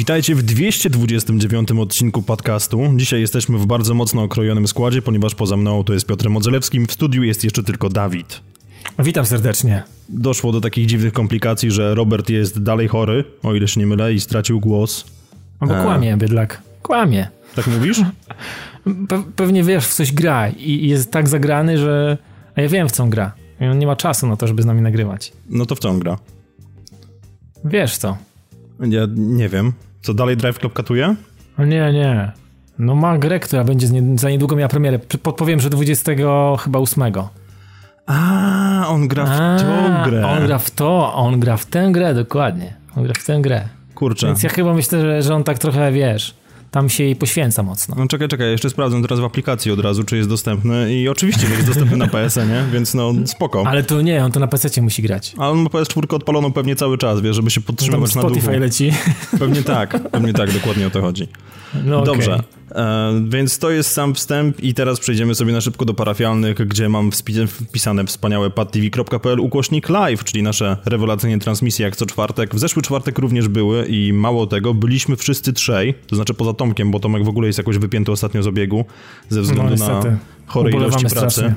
Witajcie w 229 odcinku podcastu. Dzisiaj jesteśmy w bardzo mocno okrojonym składzie, ponieważ poza mną to jest Piotr Modzelewski, w studiu jest jeszcze tylko Dawid. Witam serdecznie. Doszło do takich dziwnych komplikacji, że Robert jest dalej chory, o ile się nie mylę, i stracił głos. No bo E. kłamie, bydlak. Kłamie. Tak mówisz? Pe pewnie wiesz, w coś gra i jest tak zagrany, że... A ja wiem, w co on gra. I on nie ma czasu na to, żeby z nami nagrywać. No to w co on gra? Wiesz co? Ja nie wiem. Co dalej Drive Club katuje? Nie, nie. No ma grę, która będzie za niedługo miała premierę. Podpowiem, że 20 chyba 8. A, on gra w A, tą grę. On gra w to, on gra w tę grę, dokładnie. On gra w tę grę. Kurczę. Więc ja chyba myślę, że, że on tak trochę, wiesz, tam się jej poświęca mocno. No czekaj, czekaj, jeszcze sprawdzę teraz w aplikacji od razu, czy jest dostępny i oczywiście, jest dostępny na PSN-ie, więc no spoko. Ale to nie, on to na PC musi grać. A on ma PS4 odpaloną pewnie cały czas, wie, żeby się Tam podtrzymywać na. Spotify leci. Pewnie tak, pewnie tak, dokładnie o to chodzi. No. Dobrze, e, więc to jest sam wstęp i teraz przejdziemy sobie na szybko do parafialnych, gdzie mam wpisane wspaniałe padtv.pl ukośnik live, czyli nasze rewelacyjne transmisje jak co czwartek. W zeszły czwartek również były i mało tego, byliśmy wszyscy trzej, to znaczy poza Tomkiem, bo Tomek w ogóle jest jakoś wypięty ostatnio z obiegu ze względu No, na chore ilości pracy. strasznie.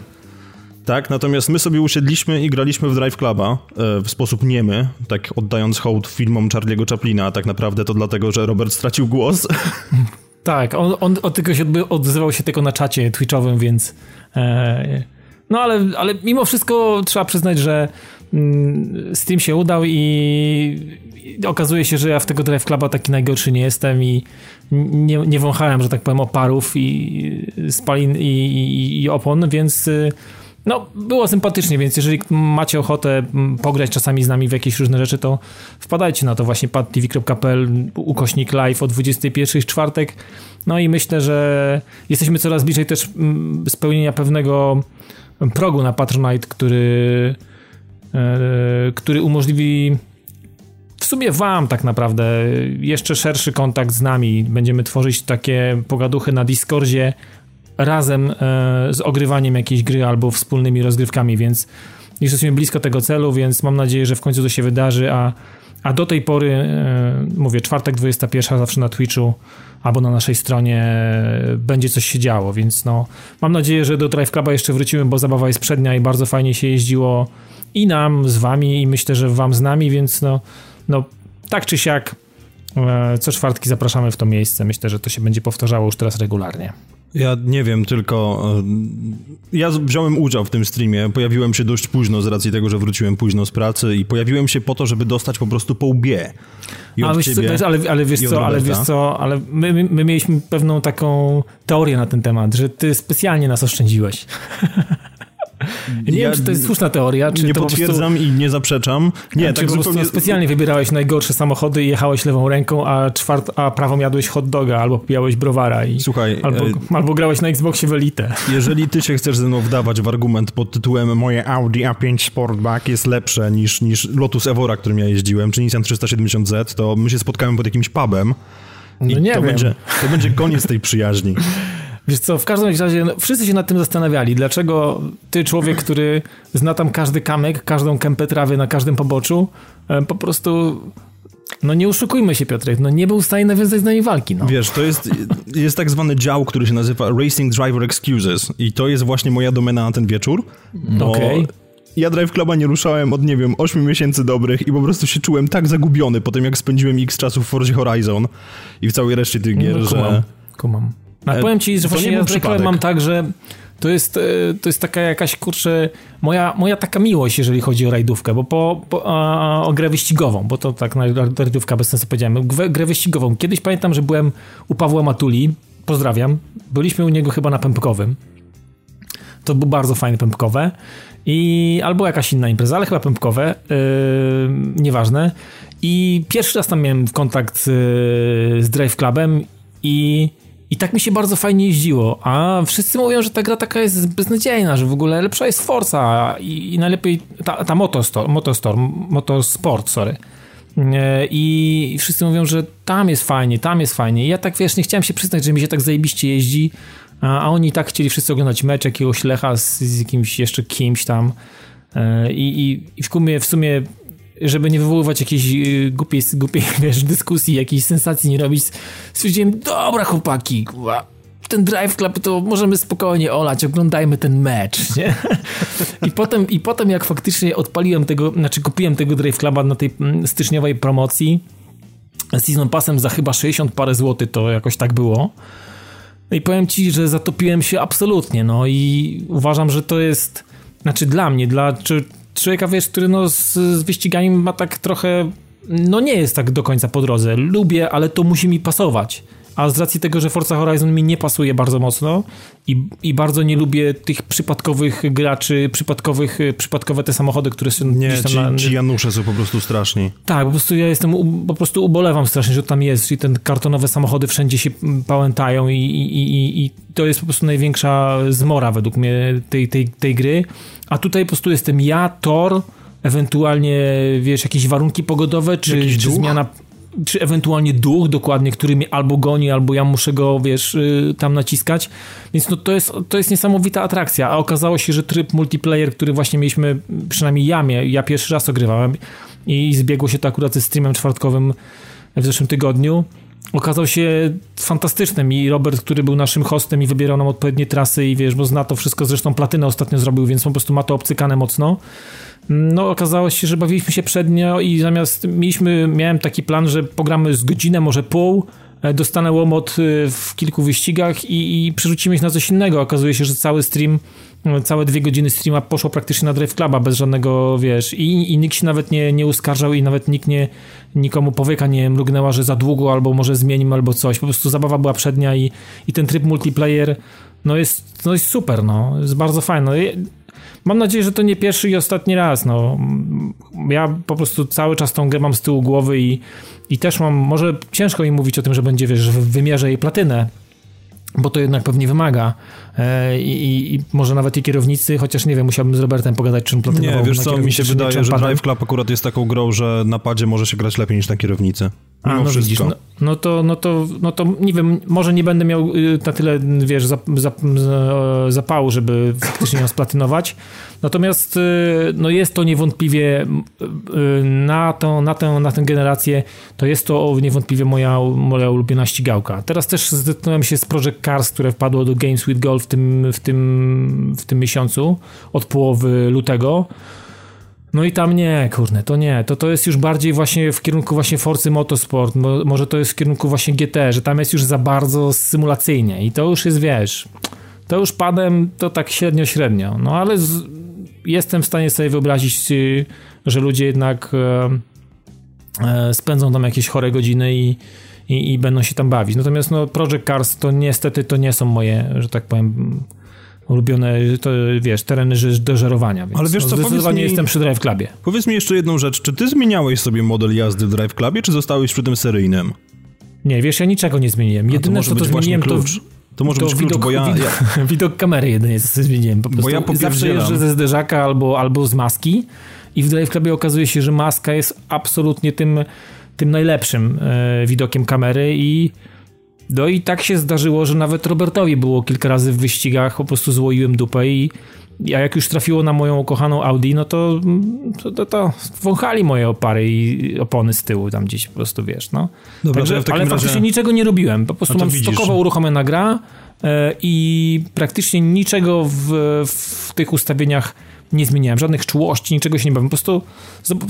Tak, natomiast my sobie usiedliśmy i graliśmy w Drive Cluba e, w sposób niemy, tak oddając hołd filmom Charlie'ego Chaplina, a tak naprawdę to dlatego, że Robert stracił głos. Tak, on, on, tylko się odzywał się tylko na czacie twitchowym, więc. E, no ale, ale mimo wszystko trzeba przyznać, że mm, Steam się udał i, i okazuje się, że ja w tego Drive Cluba taki najgorszy nie jestem i nie, nie wąchałem, że tak powiem, oparów i spalin i, i, i opon, więc. No, było sympatycznie, więc jeżeli macie ochotę mm, pograć czasami z nami w jakieś różne rzeczy, to wpadajcie na to właśnie padtv.pl ukośnik live o 21 w czwartek. No i myślę, że jesteśmy coraz bliżej też mm, spełnienia pewnego progu na Patronite, który, e, który umożliwi w sumie wam tak naprawdę jeszcze szerszy kontakt z nami. Będziemy tworzyć takie pogaduchy na Discordzie razem e, z ogrywaniem jakiejś gry albo wspólnymi rozgrywkami, więc jesteśmy blisko tego celu, więc mam nadzieję, że w końcu to się wydarzy, a, a do tej pory, e, mówię, czwartek 21 zawsze na Twitchu albo na naszej stronie e, będzie coś się działo, więc no mam nadzieję, że do Drive Cluba jeszcze wrócimy, bo zabawa jest przednia i bardzo fajnie się jeździło i nam z wami i myślę, że wam z nami, więc no, no tak czy siak co czwartki zapraszamy w to miejsce. Myślę, że to się będzie powtarzało już teraz regularnie. Ja nie wiem, tylko e, ja wziąłem udział w tym streamie, pojawiłem się dość późno z racji tego, że wróciłem późno z pracy i pojawiłem się po to, żeby dostać po prostu po łbie. I A od wiesz, co, ciebie, wiesz, ale, ale wiesz co, ale wiesz co, ale my, my, my mieliśmy pewną taką teorię na ten temat, że ty specjalnie nas oszczędziłeś. nie Ja wiem, czy to jest słuszna teoria, czy nie to po prostu... potwierdzam i nie zaprzeczam. Nie, czy tak po prostu specjalnie wybierałeś najgorsze samochody i jechałeś lewą ręką, a, czwart, a prawą jadłeś hot doga albo pijałeś browara i Słuchaj, albo, e, albo grałeś na Xboxie w Elite. Jeżeli ty się chcesz ze mną wdawać w argument pod tytułem moje Audi A5 Sportback jest lepsze niż, niż Lotus Evora, którym ja jeździłem, czy Nissan 370Z, to my się spotkamy pod jakimś pubem No nie to, wiem. będzie, to będzie koniec tej przyjaźni. Wiesz co, w każdym razie no, wszyscy się nad tym zastanawiali, dlaczego ty, człowiek, który zna tam każdy kamek, każdą kępę trawy na każdym poboczu, e, po prostu, no nie oszukujmy się Piotrek, no nie był w stanie nawiązać z nami walki, no. Wiesz, to jest, jest tak zwany dział, który się nazywa Racing Driver Excuses i to jest właśnie moja domena na ten wieczór. bo Okej. Ja Drive Cluba nie ruszałem od, nie wiem, 8 miesięcy dobrych i po prostu się czułem tak zagubiony po tym, jak spędziłem x czasu w Forzie Horizon i w całej reszcie tych gier, No, kumam, że... kumam. No, E, powiem ci, że właśnie nie ja z mam tak, że to jest, e, to jest taka jakaś, kurczę, moja, moja taka miłość, jeżeli chodzi o rajdówkę, bo po, po, a, o grę wyścigową, bo to tak na rajdówka bez sensu powiedziałem, grę, grę wyścigową. Kiedyś pamiętam, że byłem u Pawła Matuli, pozdrawiam, byliśmy u niego chyba na Pępkowym, to był bardzo fajne Pępkowe. I albo jakaś inna impreza, ale chyba Pępkowe, yy, nieważne. I pierwszy raz tam miałem kontakt z, z Drive Clubem i, i tak mi się bardzo fajnie jeździło. A wszyscy mówią, że ta gra taka jest beznadziejna, że w ogóle lepsza jest Forza i, i najlepiej ta, ta Motostorm, Motostorm, Motorsport, sorry. E, I wszyscy mówią, że tam jest fajnie, tam jest fajnie. I ja tak wiesz, nie chciałem się przyznać, że mi się tak zajebiście jeździ, a, a oni tak chcieli wszyscy oglądać mecz jakiegoś Lecha z, z jakimś jeszcze kimś tam. E, I, i, i w, w sumie żeby nie wywoływać jakiejś y, głupiej, głupiej wiesz, dyskusji, jakiejś sensacji nie robić, stwierdziłem, dobra chłopaki, ten Drive Club to możemy spokojnie olać, oglądajmy ten mecz, nie? I potem, I potem jak faktycznie odpaliłem tego, znaczy kupiłem tego Drive Cluba na tej mm, styczniowej promocji Season Passem za chyba 60 parę złotych, to jakoś tak było. I powiem ci, że zatopiłem się absolutnie, no i uważam, że to jest, znaczy dla mnie, dla czy, człowieka, wiesz, który no z, z wyściganiem ma tak trochę, no nie jest tak do końca po drodze. Lubię, ale to musi mi pasować a z racji tego, że Forza Horizon mi nie pasuje bardzo mocno i, i bardzo nie lubię tych przypadkowych graczy, przypadkowych, przypadkowe te samochody, które są nie, gdzieś tam ci, na... ci Janusze są po prostu straszni. Tak, po prostu ja jestem, po prostu ubolewam strasznie, że tam jest, czyli te kartonowe samochody wszędzie się pałętają i, i, i, i to jest po prostu największa zmora według mnie tej, tej, tej gry, a tutaj po prostu jestem ja, Thor, ewentualnie, wiesz, jakieś warunki pogodowe, czy, czy zmiana czy ewentualnie duch dokładnie, który mnie albo goni, albo ja muszę go, wiesz, y, tam naciskać. Więc no to jest, to jest niesamowita atrakcja, a okazało się, że tryb multiplayer, który właśnie mieliśmy, przynajmniej ja, mnie, ja pierwszy raz ogrywałem i zbiegło się to akurat ze streamem czwartkowym w zeszłym tygodniu, okazał się fantastycznym i Robert, który był naszym hostem i wybierał nam odpowiednie trasy i wiesz, bo zna to wszystko, zresztą platynę ostatnio zrobił, więc po prostu ma to obcykane mocno no okazało się, że bawiliśmy się przednio i zamiast mieliśmy, miałem taki plan, że pogramy z godzinę, może pół, e, dostanę łomot e, w kilku wyścigach i, i przerzucimy się na coś innego. Okazuje się, że cały stream, całe dwie godziny streama poszło praktycznie na Drive Cluba bez żadnego, wiesz, i, i nikt się nawet nie, nie uskarżał i nawet nikt nie, nikomu powieka nie mrugnęła, że za długo albo może zmienimy albo coś. Po prostu zabawa była przednia i, i ten tryb multiplayer no jest, no jest super, no. Jest bardzo fajny. Mam nadzieję, że to nie pierwszy i ostatni raz. No. Ja po prostu cały czas tą grę mam z tyłu głowy i, i też mam, może ciężko mi mówić o tym, że będzie, wiesz, w wymiarze jej platynę, bo to jednak pewnie wymaga. E, I, I, może nawet i kierownicy, chociaż nie wiem, musiałbym z Robertem pogadać, czym platynował Nie, wiesz co, mi się wydaje, że Drive Club akurat jest taką grą, że na padzie może się grać lepiej niż na kierownicy. A, no widzisz, no, no, to, no, to, no to nie wiem, może nie będę miał y, na tyle, wiesz, zapału, żeby faktycznie ją splatynować. Natomiast y, no jest to niewątpliwie y, na, to, na, tę, na tę generację, to jest to niewątpliwie moja, moja ulubiona ścigałka. Teraz też zetknąłem się z Project Cars, które wpadło do Games with Golf w tym, w tym, w tym miesiącu, od połowy lutego. No i tam nie, kurne, to nie. To, to jest już bardziej właśnie w kierunku właśnie Forcy Motorsport, Mo, może to jest w kierunku właśnie GT, że tam jest już za bardzo symulacyjnie i to już jest, wiesz, to już padem to tak średnio, średnio. No ale z, jestem w stanie sobie wyobrazić, y, że ludzie jednak e, e, spędzą tam jakieś chore godziny i, i, i będą się tam bawić. Natomiast no Project Cars to niestety to nie są moje, że tak powiem ulubione, to wiesz, tereny do żerowania. Ale wiesz no, co, zdecydowanie mi, jestem przy Drive Clubie. Powiedz mi jeszcze jedną rzecz. Czy ty zmieniałeś sobie model jazdy w Drive Clubie, czy zostałeś przy tym seryjnym? Nie, wiesz, ja niczego nie zmieniłem. Jedyne, co to zmieniłem, klucz. to... To może to być widok, klucz, bo ja... Widok, ja... widok kamery jedynie zmieniłem. Po prostu bo ja zawsze jeżdżę ze zderzaka albo, albo z maski i w Drive Clubie okazuje się, że maska jest absolutnie tym, tym najlepszym e, widokiem kamery i no i tak się zdarzyło, że nawet Robertowi było kilka razy w wyścigach, po prostu złoiłem dupę i a jak już trafiło na moją ukochaną Audi, no to, to, to, to wąchali moje opary i opony z tyłu tam gdzieś po prostu, wiesz, no. Dobra, Także, ale razie... faktycznie niczego nie robiłem, po prostu mam widzisz. stokowo uruchomiona gra e, i praktycznie niczego w, w tych ustawieniach nie zmieniałem, żadnych czułości, niczego się nie bawiłem. Po prostu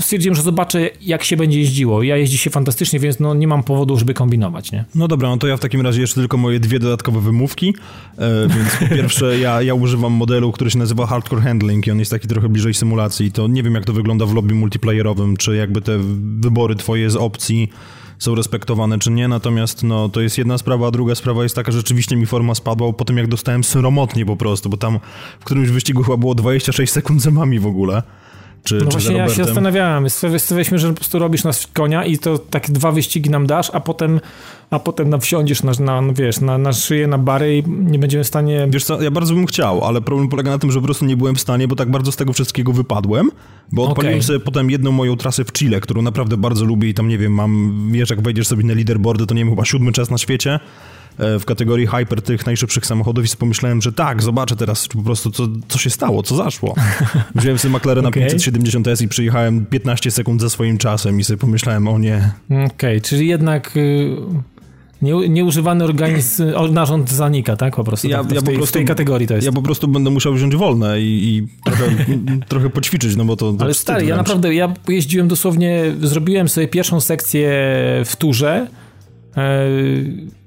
stwierdziłem, że zobaczę, jak się będzie jeździło. Ja jeździ się fantastycznie, więc no, nie mam powodu, żeby kombinować, nie? No dobra, no to ja w takim razie jeszcze tylko moje dwie dodatkowe wymówki. E, więc po pierwsze, ja, ja używam modelu, który się nazywa Hardcore Handling i on jest taki trochę bliżej symulacji. To nie wiem, jak to wygląda w lobby multiplayerowym, czy jakby te wybory twoje z opcji są respektowane czy nie, natomiast no, to jest jedna sprawa, a druga sprawa jest taka, że rzeczywiście mi forma spadła po tym, jak dostałem syromotnie po prostu, bo tam w którymś wyścigu chyba było 26 sekund zębami w ogóle. Czy, no czy właśnie ja się zastanawiałem, weźmy, że po prostu robisz nas konia i to tak dwa wyścigi nam dasz, a potem a potem na wsiądziesz na, na, no wiesz, na, na szyję, na bary i nie będziemy w stanie... Wiesz co, ja bardzo bym chciał, ale problem polega na tym, że po prostu nie byłem w stanie, bo tak bardzo z tego wszystkiego wypadłem, bo odpaliłem okay. sobie potem jedną moją trasę w Chile, którą naprawdę bardzo lubię i tam, nie wiem, mam, wiesz, jak wejdziesz sobie na leaderboardy, to nie wiem, chyba siódmy czas na świecie, w kategorii Hyper tych najszybszych samochodów i sobie pomyślałem, że tak, zobaczę teraz po prostu co, co się stało, co zaszło. Wziąłem sobie McLarena okay. 570S i przyjechałem 15 sekund za swoim czasem i sobie pomyślałem, o nie. Okej, okay, czyli jednak... Y nie, nieużywany organizm, narząd zanika, tak? Po prostu. Ja, tak, ja w, tej, po prostu, w tej kategorii to jest. Ja po prostu będę musiał wziąć wolne i, i trochę, trochę poćwiczyć, no bo to. Ale stary, ja naprawdę, ja jeździłem dosłownie, zrobiłem sobie pierwszą sekcję w turze. E,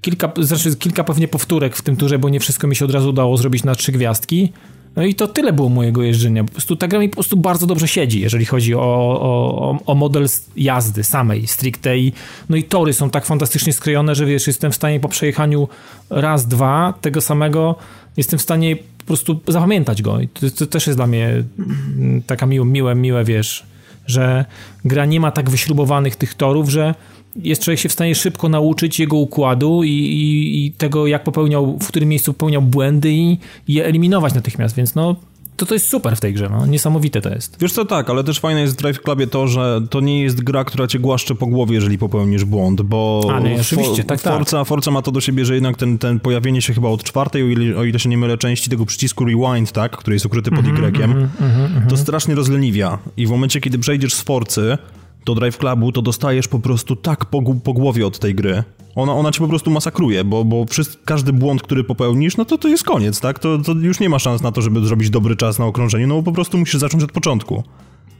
kilka, znaczy kilka pewnie powtórek w tym turze, bo nie wszystko mi się od razu udało zrobić na trzy gwiazdki. No i to tyle było mojego jeżdżenia. Po prostu ta gra mi po prostu bardzo dobrze siedzi, jeżeli chodzi o, o, o model jazdy samej, stricte. I, no i tory są tak fantastycznie skrojone, że wiesz, jestem w stanie po przejechaniu raz, dwa tego samego, jestem w stanie po prostu zapamiętać go. I to, to też jest dla mnie mm, taka miłe, miłe, miłe, wiesz, że gra nie ma tak wyśrubowanych tych torów, że jest człowiek się w stanie szybko nauczyć jego układu i, i, i, tego, jak popełniał, w którym miejscu popełniał błędy i, i je eliminować natychmiast, więc no to to jest super w tej grze, no. niesamowite to jest. Wiesz co, tak, ale też fajne jest w Drive Clubie to, że to nie jest gra, która cię głaszcze po głowie, jeżeli popełnisz błąd, bo A, nie, oczywiście, tak, Forza, tak. Forza ma to do siebie, że jednak ten, ten pojawienie się chyba od czwartej, o ile, o ile się nie mylę, części tego przycisku rewind, tak, który jest ukryty pod mm -hmm, Y, mm -hmm, to strasznie rozleniwia i w momencie, kiedy przejdziesz z Forcy, do Drive Clubu, to dostajesz po prostu tak po, po głowie od tej gry. Ona, ona cię po prostu masakruje, bo, bo przez każdy błąd, który popełnisz, no to to jest koniec, tak? To, to już nie ma szans na to, żeby zrobić dobry czas na okrążeniu, no bo po prostu musisz zacząć od początku.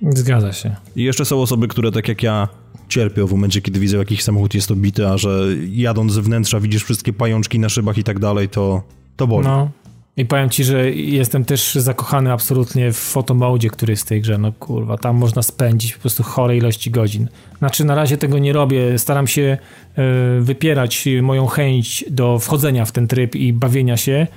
Zgadza się. I jeszcze są osoby, które tak jak ja cierpią w momencie, kiedy widzą jakiś samochód jest obity, a że jadąc z wnętrza widzisz wszystkie pajączki na szybach i tak dalej, to, to boli. No, i powiem ci, że jestem też zakochany absolutnie w fotomodzie, który jest w tej grze. No kurwa, tam można spędzić po prostu chore ilości godzin. Znaczy na razie tego nie robię. Staram się y, wypierać moją chęć do wchodzenia w ten tryb i bawienia się,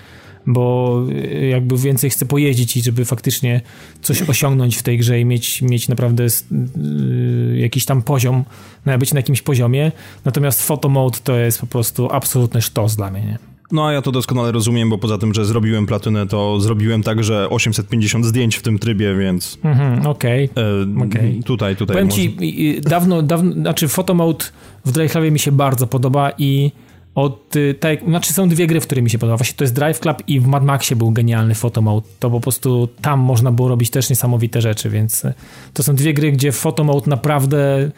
bo y, jakby więcej chcę pojeździć i żeby faktycznie coś osiągnąć w tej grze i mieć, mieć naprawdę y, jakiś tam poziom, no, być na jakimś poziomie. Natomiast fotomode to jest po prostu absolutny sztos dla mnie. Nie? No a ja to doskonale rozumiem, bo poza tym, że zrobiłem platynę, to zrobiłem także 850 zdjęć w tym trybie, więc... Mhm, okej. Okay. E, okay. Tutaj, tutaj. Powiem może... ci, dawno, dawno, znaczy Photomode w Drive mi się bardzo podoba i od, y, tak, znaczy są dwie gry, w których mi się podoba. Właśnie to jest Drive Club i w Mad Maxie był genialny Photomode. To po prostu tam można było robić też niesamowite rzeczy, więc y, to są dwie gry, gdzie Photomode naprawdę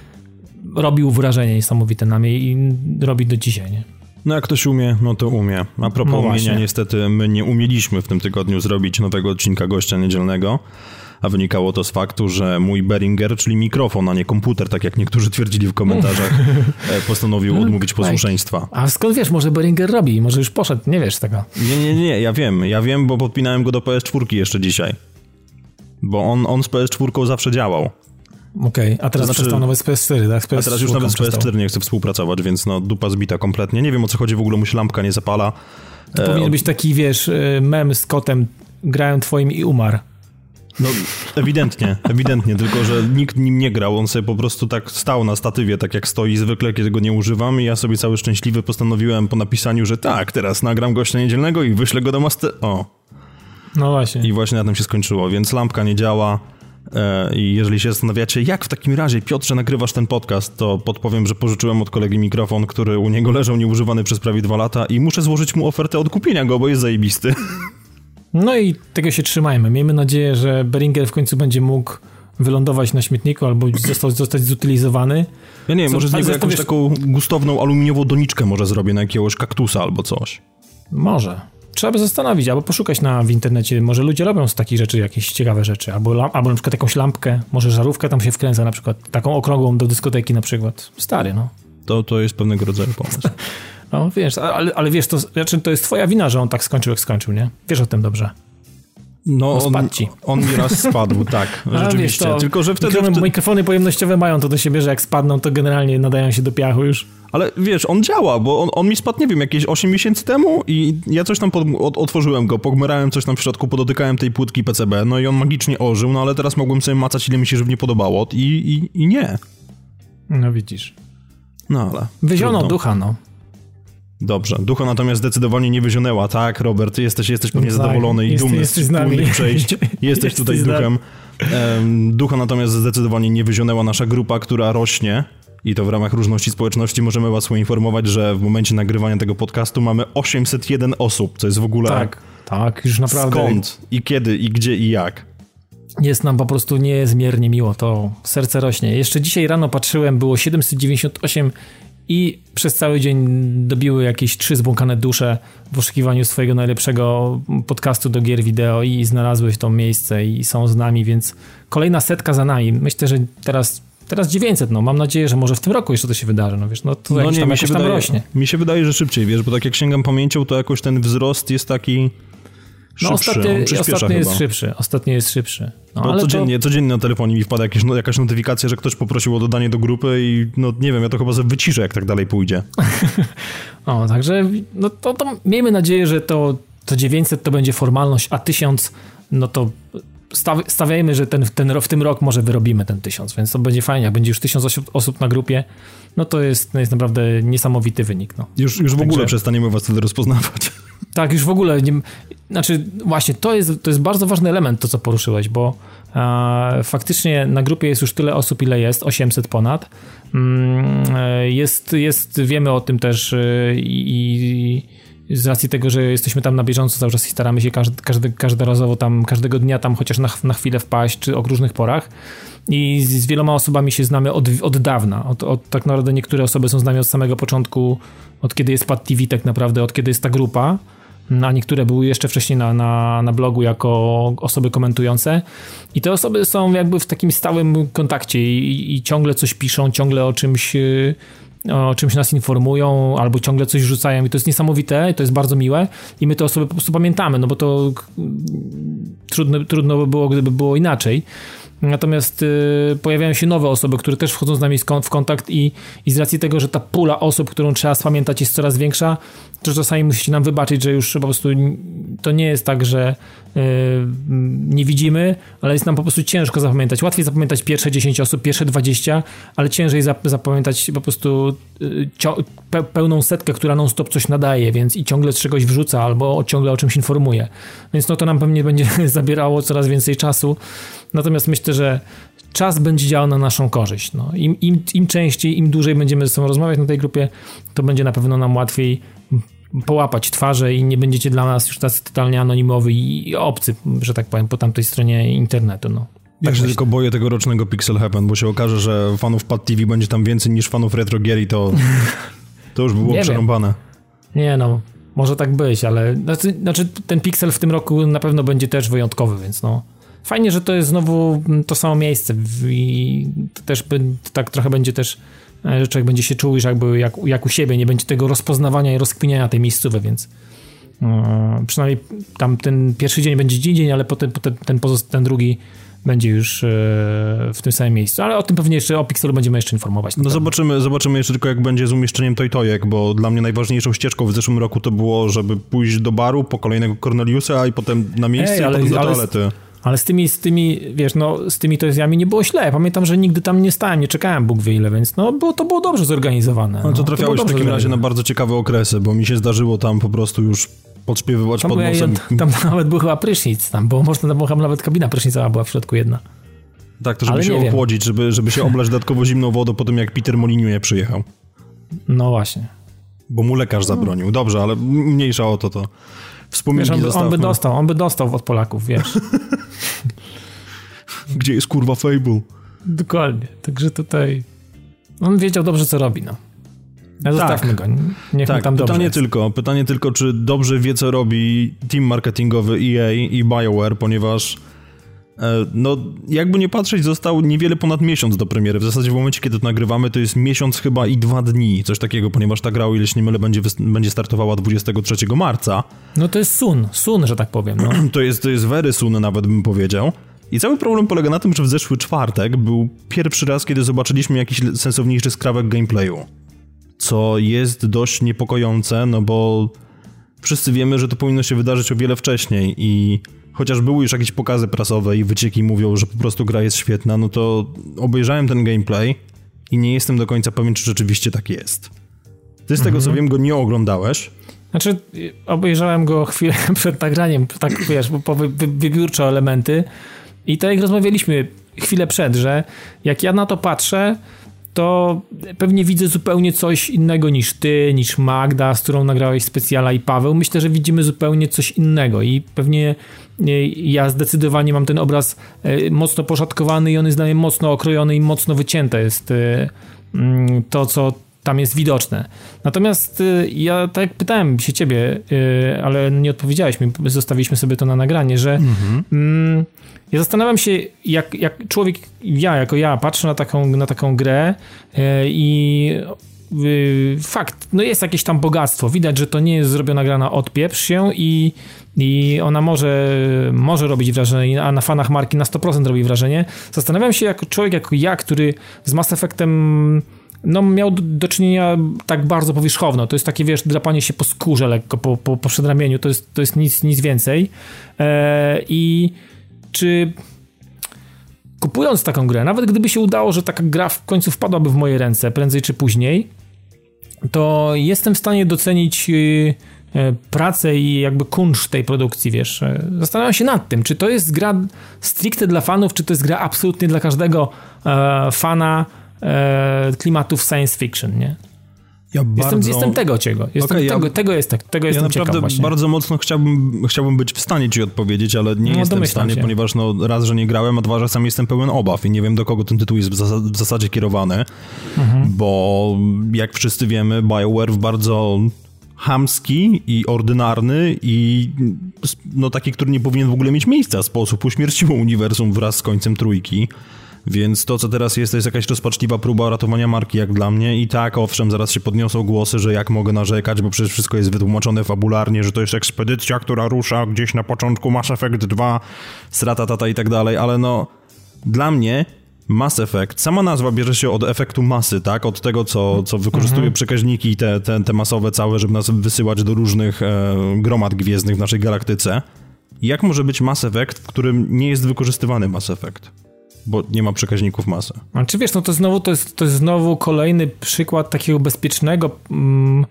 robił wrażenie niesamowite na mnie i robi do dzisiaj, nie? No jak ktoś umie, no to umie. A propos no umienia, niestety my nie umieliśmy w tym tygodniu zrobić nowego odcinka gościa niedzielnego, a wynikało to z faktu, że mój Behringer, czyli mikrofon, a nie komputer, tak jak niektórzy twierdzili w komentarzach, e, postanowił odmówić posłuszeństwa. A skąd wiesz, może Behringer robi, może już poszedł, nie wiesz tego. Nie, nie, nie, ja wiem, ja wiem, bo podpinałem go do PS4 jeszcze dzisiaj. Bo on, on z PS4 zawsze działał. Okej, okay. a teraz znaczy, przestał nawet z PS4, tak? Z PS4 a teraz już nawet z PS4 nie chce współpracować, więc no dupa zbita kompletnie. Nie wiem o co chodzi, w ogóle mu się lampka nie zapala. To e, powinien być taki, wiesz, e, mem z kotem, grałem twoim i umarł. No, ewidentnie, ewidentnie, tylko że nikt nim nie grał, on sobie po prostu tak stał na statywie, tak jak stoi zwykle, kiedy go nie używam i ja sobie cały szczęśliwy postanowiłem po napisaniu, że tak, teraz nagram gościa niedzielnego i wyślę go do master... O. No właśnie. I właśnie na tym się skończyło, więc lampka nie działa, I jeżeli się zastanawiacie, jak w takim razie, Piotrze, nagrywasz ten podcast, to podpowiem, że pożyczyłem od kolegi mikrofon, który u niego leżał nieużywany przez prawie dwa lata i muszę złożyć mu ofertę odkupienia go, bo jest zajebisty. No i tego się trzymajmy. Miejmy nadzieję, że Beringer w końcu będzie mógł wylądować na śmietniku albo zostać, zostać zutylizowany. Ja nie wiem, może z niego jakąś taką gustowną aluminiową doniczkę może zrobię na jakiegoś kaktusa albo coś. Może trzeba by zastanowić, albo poszukać na w internecie, może ludzie robią z takich rzeczy jakieś ciekawe rzeczy, albo, albo na przykład jakąś lampkę, może żarówkę tam się wkręca na przykład, taką okrągłą do dyskoteki na przykład. Stary, no. To, to jest pewnego rodzaju pomysł. no wiesz, ale, ale wiesz, to, znaczy, to jest twoja wina, że on tak skończył, jak skończył, nie? Wiesz o tym dobrze. No, on, on, on mi raz spadł, tak, A, rzeczywiście. Wiesz, to, Tylko, że wtedy... Mikrofony, mikrofony pojemnościowe mają to do siebie, że jak spadną, to generalnie nadają się do piachu już. Ale wiesz, on działa, bo on, on mi spadł, nie wiem, jakieś 8 miesięcy temu i ja coś tam pod, od, otworzyłem go, pogmerałem coś tam w środku, podotykałem tej płytki PCB, no i on magicznie ożył, no ale teraz mogłem sobie macać, ile mi się żywnie podobało i, i, i nie. No widzisz. No ale... Wyziono trudno. ducha, no. Dobrze. Ducha natomiast zdecydowanie nie wyzionęła. Tak, Robert, jesteś, jesteś pewnie tak, zadowolony i dumny jesteś z wspólnych przejść. Jesteś, tutaj duchem. Ducha natomiast zdecydowanie nie wyzionęła nasza grupa, która rośnie I to w ramach różności społeczności możemy was poinformować, że w momencie nagrywania tego podcastu mamy 801 osób, co jest w ogóle... Tak, tak, już naprawdę... Skąd i kiedy i gdzie i jak? Jest nam po prostu niezmiernie miło, to serce rośnie. Jeszcze dzisiaj rano patrzyłem, było 798 i przez cały dzień dobiły jakieś trzy zbłąkane dusze w poszukiwaniu swojego najlepszego podcastu do gier wideo i znalazły to miejsce i są z nami, więc kolejna setka za nami. Myślę, że teraz teraz 900, no mam nadzieję, że może w tym roku jeszcze to się wydarzy, no wiesz, no to no nie, tam, mi się wydaje, rośnie. Mi się wydaje, że szybciej, wiesz, bo tak jak sięgam pamięcią, to jakoś ten wzrost jest taki no ostatnio, ostatnio jest szybszy. Ostatnio jest szybszy. No, ale codziennie, to... codziennie na telefonie mi wpada jakieś, no, jakaś notyfikacja, że ktoś poprosił o dodanie do grupy i no nie wiem, ja to chyba sobie wyciszę, jak tak dalej pójdzie. o, także no to, to miejmy nadzieję, że to, to 900 to będzie formalność, a 1000 no to stawiajmy, że ten, ten, w tym rok może wyrobimy ten 1000, więc to będzie fajnie, jak będzie już 1000 osób, osób na grupie, no to jest, no jest naprawdę niesamowity wynik. No. Już, już w Także... ogóle przestaniemy was wtedy rozpoznawać. Tak, już w ogóle. Nie, znaczy, właśnie, to jest, to jest bardzo ważny element, to co poruszyłeś, bo e, faktycznie na grupie jest już tyle osób, ile jest, 800 ponad. Mm, e, jest, jest, wiemy o tym też e, i z racji tego, że jesteśmy tam na bieżąco, cały czas staramy się każdy, każdy, każdorazowo tam, każdego dnia tam chociaż na, na chwilę wpaść, czy o różnych porach. I z, z wieloma osobami się znamy od, od dawna. Od, od, tak naprawdę niektóre osoby są z nami od samego początku, od kiedy jest Pad TV tak naprawdę, od kiedy jest ta grupa a niektóre były jeszcze wcześniej na, na, na blogu jako osoby komentujące. I te osoby są jakby w takim stałym kontakcie i, i ciągle coś piszą, ciągle o czymś o czymś nas informują, albo ciągle coś rzucają i to jest niesamowite, to jest bardzo miłe i my te osoby po prostu pamiętamy, no bo to trudno, trudno by było, gdyby było inaczej. Natomiast y, pojawiają się nowe osoby, które też wchodzą z nami w kontakt i, i z racji tego, że ta pula osób, którą trzeba spamiętać jest coraz większa, to czasami musicie nam wybaczyć, że już po prostu to nie jest tak, że y, nie widzimy, ale jest nam po prostu ciężko zapamiętać. Łatwiej zapamiętać pierwsze 10 osób, pierwsze 20, ale ciężej zapamiętać po prostu y, pełną setkę, która non-stop coś nadaje, więc i ciągle czegoś wrzuca albo ciągle o czymś informuje. Więc no to nam pewnie będzie zabierało coraz więcej czasu. Natomiast myślę, że czas będzie działał na naszą korzyść. No. Im, im, Im częściej, im dłużej będziemy ze sobą rozmawiać na tej grupie, to będzie na pewno nam łatwiej połapać twarze i nie będziecie dla nas już tacy totalnie anonimowi i obcy, że tak powiem, po tamtej stronie internetu. No. Tak się tylko boję tego rocznego Pixel Heaven, bo się okaże, że fanów Pad TV będzie tam więcej niż fanów Retro Gear i to, to już by było przerąbane. Nie no, może tak być, ale znaczy, znaczy ten Pixel w tym roku na pewno będzie też wyjątkowy, więc no fajnie, że to jest znowu to samo miejsce i też tak trochę będzie też e, że człowiek będzie się czuł już jakby jak, jak u siebie, nie będzie tego rozpoznawania i rozkminiania tej miejscowej, więc yy, przynajmniej tam ten pierwszy dzień będzie dzień, dzień ale potem, potem ten, pozost- ten drugi będzie już yy, w tym samym miejscu, ale o tym pewnie jeszcze, o Pixelu będziemy jeszcze informować. No zobaczymy, zobaczymy jeszcze tylko jak będzie z umieszczeniem Tojtojek, bo dla mnie najważniejszą ścieżką w zeszłym roku to było, żeby pójść do baru po kolejnego Corneliusa i potem na miejsce Ej, ale, i potem do toalety. Ale z tymi, z tymi, wiesz, no, z tymi toezjami nie było źle. Pamiętam, że nigdy tam nie stałem, nie czekałem Bóg wie ile, więc no, było, to było dobrze zorganizowane. No, to trafiałeś to w takim razie na bardzo ciekawe okresy, bo mi się zdarzyło tam po prostu już podśpiewywać tam pod nosem. Tam, tam nawet był chyba prysznic, tam było, można, tam była nawet kabina prysznicowa była w środku jedna. Tak, to żeby Ale się ochłodzić, żeby, żeby się oblać dodatkowo zimną wodą po tym, jak Peter Moliniu przyjechał. No właśnie. Bo mu lekarz zabronił. Dobrze, ale mniejsza o to to. Wspomnienie wiesz, on, on, by dostał, on by dostał od Polaków, wiesz. Gdzie jest kurwa Fable? Dokładnie. Także tutaj on wiedział dobrze, co robi, no. Ja tak. zostawmy go. Niech tak, tam pytanie tylko, pytanie tylko, czy dobrze wie, co robi team marketingowy EA i BioWare, ponieważ no, jakby nie patrzeć, został niewiele ponad miesiąc do premiery. W zasadzie w momencie, kiedy to nagrywamy, to jest miesiąc chyba i dwa dni, coś takiego, ponieważ ta gra, o ile się nie mylę, będzie, będzie startowała 23 marca. No to jest sun, sun, że tak powiem. No. To jest, to jest very sun, nawet bym powiedział. I cały problem polega na tym, że w zeszły czwartek był pierwszy raz, kiedy zobaczyliśmy jakiś sensowniejszy skrawek gameplayu. Co jest dość niepokojące, no bo wszyscy wiemy, że to powinno się wydarzyć o wiele wcześniej i chociaż były już jakieś pokazy prasowe i wycieki mówią, że po prostu gra jest świetna, no to obejrzałem ten gameplay i nie jestem do końca pewien, czy rzeczywiście tak jest. Ty z mhm. tego co wiem, go nie oglądałeś. Znaczy, obejrzałem go chwilę przed nagraniem, tak wiesz, po wy, wy, wybiórczo elementy i tak jak rozmawialiśmy chwilę przed, że jak ja na to patrzę, to pewnie widzę zupełnie coś innego niż ty, niż Magda, z którą nagrałeś specjala i Paweł. Myślę, że widzimy zupełnie coś innego i pewnie e, ja zdecydowanie mam ten obraz e, mocno poszatkowany i on jest dla mnie mocno okrojony i mocno wycięte jest e, mm, to, co tam jest widoczne. Natomiast ja tak jak pytałem się ciebie, ale nie odpowiedziałeś mi, zostawiliśmy sobie to na nagranie, że mhm. Mm, ja zastanawiam się, jak, jak człowiek, ja jako ja, patrzę na taką, na taką grę e, i y, fakt, no jest jakieś tam bogactwo. Widać, że to nie jest zrobiona gra na odpieprz się i, i ona może, może robić wrażenie, a na fanach marki na 100% robi wrażenie. Zastanawiam się, jak człowiek jako ja, który z Mass Effectem no, miał do, do, czynienia tak bardzo powierzchowno. To jest takie, wiesz, drapanie się po skórze lekko, po, po, po przedramieniu. To jest, to jest nic, nic więcej. E, I czy kupując taką grę, nawet gdyby się udało, że taka gra w końcu wpadłaby w moje ręce prędzej czy później, to jestem w stanie docenić y, e, pracę i jakby kunszt tej produkcji, wiesz. E, zastanawiam się nad tym, czy to jest gra stricte dla fanów, czy to jest gra absolutnie dla każdego e, fana klimatów science fiction, nie? Ja bardzo... jestem, jestem tego ciego. Jestem okay, tego, ja... tego, jest, tego jestem ja naprawdę właśnie. bardzo mocno chciałbym, chciałbym być w stanie ci odpowiedzieć, ale nie no, jestem w stanie, się. ponieważ no, raz, że nie grałem, a dwa, że sam jestem pełen obaw i nie wiem, do kogo ten tytuł jest w, zas w zasadzie kierowany, mhm. bo jak wszyscy wiemy, BioWare w bardzo hamski i ordynarny i no taki, który nie powinien w ogóle mieć miejsca sposób uśmierciło uniwersum wraz z końcem trójki. Więc to, co teraz jest, to jest jakaś rozpaczliwa próba ratowania marki, jak dla mnie. I tak, owszem, zaraz się podniosą głosy, że jak mogę narzekać, bo przecież wszystko jest wytłumaczone fabularnie, że to jest ekspedycja, która rusza gdzieś na początku Mass Effect 2, strata tata i tak dalej, ale no, dla mnie Mass Effect, sama nazwa bierze się od efektu masy, tak? Od tego, co, co wykorzystuje mhm. przekaźniki te, te, te masowe całe, żeby nas wysyłać do różnych e, gromad gwiezdnych w naszej galaktyce. Jak może być Mass Effect, w którym nie jest wykorzystywany Mass Effect? Bo nie ma przekaźników masy. A czy wiesz, no to znowu to jest, to jest znowu kolejny przykład takiego bezpiecznego mm,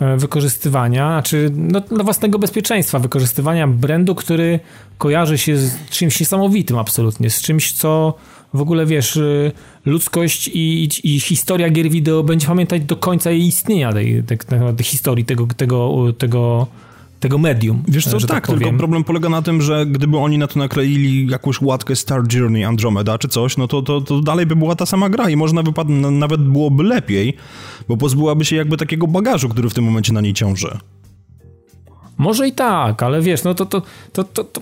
e, wykorzystywania, znaczy no, dla własnego bezpieczeństwa, wykorzystywania brandu, który kojarzy się z czymś niesamowitym absolutnie, z czymś, co w ogóle wiesz, y, ludzkość i, i, historia gier wideo będzie pamiętać do końca jej istnienia, tej, tej, tej historii tego, tego, tego tego medium. Wiesz co, tak, tak tylko problem polega na tym, że gdyby oni na to nakleili jakąś łatkę Star Journey Andromeda czy coś, no to, to, to dalej by była ta sama gra i może nawet, nawet byłoby lepiej, bo pozbyłaby się jakby takiego bagażu, który w tym momencie na niej ciąży. Może i tak, ale wiesz, no to, to, to, to, to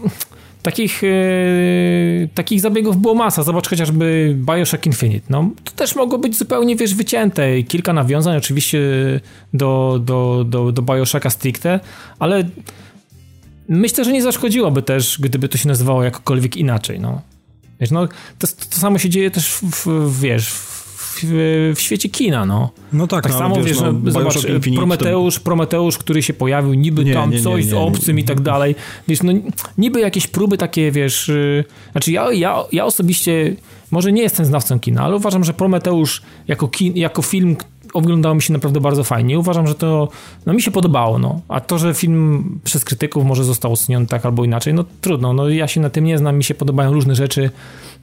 Takich, yy, takich zabiegów było masa. Zobacz chociażby Bioshock Infinite. No, to też mogło być zupełnie, wiesz, wycięte. Kilka nawiązań oczywiście do, do, do, do Bioshocka stricte, ale myślę, że nie zaszkodziłoby też, gdyby to się nazywało jakkolwiek inaczej, no. Wiesz, no, to, to samo się dzieje też, w, w, wiesz, w w, świecie kina, no. No tak, tak no, samo, wiesz, no, zobacz, Prometeusz. Prometeusz, który się pojawił, niby nie, tam nie, coś nie, z obcym i tak dalej, wiesz, no niby jakieś próby takie, wiesz, yy, znaczy ja, ja, ja osobiście może nie jestem znawcą kina, ale uważam, że Prometeusz jako, kin, jako film, oglądało mi się naprawdę bardzo fajnie. Uważam, że to no, mi się podobało. No. A to, że film przez krytyków może został usunięty tak albo inaczej, no trudno. No, ja się na tym nie znam, mi się podobają różne rzeczy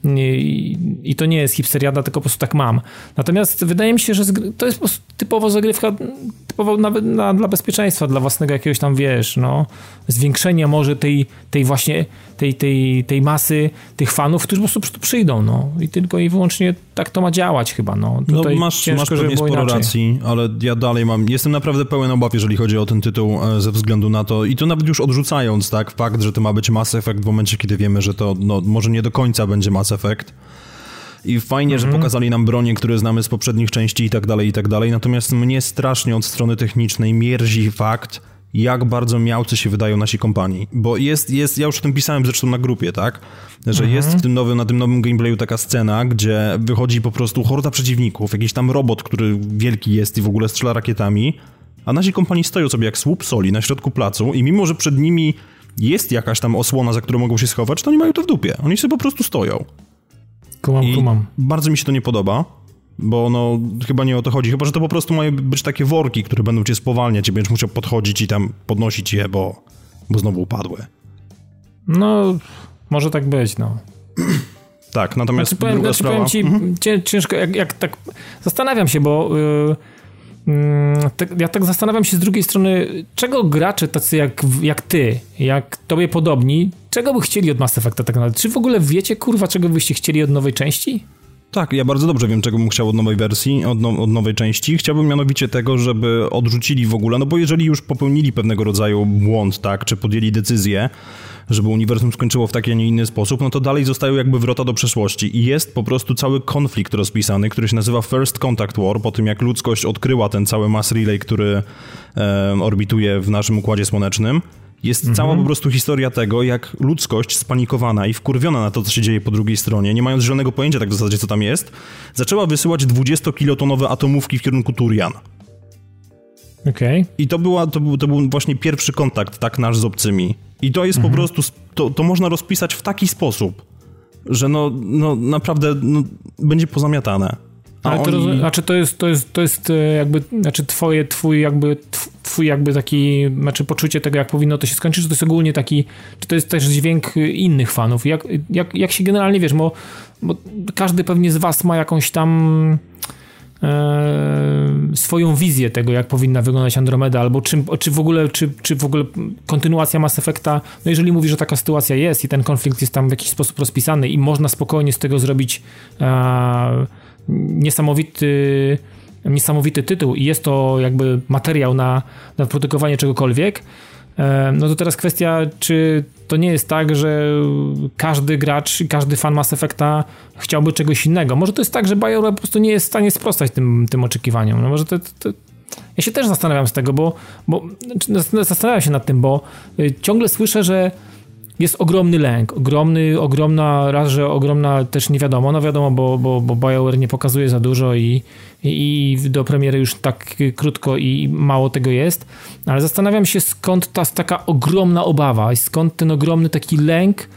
i, i to nie jest hipsteriada, tylko po prostu tak mam. Natomiast wydaje mi się, że to jest po prostu typowo zagrywka, typowo nawet na, dla bezpieczeństwa, dla własnego jakiegoś tam, wiesz, no, zwiększenia może tej, tej właśnie, tej, tej, tej masy tych fanów, którzy po prostu przyjdą, no. I tylko i wyłącznie tak to ma działać chyba, no. no Tutaj no masz, ciężko, masz pewnie sporo inaczej. Racji, ale ja dalej mam, jestem naprawdę pełen obaw, jeżeli chodzi o ten tytuł e, ze względu na to, i to nawet już odrzucając, tak, fakt, że to ma być Mass Effect w momencie, kiedy wiemy, że to, no, może nie do końca będzie Mass Effect, i fajnie, mhm. że pokazali nam bronie, które znamy z poprzednich części i tak dalej, i tak dalej. Natomiast mnie strasznie od strony technicznej mierzi fakt, jak bardzo miałcy się wydają nasi kompanii. Bo jest, jest, ja już o tym pisałem zresztą na grupie, tak? Że mhm. jest w tym nowym, na tym nowym gameplayu taka scena, gdzie wychodzi po prostu horda przeciwników, jakiś tam robot, który wielki jest i w ogóle strzela rakietami, a nasi kompanii stoją sobie jak słup soli na środku placu i mimo, że przed nimi jest jakaś tam osłona, za którą mogą się schować, to oni mają to w dupie. Oni sobie po prostu stoją. Kumam, I kumam. Bardzo mi się to nie podoba, bo no chyba nie o to chodzi. Chyba, że to po prostu mają być takie worki, które będą cię spowalniać i będziesz musiał podchodzić i tam podnosić je, bo, bo znowu upadły. No, może tak być, no. Tak, natomiast znaczy, powiem, druga znaczy, sprawa... ci, mhm. ciężko, jak, jak tak zastanawiam się, bo yy, ja tak zastanawiam się z drugiej strony, czego gracze tacy jak, jak ty, jak tobie podobni, czego by chcieli od Mass Effecta tak naprawdę? Czy w ogóle wiecie, kurwa, czego byście chcieli od nowej części? Tak, ja bardzo dobrze wiem, czego bym chciał od nowej wersji, od, no, od, nowej części. Chciałbym mianowicie tego, żeby odrzucili w ogóle, no bo jeżeli już popełnili pewnego rodzaju błąd, tak, czy podjęli decyzję, żeby uniwersum skończyło w taki, a nie inny sposób, no to dalej zostają jakby wrota do przeszłości. I jest po prostu cały konflikt rozpisany, który się nazywa First Contact War, po tym jak ludzkość odkryła ten cały mass relay, który e, orbituje w naszym Układzie Słonecznym. Jest mhm. cała po prostu historia tego, jak ludzkość spanikowana i wkurwiona na to, co się dzieje po drugiej stronie, nie mając zielonego pojęcia tak w zasadzie, co tam jest, zaczęła wysyłać 20-kilotonowe atomówki w kierunku Turian. Okej. Okay. I to, była, to, był, to był właśnie pierwszy kontakt, tak, nasz z obcymi. I to jest mhm. po prostu, to, to można rozpisać w taki sposób, że no, no naprawdę no, będzie pozamiatane. Ale to, oni... znaczy to jest, to jest, to jest e, jakby, znaczy twoje, twój jakby, twój jakby taki, znaczy poczucie tego, jak powinno to się skończyć, czy to jest ogólnie taki, czy to jest też dźwięk innych fanów? Jak, jak, jak się generalnie, wiesz, bo, bo każdy pewnie z was ma jakąś tam e, swoją wizję tego, jak powinna wyglądać Andromeda, albo czym, czy w ogóle, czy, czy w ogóle kontynuacja Mass Effecta, no jeżeli mówi, że taka sytuacja jest i ten konflikt jest tam w jakiś sposób rozpisany i można spokojnie z tego zrobić e, niesamowity, niesamowity tytuł i jest to jakby materiał na, na produkowanie czegokolwiek, e, no to teraz kwestia, czy to nie jest tak, że każdy gracz, każdy fan Mass Effecta chciałby czegoś innego. Może to jest tak, że BioWare po prostu nie jest w stanie sprostać tym, tym oczekiwaniom. No może to, to, ja się też zastanawiam z tego, bo, bo znaczy, zastanawiam się nad tym, bo y, ciągle słyszę, że jest ogromny lęk, ogromny, ogromna, raz, że ogromna też nie wiadomo, no wiadomo, bo, bo, bo BioWare nie pokazuje za dużo i, i, i do premiery już tak krótko i mało tego jest, ale zastanawiam się skąd ta taka ogromna obawa i skąd ten ogromny taki lęk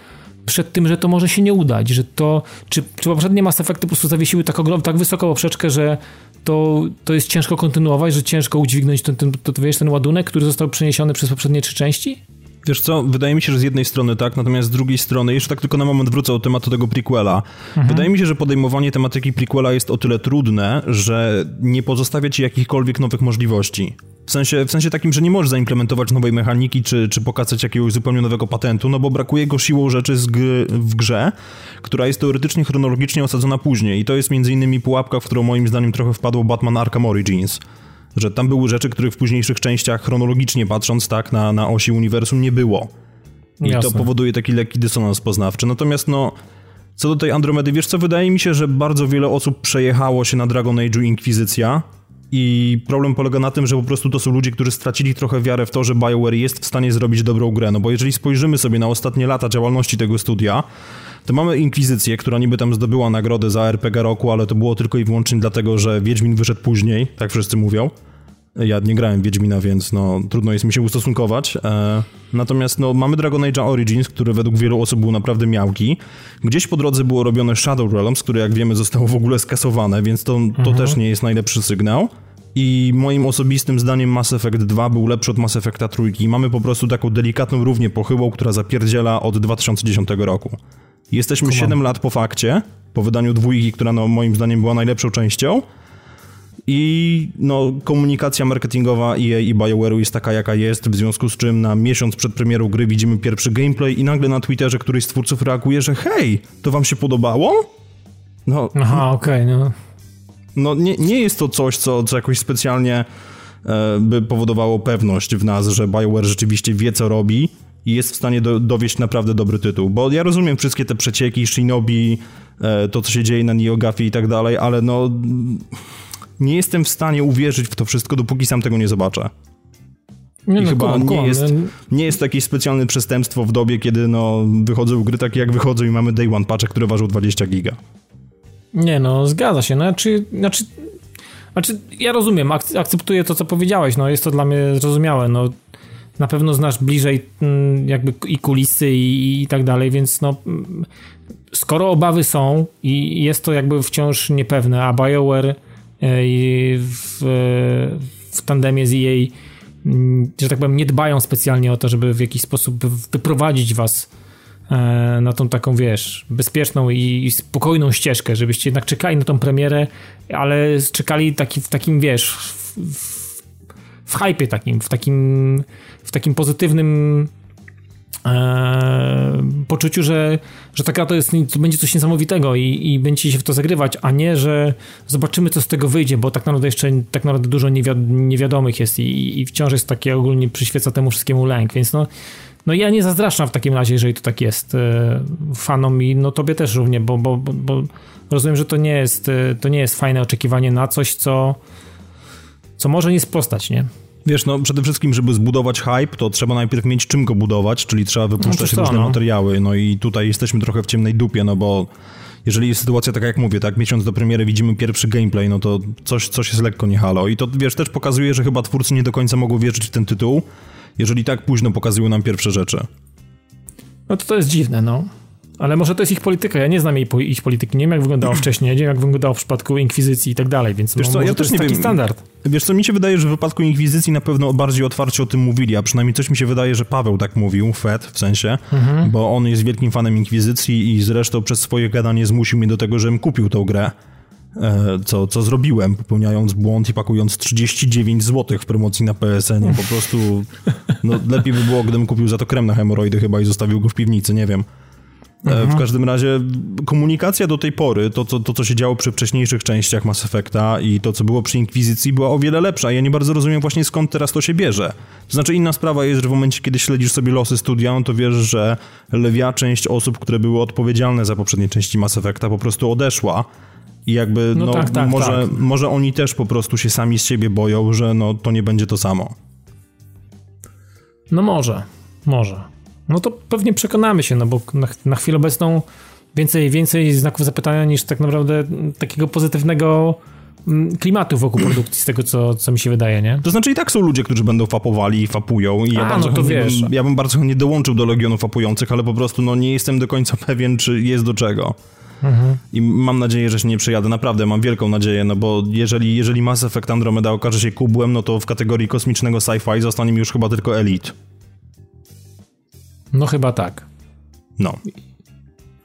przed tym, że to może się nie udać, że to, czy, czy poprzednie Mass Effecty po prostu zawiesiły tak, ogrom, tak wysoko poprzeczkę, że to, to jest ciężko kontynuować, że ciężko udźwignąć ten, ten, to, wiesz, ten ładunek, który został przeniesiony przez poprzednie trzy części? Wiesz co, wydaje mi się, że z jednej strony tak, natomiast z drugiej strony, jeszcze tak tylko na moment wrócę do tematu tego prequela. Mhm. Wydaje mi się, że podejmowanie tematyki prequela jest o tyle trudne, że nie pozostawia ci jakichkolwiek nowych możliwości. W sensie, w sensie takim, że nie możesz zaimplementować nowej mechaniki, czy, czy pokazać jakiegoś zupełnie nowego patentu, no bo brakuje go siłą rzeczy z gry, w grze, która jest teoretycznie chronologicznie osadzona później. I to jest między innymi pułapka, w którą moim zdaniem trochę wpadło Batman Arkham Origins że tam były rzeczy, których w późniejszych częściach chronologicznie patrząc tak na, na osi uniwersum nie było. I Jasne. to powoduje taki lekki dysonans poznawczy. Natomiast no, co do tej Andromedy, wiesz co, wydaje mi się, że bardzo wiele osób przejechało się na Dragon Age'u Inkwizycja i problem polega na tym, że po prostu to są ludzie, którzy stracili trochę wiarę w to, że BioWare jest w stanie zrobić dobrą grę. No bo jeżeli spojrzymy sobie na ostatnie lata działalności tego studia, to mamy Inkwizycję, która niby tam zdobyła nagrodę za RPG roku, ale to było tylko i wyłącznie dlatego, że Wiedźmin wyszedł później, tak wszyscy mówią. Ja nie grałem Wiedźmina, więc no, trudno jest mi się ustosunkować. E, natomiast no, mamy Dragon Age Origins, który według wielu osób był naprawdę miałki. Gdzieś po drodze było robione Shadow Realms, które jak wiemy zostało w ogóle skasowane, więc to, to mhm. też nie jest najlepszy sygnał. I moim osobistym zdaniem Mass Effect 2 był lepszy od Mass Effecta 3. Mamy po prostu taką delikatną równie pochyłą, która zapierdziela od 2010 roku. Jesteśmy Come 7 on. lat po fakcie, po wydaniu dwójki, która no, moim zdaniem była najlepszą częścią. I no, komunikacja marketingowa EA i BioWare'u jest taka, jaka jest, w związku z czym na miesiąc przed premierą gry widzimy pierwszy gameplay i nagle na Twitterze któryś z twórców reaguje, że hej, to wam się podobało? No, Aha, okej, okay, no. No nie, nie jest to coś, co, co jakoś specjalnie e, by powodowało pewność w nas, że BioWare rzeczywiście wie, co robi i jest w stanie do, dowieść naprawdę dobry tytuł. Bo ja rozumiem wszystkie te przecieki, Shinobi, e, to co się dzieje na Niogafie i tak dalej, ale no nie jestem w stanie uwierzyć w to wszystko, dopóki sam tego nie zobaczę. Nie, I no, chyba nie, jest, nie jest to jakieś specjalne przestępstwo w dobie, kiedy no, wychodzą gry takie jak wychodzą i mamy day one patche, które ważą 20 giga. Nie no, zgadza się. Znaczy, znaczy, znaczy ja rozumiem, akceptuję to, co powiedziałeś, no jest to dla mnie zrozumiałe, no na pewno znasz bliżej mm, jakby i kulisy i, i tak dalej, więc no skoro obawy są i jest to jakby wciąż niepewne, a BioWare E, w, w tandemie z EA, mm, że tak powiem, nie dbają specjalnie o to, żeby w jakiś sposób wyprowadzić was e, na tą taką, wiesz, bezpieczną i spokojną ścieżkę, żebyście jednak czekali na tą premierę, ale czekali taki, w takim, wiesz, w, w, hypie takim, w takim, w takim pozytywnym e, poczuciu, że, że ta gra to, jest, to będzie coś niesamowitego i, i będziecie się w to zagrywać, a nie, że zobaczymy, co z tego wyjdzie, bo tak naprawdę jeszcze tak naprawdę dużo niewiad niewiadomych jest i, i wciąż jest takie ogólnie przyświeca temu wszystkiemu lęk, więc no, no ja nie zazdraszczam w takim razie, jeżeli to tak jest e, fanom i no tobie też równie, bo, bo, bo, bo rozumiem, że to nie jest e, to nie jest fajne oczekiwanie na coś, co co może nie sprostać, nie? Wiesz, no przede wszystkim, żeby zbudować hype, to trzeba najpierw mieć czym go budować, czyli trzeba wypuszczać no różne no. materiały. No i tutaj jesteśmy trochę w ciemnej dupie, no bo jeżeli jest sytuacja taka jak mówię, tak, miesiąc do premiery widzimy pierwszy gameplay, no to coś, coś jest lekko nie halo. I to, wiesz, też pokazuje, że chyba twórcy nie do końca mogą wierzyć w ten tytuł, jeżeli tak późno pokazują nam pierwsze rzeczy. No to to jest dziwne, no. Ale może to jest ich polityka, ja nie znam jej, ich polityki, nie wiem jak wyglądało wcześniej, nie wiem jak wyglądało w przypadku Inkwizycji i tak dalej, więc Wiesz co, ja też nie taki wiem. standard. Wiesz co, mi się wydaje, że w wypadku Inkwizycji na pewno bardziej otwarcie o tym mówili, a przynajmniej coś mi się wydaje, że Paweł tak mówił, Fed w sensie, mhm. bo on jest wielkim fanem Inkwizycji i zresztą przez swoje gadanie zmusił mnie do tego, żebym kupił tą grę. E, co, co zrobiłem, popełniając błąd i pakując 39 zł w promocji na PSN. Po prostu no, lepiej by było, gdybym kupił za to krem na hemoroidy chyba i zostawił go w piwnicy, nie wiem. Mhm. W każdym razie komunikacja do tej pory, to, to, to co się działo przy wcześniejszych częściach Mass Effecta i to co było przy Inkwizycji była o wiele lepsza. Ja nie bardzo rozumiem właśnie skąd teraz to się bierze. To znaczy inna sprawa jest, że w momencie kiedy śledzisz sobie losy studia, no to wiesz, że lwia część osób, które były odpowiedzialne za poprzednie części Mass Effecta po prostu odeszła. I jakby, no, no tak, tak, może, tak. może oni też po prostu się sami z siebie boją, że no to nie będzie to samo. No może, może. No to pewnie przekonamy się, no bo na, na chwilę obecną więcej, więcej znaków zapytania niż tak naprawdę takiego pozytywnego mm, klimatu wokół produkcji, z tego co, co mi się wydaje, nie? To znaczy i tak są ludzie, którzy będą fapowali i fapują i ja, A, bardzo no to wiesz. Bym, ja bym bardzo chętnie dołączył do Legionu fapujących, ale po prostu no nie jestem do końca pewien, czy jest do czego. Mhm. I mam nadzieję, że się nie przejadę. Naprawdę, mam wielką nadzieję, no bo jeżeli, jeżeli Mass Effect Andromeda okaże się kubłem, no to w kategorii kosmicznego sci-fi zostanie mi już chyba tylko Elite. No chyba tak. No.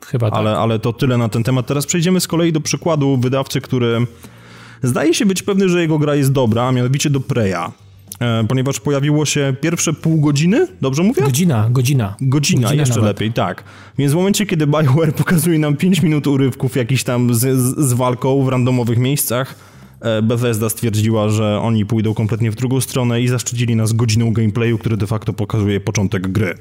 Chyba tak. Ale, ale to tyle na ten temat. Teraz przejdziemy z kolei do przykładu wydawcy, który zdaje się być pewny, że jego gra jest dobra, a mianowicie do Preya. E, ponieważ pojawiło się pierwsze pół godziny, dobrze mówię? Godzina, godzina. Godzina, godzina jeszcze nawet. lepiej, tak. Więc w momencie, kiedy BioWare pokazuje nam 5 minut urywków jakiś tam z, z, walką w randomowych miejscach, e, Bethesda stwierdziła, że oni pójdą kompletnie w drugą stronę i zaszczycili nas godziną gameplayu, który de facto pokazuje początek gry.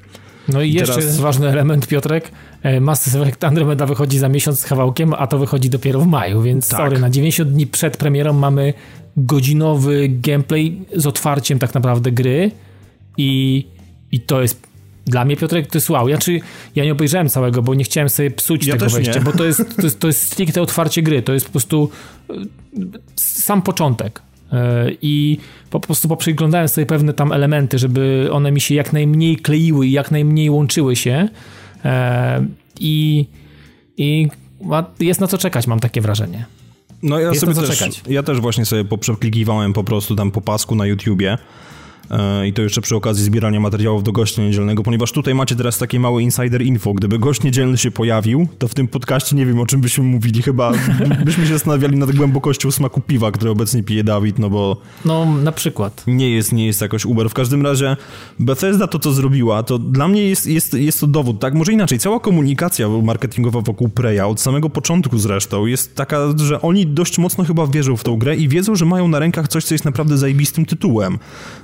No i, I jeszcze teraz... jest ważny element, Piotrek. E, Mass Effect Andromeda wychodzi za miesiąc z kawałkiem, a to wychodzi dopiero w maju, więc tak. sorry, na 90 dni przed premierą mamy godzinowy gameplay z otwarciem tak naprawdę gry i, i to jest dla mnie, Piotrek, to jest wow. Ja, czy, ja nie obejrzałem całego, bo nie chciałem sobie psuć ja tego wejścia, nie. bo to jest, to, jest, to jest stricte otwarcie gry. To jest po prostu e, sam początek. E, I po prostu poprzyglądałem sobie pewne tam elementy, żeby one mi się jak najmniej kleiły i jak najmniej łączyły się. E, I, i jest na co czekać, mam takie wrażenie. No ja jest sobie też, czekać. ja też właśnie sobie poprzeklikiwałem po prostu tam po pasku na YouTubie I to jeszcze przy okazji zbierania materiałów do gościa niedzielnego, ponieważ tutaj macie teraz takie małe insider info. Gdyby gość niedzielny się pojawił, to w tym podcaście nie wiem o czym byśmy mówili. Chyba byśmy się zastanawiali nad głębokością smaku piwa, które obecnie pije Dawid, no bo... No, na przykład. Nie jest, nie jest jakoś Uber. W każdym razie Bethesda to, co zrobiła, to dla mnie jest, jest, jest to dowód, tak? Może inaczej. Cała komunikacja marketingowa wokół Preya, od samego początku zresztą, jest taka, że oni dość mocno chyba wierzą w tą grę i wiedzą, że mają na rękach coś, co jest naprawdę zajebistym tytułem.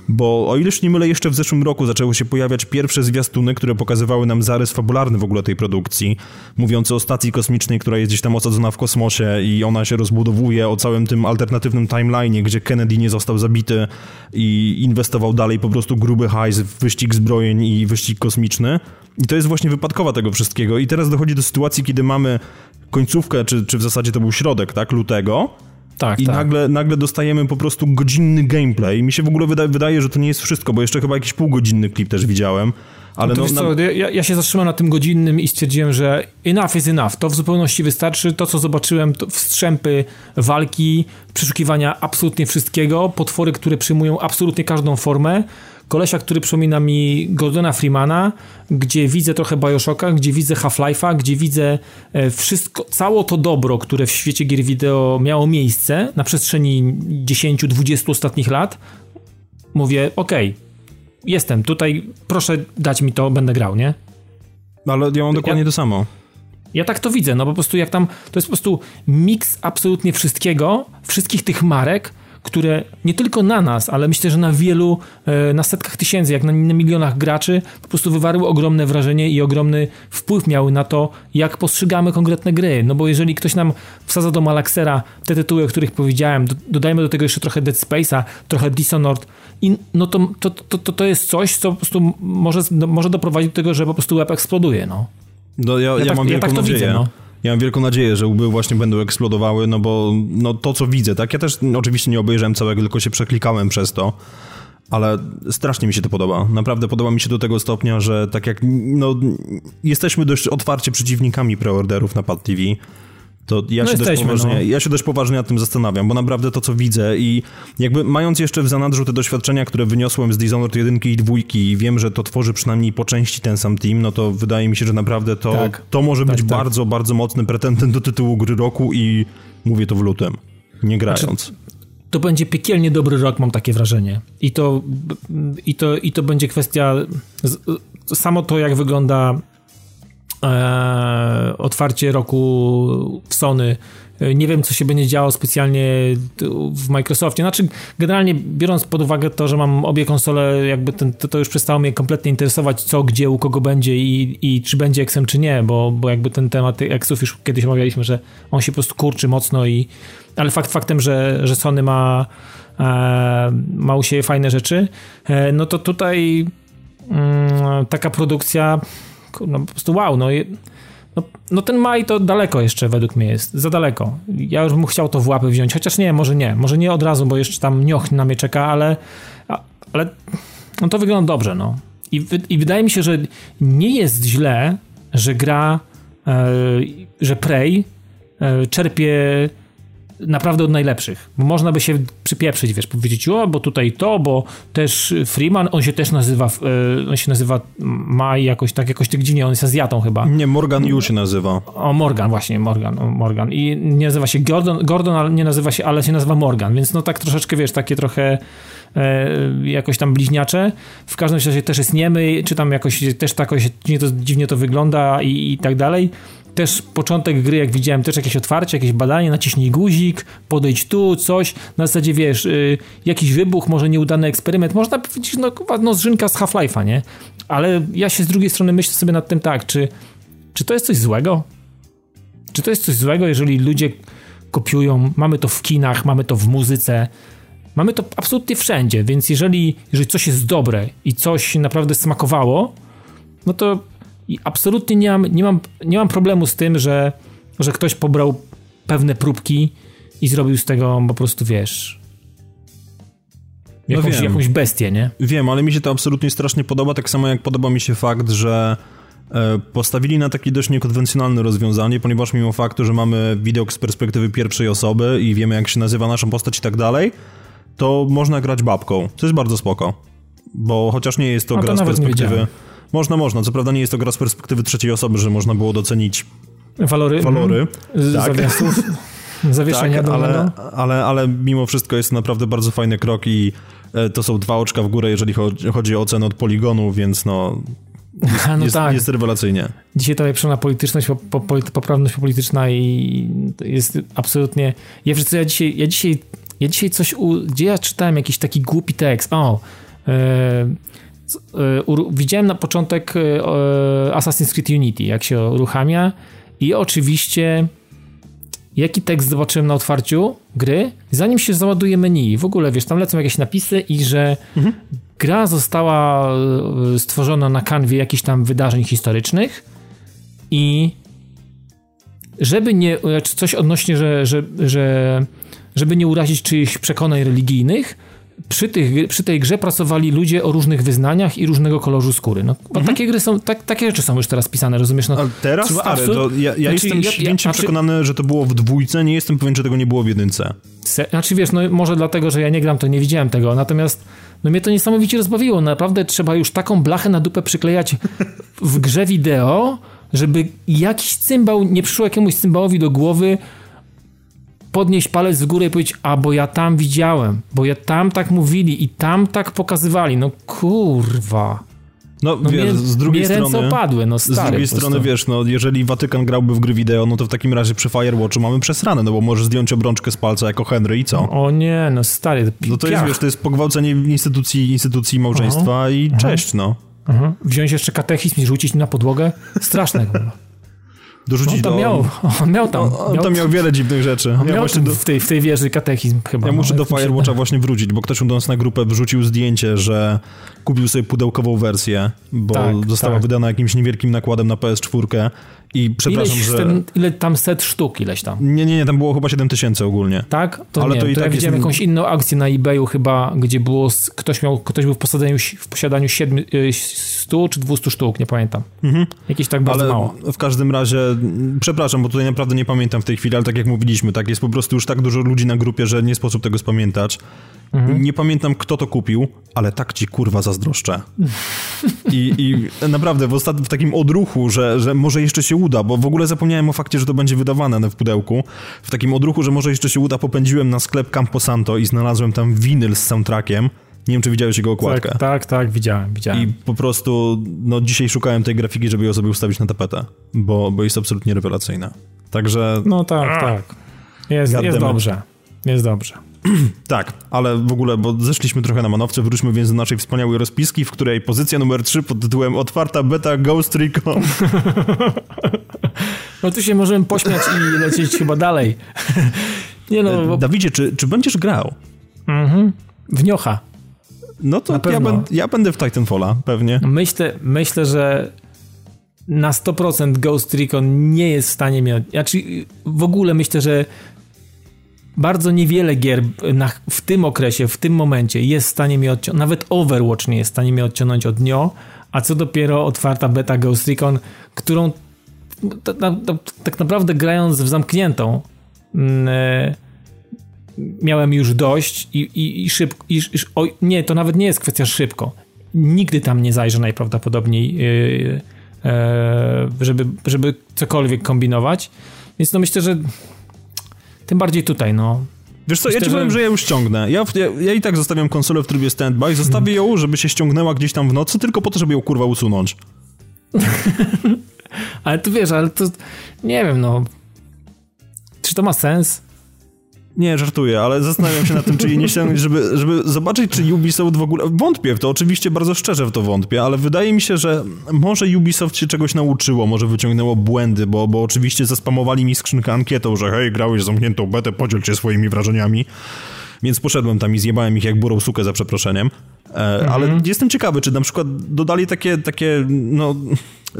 Bo o ile się nie mylę, jeszcze w zeszłym roku zaczęły się pojawiać pierwsze zwiastuny, które pokazywały nam zarys fabularny w ogóle tej produkcji, mówiący o stacji kosmicznej, która jest gdzieś tam osadzona w kosmosie i ona się rozbudowuje, o całym tym alternatywnym timeline'ie, gdzie Kennedy nie został zabity i inwestował dalej po prostu gruby hajs w wyścig zbrojeń i wyścig kosmiczny. I to jest właśnie wypadkowa tego wszystkiego. I teraz dochodzi do sytuacji, kiedy mamy końcówkę, czy, czy w zasadzie to był środek, tak, lutego, tak, I tak. Nagle, nagle dostajemy po prostu godzinny gameplay. Mi się w ogóle wydaje, wydaje, że to nie jest wszystko, bo jeszcze chyba jakiś półgodzinny klip też widziałem. Ale no, no, co, ja, ja, się zatrzymałem na tym godzinnym i stwierdziłem, że enough is enough. To w zupełności wystarczy. To, co zobaczyłem, to wstrzępy walki, przeszukiwania absolutnie wszystkiego, potwory, które przyjmują absolutnie każdą formę, kolesia, który przypomina mi Gordona Freemana, gdzie widzę trochę Bioshocka, gdzie widzę Half-Life'a, gdzie widzę e, wszystko, cało to dobro, które w świecie gier wideo miało miejsce na przestrzeni 10-20 ostatnich lat. Mówię, okej, okay, jestem tutaj, proszę dać mi to, będę grał, nie? Ale ja mam dokładnie ja, to samo. Ja tak to widzę, no po prostu jak tam, to jest po prostu miks absolutnie wszystkiego, wszystkich tych marek, które nie tylko na nas, ale myślę, że na wielu, e, na setkach tysięcy, jak na, na milionach graczy, po prostu wywarły ogromne wrażenie i ogromny wpływ miały na to, jak postrzegamy konkretne gry. No bo jeżeli ktoś nam wsadza do Malaxera te tytuły, o których powiedziałem, dodajmy do tego jeszcze trochę Dead Space'a, trochę Dishonored, i no to, to, to, to, jest coś, co po prostu może, może doprowadzić do tego, że po prostu web eksploduje, no. No ja, ja, ja tak, mam ja tak to widzę, no. Ja mam wielką nadzieję, że łby właśnie będą eksplodowały, no bo no, to, co widzę, tak? Ja też oczywiście nie obejrzałem całego, tylko się przeklikałem przez to, ale strasznie mi się to podoba. Naprawdę podoba mi się do tego stopnia, że tak jak no, jesteśmy dość otwarcie przeciwnikami preorderów na Pad TV, to ja, no się dość poważnie, no. ja się dość poważnie nad tym zastanawiam, bo naprawdę to, co widzę i jakby mając jeszcze w zanadrzu te doświadczenia, które wyniosłem z Dishonored 1 i 2 i wiem, że to tworzy przynajmniej po części ten sam team, no to wydaje mi się, że naprawdę to, tak. to może tak, być tak. bardzo, bardzo mocny pretendent do tytułu gry roku i mówię to w lutem, nie grając. Znaczy, to będzie piekielnie dobry rok, mam takie wrażenie. I to, i to, i to będzie kwestia samo to, jak wygląda otwarcie roku w Sony. Nie wiem, co się będzie działo specjalnie w Microsoftie. Znaczy, generalnie biorąc pod uwagę to, że mam obie konsole, jakby ten, to, to, już przestało mnie kompletnie interesować, co, gdzie, u kogo będzie i, i czy będzie XM, czy nie, bo, bo jakby ten temat Xów już kiedyś omawialiśmy, że on się po prostu kurczy mocno i ale fakt faktem, że, że Sony ma, e, ma u siebie fajne rzeczy, e, no to tutaj mm, taka produkcja no po prostu wow, no, no, no, ten maj to daleko jeszcze według mnie jest, za daleko. Ja już bym chciał to w łapy wziąć, chociaż nie, może nie, może nie od razu, bo jeszcze tam nioch na mnie czeka, ale, ale no to wygląda dobrze, no. I, I wydaje mi się, że nie jest źle, że gra, e, że Prey e, czerpie naprawdę od najlepszych. Można by się przypieprzyć, wiesz, powiedzieć, o, bo tutaj to, bo też Freeman, on się też nazywa, e, on się nazywa Maj jakoś tak, jakoś tak dziwnie, on jest Azjatą chyba. Nie, Morgan już się nazywa. O, Morgan, właśnie, Morgan, Morgan. I nie nazywa się Gordon, Gordon nie nazywa się, ale się nazywa Morgan, więc no tak troszeczkę, wiesz, takie trochę e, jakoś tam bliźniacze. W każdym razie też jest niemy, czy tam jakoś też tak dziwnie to, dziwnie to wygląda i, i tak dalej też początek gry, jak widziałem, też jakieś otwarcie, jakieś badanie, naciśnij guzik, podejdź tu, coś, na zasadzie wiesz, y, jakiś wybuch, może nieudany eksperyment, można powiedzieć, no, no zrzynka z Half-Life'a, nie? Ale ja się z drugiej strony myślę sobie nad tym tak, czy, czy to jest coś złego? Czy to jest coś złego, jeżeli ludzie kopiują, mamy to w kinach, mamy to w muzyce, mamy to absolutnie wszędzie, więc jeżeli, jeżeli coś jest dobre i coś naprawdę smakowało, no to i absolutnie nie mam, nie mam, nie mam problemu z tym, że, że ktoś pobrał pewne próbki i zrobił z tego po prostu, wiesz, jakąś, no jakąś bestię, nie? Wiem, ale mi się to absolutnie strasznie podoba, tak samo jak podoba mi się fakt, że e, postawili na takie dość niekonwencjonalne rozwiązanie, ponieważ mimo faktu, że mamy widok z perspektywy pierwszej osoby i wiemy jak się nazywa naszą postać i tak dalej, to można grać babką, co jest bardzo spoko. Bo chociaż nie jest to, to gra z perspektywy można, można. Co prawda nie jest to gra z perspektywy trzeciej osoby, że można było docenić walory, walory. Mm, tak. zawiasów. Zawieszenia tak, ale, ale, ale mimo wszystko jest to naprawdę bardzo fajny krok i e, to są dwa oczka w górę, jeżeli chodzi o ocenę od poligonu, więc no jest, no jest, tak. jest rewelacyjnie. Dzisiaj ta lepszona polityczność, po, po, poprawność polityczna i jest absolutnie... Ja, ja dzisiaj, ja dzisiaj, ja dzisiaj coś... U... Gdzie ja czytałem jakiś taki głupi tekst? O, yy, widziałem na początek e, Assassin's Creed Unity, jak się uruchamia i oczywiście jaki tekst zobaczyłem na otwarciu gry, zanim się załaduje menu. W ogóle, wiesz, tam lecą jakieś napisy i że mhm. gra została e, stworzona na kanwie jakichś tam wydarzeń historycznych i żeby nie, coś odnośnie, że, że, że żeby nie urazić czyichś przekonań religijnych, przy, tych, przy tej grze pracowali ludzie o różnych wyznaniach i różnego kolorze skóry. No, bo Mhm. takie gry są, tak, takie rzeczy są już teraz pisane, rozumiesz? No, Ale teraz, trzeba stary, absurd- to ja, ja Znaczy, jestem ja- ja- święcie znaczy- przekonany, że to było w dwójce, nie jestem pewien, czy tego nie było w jedynce. Se, znaczy wiesz, no może dlatego, że ja nie gram, to nie widziałem tego, natomiast no mnie to niesamowicie rozbawiło. Naprawdę trzeba już taką blachę na dupę przyklejać w grze wideo, żeby jakiś cymbał, nie przyszło jakiemuś cymbałowi do głowy podnieść palec w górę i powiedzieć, a bo ja tam widziałem, bo ja tam tak mówili i tam tak pokazywali. No kurwa. No, No wiesz, mnie, z drugiej strony... opadły, no Z stary. drugiej po prostu. strony, wiesz, no, jeżeli Watykan grałby w gry wideo, no to w takim razie przy Firewatchu mamy przesrane, no bo możesz zdjąć obrączkę z palca jako Henry i co? O nie, no stary. No to jest, wiesz, to jest pogwałcenie instytucji, instytucji małżeństwa i cześć, no. Wziąć jeszcze katechizm i rzucić na podłogę? Straszne. kurwa. Dorzucić On tam do... miał, on miał tam. On miał, tam miał wiele dziwnych rzeczy. on Ja, miał do, w, tej, w tej wieży katechizm chyba. ja no, muszę do jak mi się Firewatcha właśnie wrócić, bo ktoś u nas na grupę wrzucił zdjęcie, że kupił sobie pudełkową wersję, bo Tak, została tak. wydana jakimś niewielkim nakładem na PS4 i przepraszam, Ileś że... ten, ile tam set sztuk, ileś tam. Nie, nie, nie, tam było chyba 7 tysięcy ogólnie. Tak? To Ale nie, to i to tak ja widziałem jest- jakąś inną akcję na eBayu chyba, gdzie było, ktoś miał, ktoś był w posiadaniu, w posiadaniu 7, 100 czy 200 sztuk, nie pamiętam. Jakieś tak bardzo Mhm. Ale mało. w każdym razie, m, przepraszam, bo tutaj naprawdę nie pamiętam w tej chwili, ale tak jak mówiliśmy, tak jest po prostu już tak dużo ludzi na grupie, że nie sposób tego spamiętać. Mhm. Nie pamiętam, kto to kupił, ale tak ci kurwa zazdroszczę. I, i naprawdę w, ostat... w takim odruchu, że, że może jeszcze się uda, bo w ogóle zapomniałem o fakcie, że to będzie wydawane w pudełku. W takim odruchu, że może jeszcze się uda, popędziłem na sklep Camposanto i znalazłem tam winyl z soundtrackiem. Nie wiem, czy widziałeś jego okładkę. Tak, tak, tak, widziałem, widziałem. I po prostu, no dzisiaj szukałem tej grafiki, żeby ją sobie ustawić na tapetę, bo, bo jest absolutnie rewelacyjna. Także No tak, tak. Jest, jest dobrze. Jest dobrze. tak, ale w ogóle, bo zeszliśmy trochę na manowce, wróćmy więc do naszej wspaniałej rozpiski, w której pozycja numer 3 pod tytułem Otwarta beta Ghost Recon. No tu się możemy pośmiać i lecieć chyba dalej. Nie no, bo, Dawidzie, czy, czy będziesz grał? mhm. wniocha. No to ja, będę, ja będę w Titanfalla, pewnie. Myślę, myślę, że na 100% Ghost Recon nie jest w stanie mieć. Znaczy, w ogóle myślę, że bardzo niewiele gier na, w tym okresie, w tym momencie jest w stanie mnie odciągnąć. Nawet Overwatch nie jest w stanie mnie odciągnąć od nio, a co dopiero otwarta beta Ghost Recon, którą ta, ta, ta, tak naprawdę grając w zamkniętą mm, e, miałem już dość i, i, i szybko. I, oj, nie, to nawet nie jest kwestia szybko. Nigdy tam nie zajrzę najprawdopodobniej, yy, yy, żeby, żeby cokolwiek kombinować. Więc no myślę, że tym bardziej tutaj, no. Wiesz co, ja Myślę, ci powiem, że- że ja ją ściągnę. Ja, ja, ja i tak zostawiam konsolę w trybie standby, zostawię ją, żeby się ściągnęła gdzieś tam w nocy, tylko po to, żeby ją kurwa usunąć. Ale tu wiesz, ale to nie wiem, no. Czy to ma sens? Nie, żartuję, ale zastanawiam się nad tym, czy jej nie ściągnąć, żeby, żeby zobaczyć, czy Ubisoft w ogóle... Wątpię w to, oczywiście bardzo szczerze w to wątpię, ale wydaje mi się, że może Ubisoft się czegoś nauczyło, może wyciągnęło błędy, bo, bo oczywiście zaspamowali mi skrzynkę ankietą, że hej, grałeś zamkniętą betę, podziel się swoimi wrażeniami. Więc poszedłem tam i zjebałem ich jak burą sukę za przeproszeniem. E, Ale jestem ciekawy, czy na przykład dodali takie, takie no,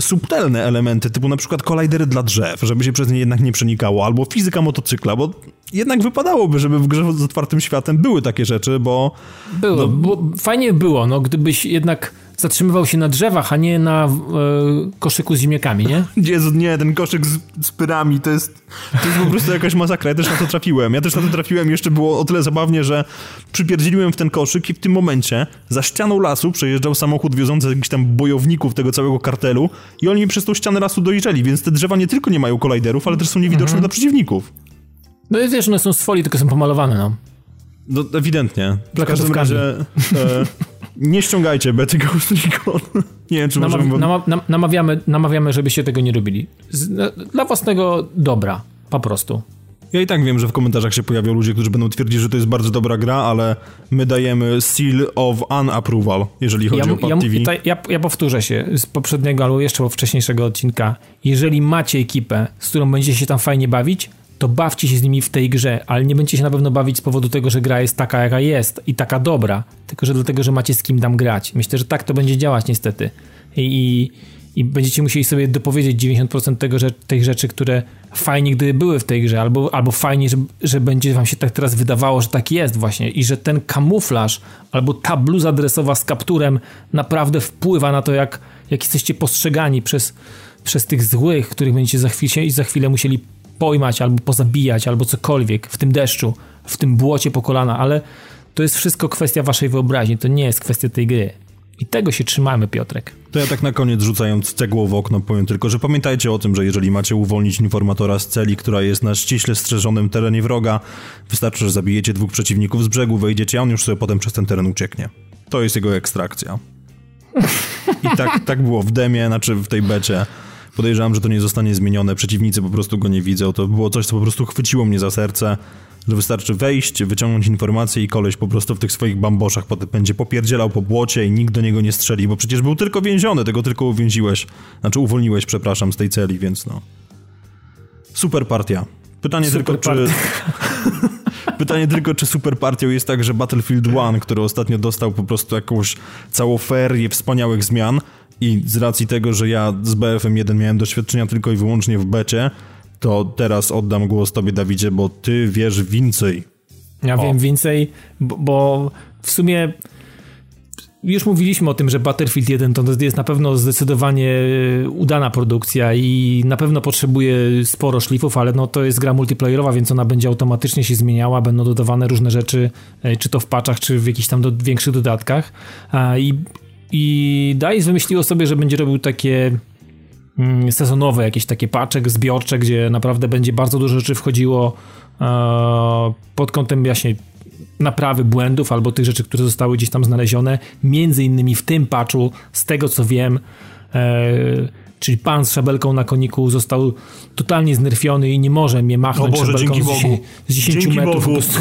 subtelne elementy, typu na przykład kolajdery dla drzew, żeby się przez nie jednak nie przenikało, albo fizyka motocykla, bo jednak wypadałoby, żeby w grze z otwartym światem były takie rzeczy, bo Było, No. było fajnie było, no, gdybyś jednak zatrzymywał się na drzewach, a nie na e, koszyku z ziemniakami, nie? Jezu, nie, ten koszyk z, z pyrami to jest, to jest po prostu jakaś masakra. Ja też na to trafiłem. Ja też na to trafiłem. Jeszcze było o tyle zabawnie, że przypierdzieliłem w ten koszyk i w tym momencie za ścianą lasu przejeżdżał samochód wiozący jakichś tam bojowników tego całego kartelu i oni mi przez tą ścianę lasu dojrzeli, więc te drzewa nie tylko nie mają kolajderów, ale też są niewidoczne dla przeciwników. No i wiesz, one są z folii, tylko są pomalowane, no. No, ewidentnie. W każdym razie e, nie ściągajcie bety Ghost Recon. Nie wiem, czy Namaw, możemy... nam, namawiamy, namawiamy, żebyście tego nie robili. Z, dla własnego dobra, po prostu. Ja i tak wiem, że w komentarzach się pojawią ludzie, którzy będą twierdzić, że to jest bardzo dobra gra, ale my dajemy seal of unapproval, jeżeli chodzi Ja, o Pad ja, TV. ta, ja, ja powtórzę się z poprzedniego albo jeszcze wcześniejszego odcinka. Jeżeli macie ekipę, z którą będziecie się tam fajnie bawić, to bawcie się z nimi w tej grze, ale nie będziecie się na pewno bawić z powodu tego, że gra jest taka, jaka jest i taka dobra, tylko że dlatego, że macie z kim tam grać. Myślę, że tak to będzie działać niestety. I, i będziecie musieli sobie dopowiedzieć 90% tego, że, tych rzeczy, które fajnie gdyby były w tej grze, albo, albo fajnie, że, że będzie wam się tak teraz wydawało, że tak jest właśnie i że ten kamuflaż albo ta bluza adresowa z kapturem naprawdę wpływa na to, jak, jak jesteście postrzegani przez, przez tych złych, których będziecie za chwilę, za chwilę musieli pojmać albo pozabijać, albo cokolwiek w tym deszczu, w tym błocie po kolana, ale to jest wszystko kwestia waszej wyobraźni, to nie jest kwestia tej gry. I tego się trzymamy, Piotrek. To ja tak na koniec rzucając cegło w okno powiem tylko, że pamiętajcie o tym, że jeżeli macie uwolnić informatora z celi, która jest na ściśle strzeżonym terenie wroga, wystarczy, że zabijecie dwóch przeciwników z brzegu, wejdziecie, a on już sobie potem przez ten teren ucieknie. To jest jego ekstrakcja. I tak, tak było w demie, znaczy w tej becie. Podejrzewam, że to nie zostanie zmienione, przeciwnicy po prostu go nie widzą. To było coś, co po prostu chwyciło mnie za serce że wystarczy wejść, wyciągnąć informację i koleś po prostu w tych swoich bamboszach potem będzie popierdzielał po błocie i nikt do niego nie strzeli, bo przecież był tylko więziony, tego tylko uwięziłeś, znaczy uwolniłeś, przepraszam, z tej celi, więc no. Super partia. Pytanie Super tylko, partia. czy... Pytanie tylko, czy super partią jest tak, że Battlefield 1, który ostatnio dostał po prostu jakąś całą ferię wspaniałych zmian i z racji tego, że ja z BFM 1 miałem doświadczenia tylko i wyłącznie w becie, to teraz oddam głos tobie, Dawidzie, bo ty wiesz więcej. Ja o. wiem więcej, bo, bo w sumie już mówiliśmy o tym, że Battlefield 1 to jest na pewno zdecydowanie udana produkcja i na pewno potrzebuje sporo szlifów, ale no to jest gra multiplayerowa, więc ona będzie automatycznie się zmieniała, będą dodawane różne rzeczy, e, czy to w patchach, czy w jakichś tam do, większych dodatkach. I, i DICE wymyśliło sobie, że będzie robił takie Mm, sezonowe, jakieś takie paczek zbiorcze, gdzie naprawdę będzie bardzo dużo rzeczy wchodziło e, pod kątem właśnie naprawy błędów albo tych rzeczy, które zostały gdzieś tam znalezione. Między innymi w tym patchu, z tego co wiem, e, czyli pan z szabelką na koniku został totalnie znerfiony i nie może mnie machnąć Boże, szabelką z 10, z 10 dzięki metrów. Prostu,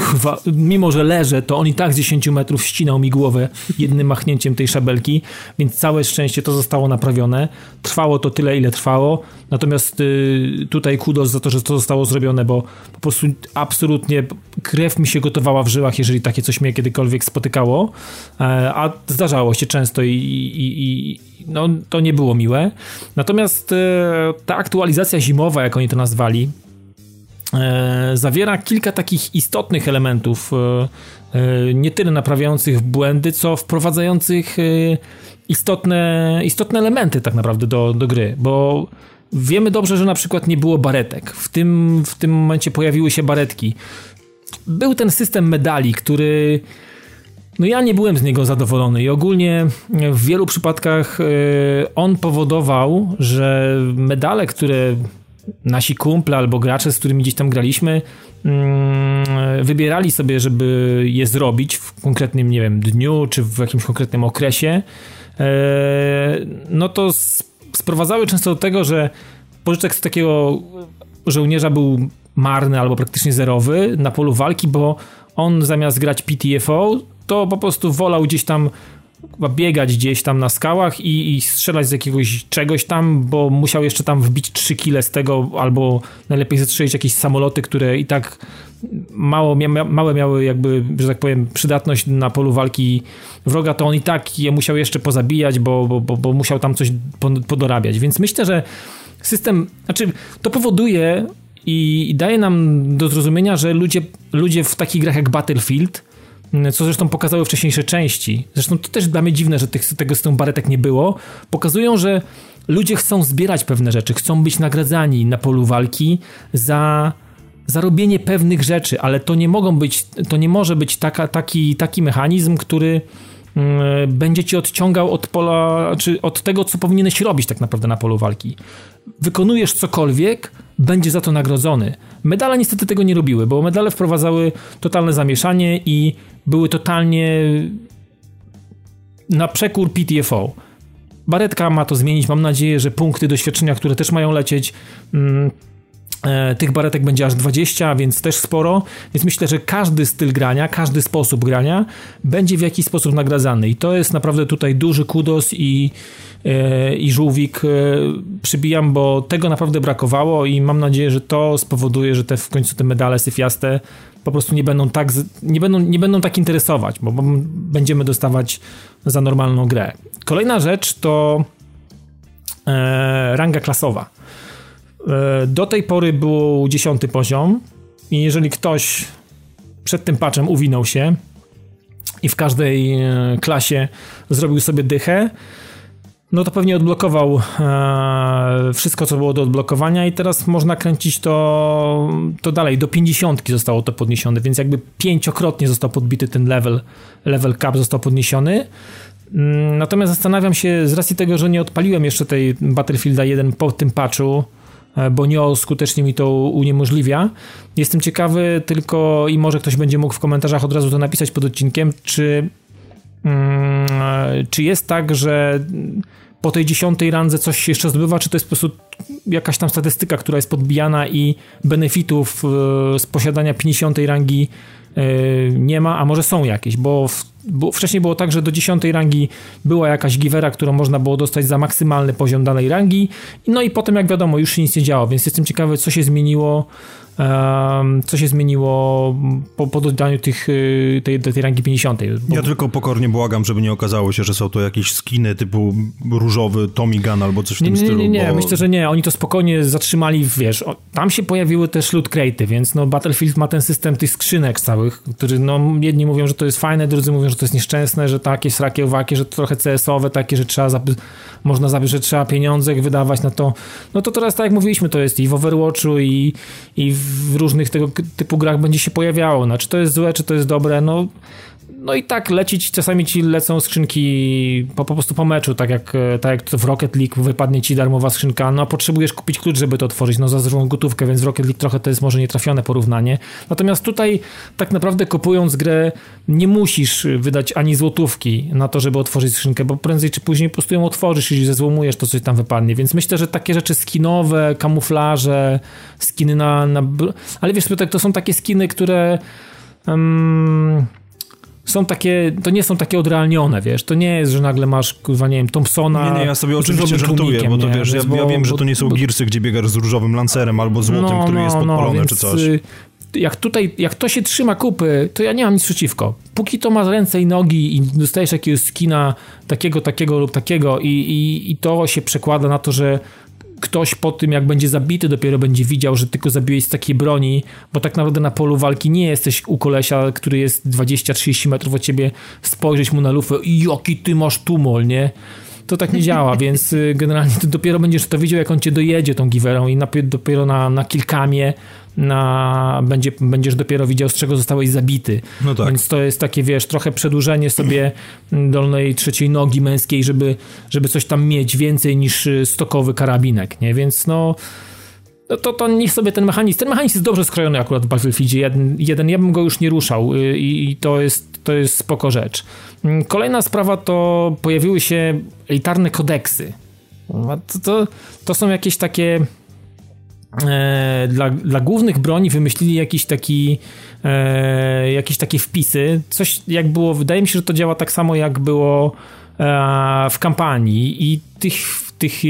mimo, że leżę, to on i tak z 10 metrów ścinał mi głowę jednym machnięciem tej szabelki, więc całe szczęście to zostało naprawione. Trwało to tyle, ile trwało, natomiast y, tutaj kudos za to, że to zostało zrobione, bo po prostu absolutnie krew mi się gotowała w żyłach, jeżeli takie coś mnie kiedykolwiek spotykało, e, a zdarzało się często i, i, i no, to nie było miłe. Natomiast e, ta aktualizacja zimowa, jak oni to nazwali, e, zawiera kilka takich istotnych elementów, e, nie tyle naprawiających błędy, co wprowadzających istotne, istotne elementy tak naprawdę do, do gry, bo wiemy dobrze, że na przykład nie było baretek. W tym, w tym momencie pojawiły się baretki. Był ten system medali, który no ja nie byłem z niego zadowolony i ogólnie w wielu przypadkach e, on powodował, że medale, które nasi kumple albo gracze, z którymi gdzieś tam graliśmy, mm, wybierali sobie, żeby je zrobić w konkretnym, nie wiem, dniu czy w jakimś konkretnym okresie, e, no to sprowadzały często do tego, że pożyczek z takiego żołnierza był marny albo praktycznie zerowy na polu walki, bo on zamiast grać PTFO to po prostu wolał gdzieś tam biegać gdzieś tam na skałach i, i, strzelać z jakiegoś czegoś tam, bo musiał jeszcze tam wbić 3 kile z tego, albo najlepiej zestrzelić jakieś samoloty, które i tak mało, małe miały jakby, że tak powiem, przydatność na polu walki wroga, to on i tak je musiał jeszcze pozabijać, bo, bo, bo, bo musiał tam coś podorabiać. Więc myślę, że system, znaczy to powoduje i, i daje nam do zrozumienia, że ludzie, ludzie w takich grach jak Battlefield co zresztą pokazały wcześniejsze części, zresztą to też dla mnie dziwne, że tych, tego z tą baretek nie było, pokazują, że ludzie chcą zbierać pewne rzeczy, chcą być nagradzani na polu walki za, za robienie pewnych rzeczy, ale to nie mogą być, to nie może być taka, taki, taki mechanizm, który mm, będzie ci odciągał od pola, czy od tego, co powinieneś robić tak naprawdę na polu walki. Wykonujesz cokolwiek, będzie za to nagrodzony. Medale niestety tego nie robiły, bo medale wprowadzały totalne zamieszanie i były totalnie na przekór PTFO. Baretka ma to zmienić. Mam nadzieję, że punkty doświadczenia, które też mają lecieć, mm, e, tych baretek będzie aż 20, więc też sporo. Więc myślę, że każdy styl grania, każdy sposób grania będzie w jakiś sposób nagradzany. I to jest naprawdę tutaj duży kudos i, e, i żółwik e, przybijam, bo tego naprawdę brakowało i mam nadzieję, że to spowoduje, że te w końcu te medale syfiaste po prostu nie będą tak, nie będą, nie będą tak interesować, bo będziemy dostawać za normalną grę. Kolejna rzecz to e, ranga klasowa. E, do tej pory był dziesiąty poziom i jeżeli ktoś przed tym patchem uwinął się i w każdej e, klasie zrobił sobie dychę, no to pewnie odblokował e, wszystko, co było do odblokowania i teraz można kręcić to, to dalej. Do 50 zostało to podniesione, więc jakby pięciokrotnie został podbity ten level, level cap został podniesiony. Mm, natomiast zastanawiam się, z racji tego, że nie odpaliłem jeszcze tej Battlefielda 1 po tym patchu, e, bo nie skutecznie mi to uniemożliwia. Jestem ciekawy tylko i może ktoś będzie mógł w komentarzach od razu to napisać pod odcinkiem, czy, mm, e, czy jest tak, że po tej dziesiątej randze coś się jeszcze zdobywa, czy to jest po prostu jakaś tam statystyka, która jest podbijana i benefitów e, z posiadania 50 rangi e, nie ma, a może są jakieś, bo, w, bo wcześniej było tak, że do 10 rangi była jakaś givera, którą można było dostać za maksymalny poziom danej rangi, no i potem jak wiadomo już się nic nie działo, więc jestem ciekawy co się zmieniło co się zmieniło po, po dodaniu tych, y, tej, tej rangi 50. Bo... Ja tylko pokornie błagam, żeby nie okazało się, że są to jakieś skiny typu różowy Tommy Gun albo coś w nie, tym nie, stylu. Nie, nie, bo... myślę, że nie. Oni to spokojnie zatrzymali, wiesz, tam się pojawiły też loot crate'y, więc no Battlefield ma ten system tych skrzynek całych, który no jedni mówią, że to jest fajne, drudzy mówią, że to jest nieszczęsne, że takie srakie uwagi, że to trochę CS-owe takie, że trzeba można zabrać, że trzeba pieniądze wydawać na to. No to teraz tak jak mówiliśmy, to jest i w Overwatchu i, i w różnych tego typu grach będzie się pojawiało. No, czy to jest złe, czy to jest dobre, no no i tak lecić, czasami ci lecą skrzynki po, po prostu po meczu, tak jak, e, tak jak w Rocket League wypadnie ci darmowa skrzynka, no potrzebujesz kupić klucz, żeby to otworzyć, no za złą gotówkę, więc w Rocket League trochę to jest może nietrafione porównanie. Natomiast tutaj tak naprawdę kupując grę nie musisz wydać ani złotówki na to, żeby otworzyć skrzynkę, bo prędzej czy później po prostu ją otworzysz i zezłomujesz to, co tam wypadnie, więc myślę, że takie rzeczy skinowe, kamuflaże, skiny na... na... Ale wiesz, to są takie skiny, które... Um są takie, to nie są takie odrealnione, wiesz, to nie jest, że nagle masz, kurwa, nie wiem, Thompsona... Nie, nie, ja sobie oczywiście żartuję, bo to wiesz, ja, bo, ja, wiem, że to nie są bo, Gearsy, gdzie biegasz z różowym lancerem albo złotym, no, który no, jest no, podpalony no, czy coś. Y, jak tutaj, jak to się trzyma kupy, to ja nie mam nic przeciwko. Póki to ma ręce i nogi i dostajesz jakiegoś skina takiego, takiego lub takiego i, i, i to się przekłada na to, że ktoś po tym, jak będzie zabity, dopiero będzie widział, że tylko zabiłeś z takiej broni, bo tak naprawdę na polu walki nie jesteś u kolesia, który jest 20-30 metrów od ciebie, spojrzeć mu na lufę i jaki ty masz tumol, nie? To tak nie działa, więc y, generalnie ty dopiero będziesz to widział, jak on cię dojedzie tą giwerą i dopiero na, na kilkamie na, będzie, będziesz dopiero widział, z czego zostałeś zabity. No tak. Więc to jest takie, wiesz, trochę przedłużenie sobie dolnej trzeciej nogi męskiej, żeby, żeby coś tam mieć więcej niż stokowy karabinek, nie? Więc no no to, to niech sobie ten mechanizm, ten mechanizm jest dobrze skrojony akurat w Battlefieldzie jeden, jeden ja bym go już nie ruszał y, i, i, to, jest, to jest spoko rzecz. Mm, kolejna sprawa to pojawiły się elitarne kodeksy. To, to, to są jakieś takie E, dla, dla głównych broni wymyślili jakiś taki e, jakieś takie wpisy. Coś jak było, wydaje mi się, że to działa tak samo jak było e, w kampanii i tych, tych E,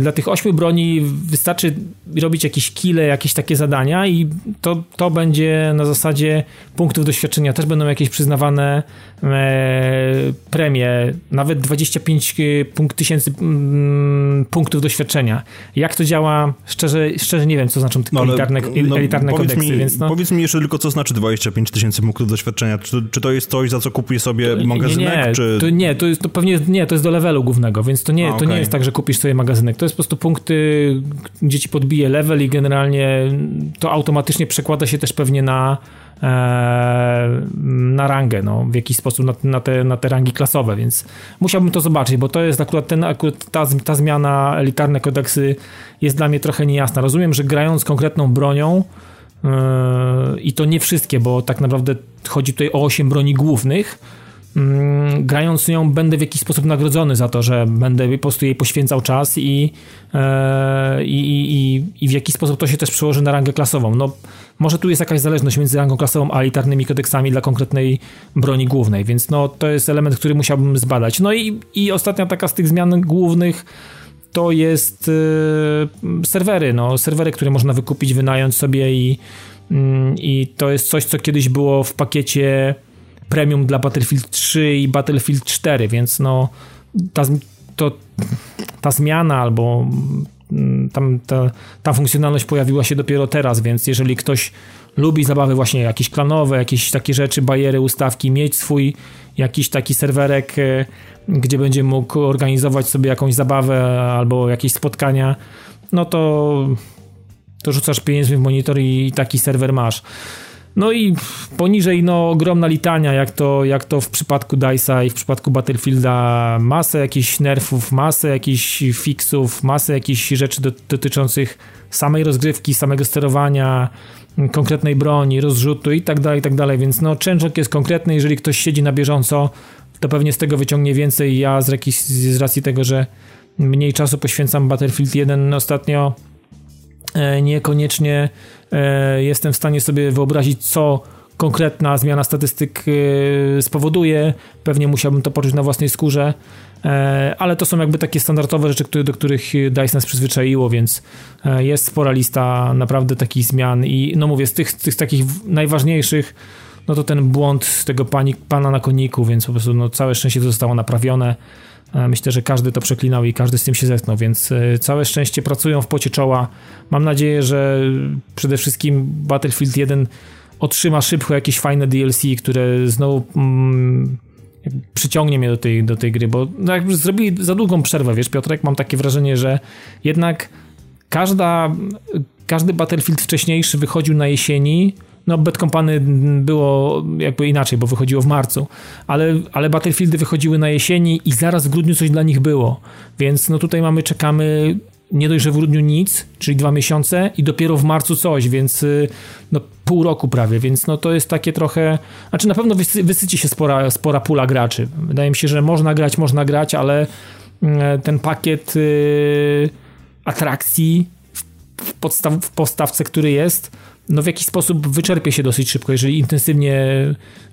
dla tych ośmiu broni wystarczy robić jakieś kile, jakieś takie zadania i to, to będzie na zasadzie punktów doświadczenia. Też będą jakieś przyznawane e, premie, nawet 25 e, punkt, tysięcy mm, punktów doświadczenia. Jak to działa? Szczerze, szczerze nie wiem, co znaczą no, elitarne, no, elitarne kodeksy. Mi, więc no. Powiedz mi jeszcze tylko, co znaczy 25 tysięcy punktów doświadczenia. Czy, czy to jest coś, za co kupuję sobie magazynek? Nie, nie, czy... to, nie to, jest, to pewnie nie, to jest do levelu głównego, więc to nie, A, okay. to nie jest tak, że kupisz sobie magazynek. To jest po prostu punkty, gdzie ci podbije level i generalnie to automatycznie przekłada się też pewnie na na rangę, no, w jakiś sposób na, na, te, na te rangi klasowe, więc musiałbym to zobaczyć, bo to jest akurat, ten, akurat ta, ta zmiana, elitarne kodeksy jest dla mnie trochę niejasna. Rozumiem, że grając konkretną bronią yy, i to nie wszystkie, bo tak naprawdę chodzi tutaj o 8 broni głównych, grając nią będę w jakiś sposób nagrodzony za to, że będę po prostu jej poświęcał czas i, e, i, i, i w jakiś sposób to się też przełoży na rangę klasową. No, może tu jest jakaś zależność między rangą klasową a elitarnymi kodeksami dla konkretnej broni głównej, więc no, to jest element, który musiałbym zbadać. No i, i ostatnia taka z tych zmian głównych to jest e, serwery, no, serwery, które można wykupić, wynająć sobie i, mm, i to jest coś, co kiedyś było w pakiecie premium dla Battlefield 3 i Battlefield 4, więc no ta, to ta zmiana albo mm, tam ta, ta funkcjonalność pojawiła się dopiero teraz, więc jeżeli ktoś lubi zabawy właśnie jakieś klanowe, jakieś takie rzeczy, bariery, ustawki, mieć swój jakiś taki serwerek, e, gdzie będzie mógł organizować sobie jakąś zabawę albo jakieś spotkania, no to, to rzucasz pieniędzmi w monitor i taki serwer masz. No i poniżej no ogromna litania, jak to, jak to w przypadku DICE'a i w przypadku Battlefielda masę jakichś nerfów, masę jakichś fixów, masę jakichś rzeczy do, dotyczących samej rozgrywki, samego sterowania, konkretnej broni, rozrzutu i tak dalej, i tak dalej, więc no changelog jest konkretny, jeżeli ktoś siedzi na bieżąco, to pewnie z tego wyciągnie więcej. Ja z, jakiś, z racji tego, że mniej czasu poświęcam Battlefield 1 ostatnio, e, niekoniecznie jestem w stanie sobie wyobrazić, co konkretna zmiana statystyk e, spowoduje. Pewnie musiałbym to poczuć na własnej skórze, ale to są jakby takie standardowe rzeczy, do których DICE nas przyzwyczaiło, więc jest spora lista naprawdę takich zmian i no mówię, z tych, tych takich najważniejszych no to ten błąd tego pani, pana na koniku, więc po prostu no, całe szczęście to zostało naprawione. E, myślę, że każdy to przeklinał i każdy z tym się zetknął, więc e, całe szczęście pracują w pocie czoła. Mam nadzieję, że przede wszystkim Battlefield 1 otrzyma szybko jakieś fajne DLC, które znowu mm, przyciągnie mnie do tej, do tej gry, bo no jakby zrobili za długą przerwę, wiesz Piotrek, mam takie wrażenie, że jednak każda, każdy Battlefield wcześniejszy wychodził na jesieni, no Bad Company było jakby inaczej, bo wychodziło w marcu, ale, ale Battlefieldy wychodziły na jesieni i zaraz w grudniu coś dla nich było, więc no tutaj mamy, czekamy nie dość, że w grudniu nic, czyli dwa miesiące i dopiero w marcu coś, więc y, no pół roku prawie, więc no to jest takie trochę, znaczy na pewno wysy, wysyci się spora, spora pula graczy. Wydaje mi się, że można grać, można grać, ale mm, ten pakiet y, atrakcji w, podstaw, w postawce, który jest, no w jakiś sposób wyczerpie się dosyć szybko, jeżeli intensywnie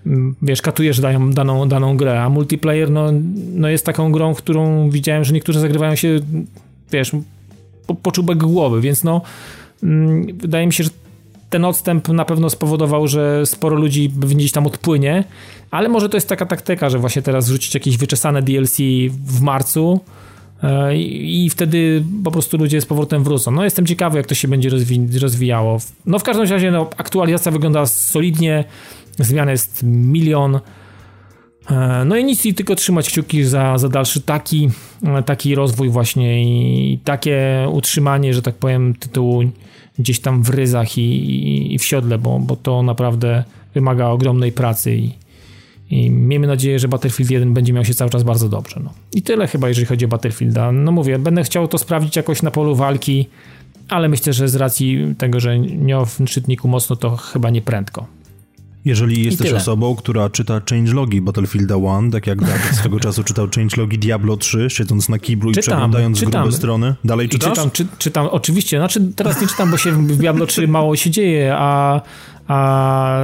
mm, wiesz, katujesz dają, daną, daną grę, a multiplayer no, no jest taką grą, w którą widziałem, że niektórzy zagrywają się wiesz, po, po czubek głowy, więc no mm, wydaje mi się, że ten odstęp na pewno spowodował, że sporo ludzi gdzieś tam odpłynie, ale może to jest taka taktyka, że właśnie teraz wrzucić jakieś wyczesane DLC w marcu, i wtedy po prostu ludzie z powrotem wrócą. No jestem ciekawy, jak to się będzie rozwi rozwijało. No w każdym razie no, aktualizacja wygląda solidnie, zmian jest milion. E, no i nic, i tylko trzymać kciuki za, za dalszy taki, e, taki rozwój właśnie i takie utrzymanie, że tak powiem, tytułu gdzieś tam w ryzach i, i, i w siodle, bo, bo to naprawdę wymaga ogromnej pracy i, i miejmy nadzieję, że Battlefield 1 będzie miał się cały czas bardzo dobrze. No. I tyle chyba, jeżeli chodzi o Battlefielda. No mówię, będę chciał to sprawdzić jakoś na polu walki, ale myślę, że z racji tego, że nie w czytniku mocno, to chyba nie prędko. Jeżeli jesteś osobą, która czyta changelogi Battlefielda 1, tak jak Dawid swego czasu czytał changelogi Diablo 3, siedząc na kiblu czytam, i przeglądając czytam. grube strony, dalej czytasz? Czytam, czy, czytam, oczywiście. Znaczy teraz nie czytam, bo się w Diablo 3 mało się dzieje, a a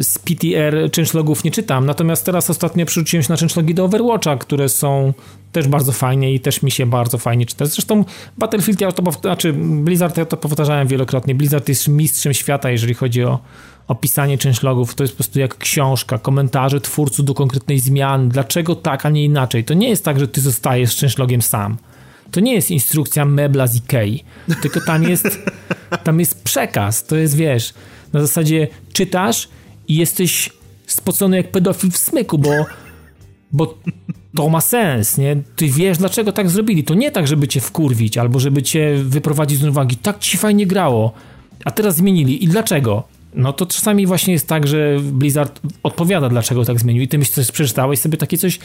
z PTR changelogów nie czytam. Natomiast teraz ostatnio przerzuciłem się na changelogi do Overwatcha, które są też bardzo fajnie i też mi się bardzo fajnie czyta. Zresztą Battlefield, ja to, znaczy Blizzard, ja to powtarzałem wielokrotnie, Blizzard jest mistrzem świata, jeżeli chodzi o opisanie changelogów, to jest po prostu jak książka, komentarze twórców do konkretnej zmiany, dlaczego tak, a nie inaczej. To nie jest tak, że ty zostajesz changelogiem sam. To nie jest instrukcja mebla z Ikei, tylko tam jest, tam jest przekaz, to jest, wiesz, na zasadzie czytasz i jesteś spocony jak pedofil w smyku, bo, bo to ma sens, nie? Ty wiesz, dlaczego tak zrobili. To nie tak, żeby cię wkurwić albo żeby cię wyprowadzić z uwagi. Tak ci fajnie grało, a teraz zmienili. I dlaczego? No to czasami właśnie jest tak, że Blizzard odpowiada, dlaczego tak zmienił i ty myślisz, przeczytałeś sobie takie coś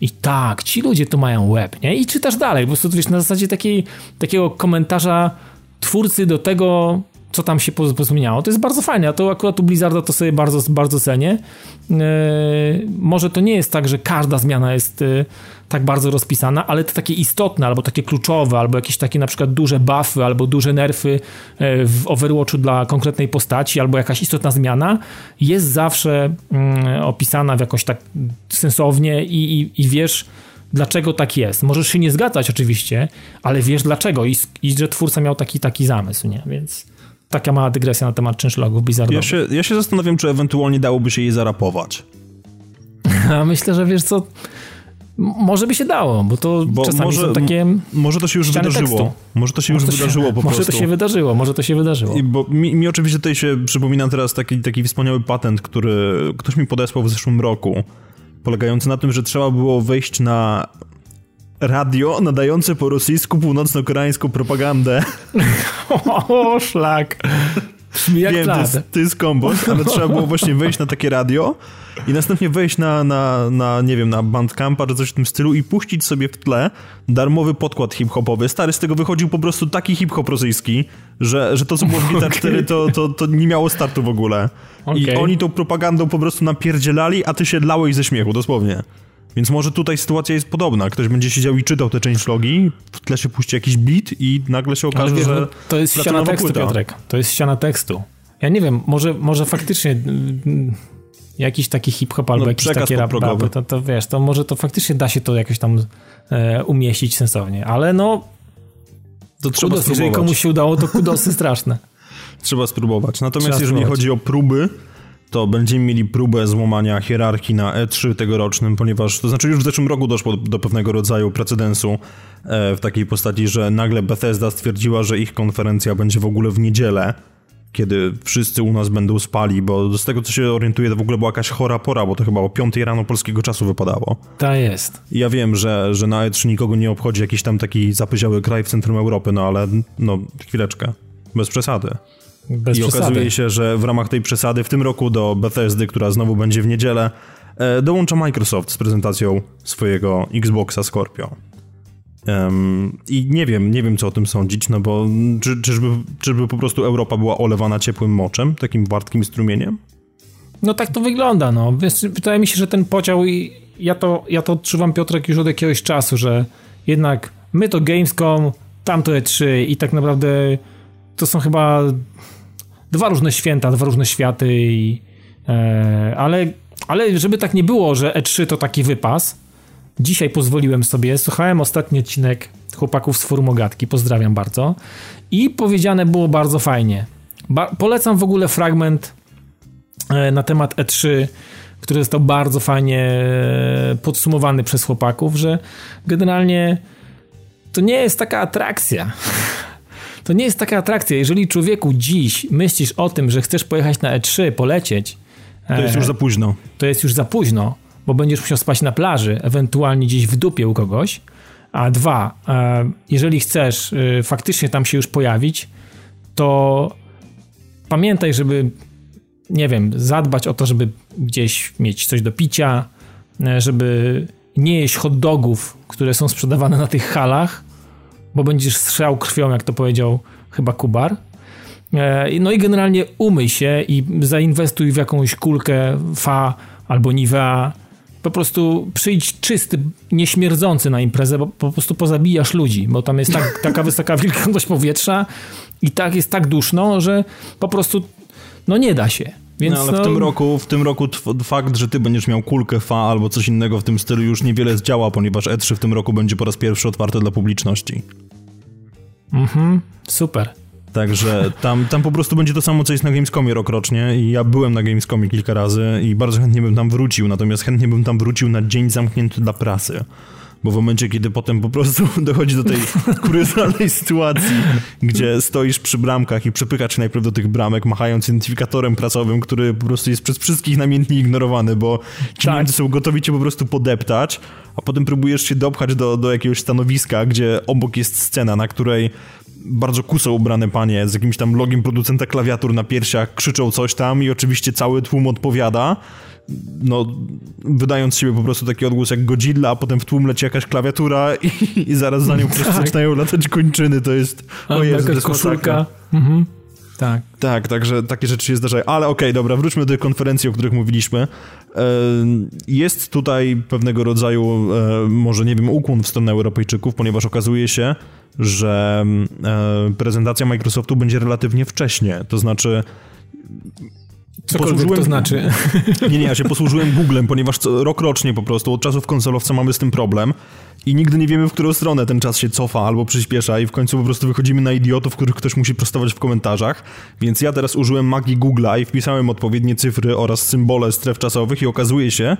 i tak, ci ludzie to mają web, nie? I czytasz dalej, po prostu wiesz, na zasadzie takiej, takiego komentarza twórcy do tego, co tam się pozmieniało. To jest bardzo fajne, a to akurat u Blizzarda to sobie bardzo, bardzo cenię. Yy, może to nie jest tak, że każda zmiana jest yy, tak bardzo rozpisana, ale te takie istotne, albo takie kluczowe, albo jakieś takie na przykład duże buffy, albo duże nerfy yy, w Overwatchu dla konkretnej postaci, albo jakaś istotna zmiana jest zawsze mm, opisana w jakoś tak sensownie i, i, i wiesz, dlaczego tak jest. Możesz się nie zgadzać oczywiście, ale wiesz dlaczego i, i że twórca miał taki taki zamysł, nie? Więc taka mała dygresja na temat changelogów bizarrowych. Ja się, ja się zastanawiam, czy ewentualnie dałoby się je zarapować. A myślę, że wiesz co, Może by się dało, bo to bo czasami może, są takie. Może to się już wydarzyło. Tekstu. Może to się może już to się, wydarzyło po może prostu. Może to się wydarzyło, może to się wydarzyło. I bo mi, mi, oczywiście tutaj się przypomina teraz taki, taki wspaniały patent, który ktoś mi podesłał w zeszłym roku, polegający na tym, że trzeba było wejść na radio nadające po rosyjsku północno-koreańską propagandę. o, szlak. Brzmi jak Wiem, to jest, to jest kombos, ale trzeba było właśnie wejść na takie radio i następnie wejść na, na, na nie wiem, na Bandcampa czy coś w tym stylu i puścić sobie w tle darmowy podkład hip-hopowy. Stary, z tego wychodził po prostu taki hip-hop rosyjski, że, że to, co było w Guitar 4, to, to, to nie miało startu w ogóle. Okay. I oni tą propagandą po prostu napierdzielali, a ty się dlałeś ze śmiechu, dosłownie. Więc może tutaj sytuacja jest podobna. Ktoś będzie siedział i czytał te changelogi, w tle się puści jakiś beat i nagle się okaże, wiesz, że... To jest ściana tekstu, płyta. Piotrek. To jest ściana tekstu. Ja nie wiem, może, może faktycznie mm, jakiś taki hip-hop albo no, jakiś taki rap, rap to, to wiesz, to może to faktycznie da się to jakoś tam e, umieścić sensownie, ale no to trzeba kudos, jeżeli komuś się udało, to kudosy straszne. Trzeba spróbować. Natomiast trzeba jeżeli spróbować. chodzi o próby, to będziemy mieli próbę złamania hierarchii na E3 tegorocznym, ponieważ, to znaczy już w zeszłym roku doszło do pewnego rodzaju precedensu e, w takiej postaci, że nagle Bethesda stwierdziła, że ich konferencja będzie w ogóle w niedzielę, kiedy wszyscy u nas będą spali, bo z tego co się orientuję, to w ogóle była jakaś chora pora, bo to chyba o 5 rano polskiego czasu wypadało. Ta jest. Ja wiem, że, że na E3 nikogo nie obchodzi jakiś tam taki zapyziały kraj w centrum Europy, no ale no chwileczkę, bez przesady. Bez I przesady. okazuje się, że w ramach tej przesady w tym roku do Bethesdy, która znowu będzie w niedzielę, e, dołącza Microsoft z prezentacją swojego Xboxa Scorpio. Um, I nie wiem, nie wiem co o tym sądzić, no bo czy, czyżby, czyżby po prostu Europa była olewana ciepłym moczem, takim wartkim strumieniem? No tak to wygląda, no. Wydaje mi się, że ten podział, i ja to, ja to odczuwam Piotrek już od jakiegoś czasu, że jednak my to Gamescom, tamto E3 i tak naprawdę to są chyba dwa różne święta, dwa różne światy, i, e, ale, ale żeby tak nie było, że E3 to taki wypas, dzisiaj pozwoliłem sobie, słuchałem ostatni odcinek chłopaków z Forum Ogatki, pozdrawiam bardzo, i powiedziane było bardzo fajnie. Ba polecam w ogóle fragment e, na temat E3, który został bardzo fajnie e, podsumowany przez chłopaków, że generalnie to nie jest taka atrakcja. To nie jest taka atrakcja. Jeżeli człowieku dziś myślisz o tym, że chcesz pojechać na E3, polecieć, to jest już za późno. To jest już za późno, bo będziesz musiał spać na plaży, ewentualnie gdzieś w dupie u kogoś. A dwa, e, jeżeli chcesz e, faktycznie tam się już pojawić, to pamiętaj, żeby, nie wiem, zadbać o to, żeby gdzieś mieć coś do picia, e, żeby nie jeść hot dogów, które są sprzedawane na tych halach, bo będziesz strzał krwią, jak to powiedział chyba Kubar. E, no i generalnie umyj się i zainwestuj w jakąś kulkę fa albo Nivea. Po prostu przyjdź czysty, nieśmierdzący na imprezę, bo po prostu pozabijasz ludzi, bo tam jest tak, taka wysoka wilgotność powietrza i tak jest tak duszno, że po prostu no nie da się. Więc no, ale no... w tym roku, w tym roku fakt, że ty będziesz miał kulkę fa albo coś innego w tym stylu już niewiele zdziała, ponieważ E3 w tym roku będzie po raz pierwszy otwarte dla publiczności. Mhm, super. Także tam, tam po prostu będzie to samo, co jest na Gamescomie rokrocznie i ja byłem na Gamescomie kilka razy i bardzo chętnie bym tam wrócił, natomiast chętnie bym tam wrócił na dzień zamknięty dla prasy bo w momencie, kiedy potem po prostu dochodzi do tej kuriozalnej sytuacji, gdzie stoisz przy bramkach i przepychasz najpierw do tych bramek, machając identyfikatorem prasowym, który po prostu jest przez wszystkich namiętnie ignorowany, bo ci tak. są gotowi cię po prostu podeptać, a potem próbujesz się dopchać do, do jakiegoś stanowiska, gdzie obok jest scena, na której bardzo kuso ubrane panie z jakimś tam logiem producenta klawiatur na piersiach krzyczą coś tam i oczywiście cały tłum odpowiada, no, wydając siebie po prostu taki odgłos jak Godzilla, a potem w tłum leci jakaś klawiatura i, i zaraz za nią tak. zaczynają latać kończyny, to jest... A, o Jezu, koszulka. Mhm. Tak. Tak, także takie rzeczy się zdarzają. Ale okej, okay, dobra, wróćmy do konferencji, o których mówiliśmy. E, jest tutaj pewnego rodzaju, e, może nie wiem, ukłon w stronę Europejczyków, ponieważ okazuje się, że e, prezentacja Microsoftu będzie relatywnie wcześnie. To znaczy, Cokolwiek posłużyłem... to znaczy. Nie, nie, ja się posłużyłem Googlem, ponieważ rok rocznie po prostu, od czasów konsolowca mamy z tym problem i nigdy nie wiemy, w którą stronę ten czas się cofa albo przyspiesza i w końcu po prostu wychodzimy na idiotów, których ktoś musi prostować w komentarzach. Więc ja teraz użyłem magii Google'a i wpisałem odpowiednie cyfry oraz symbole stref czasowych i okazuje się,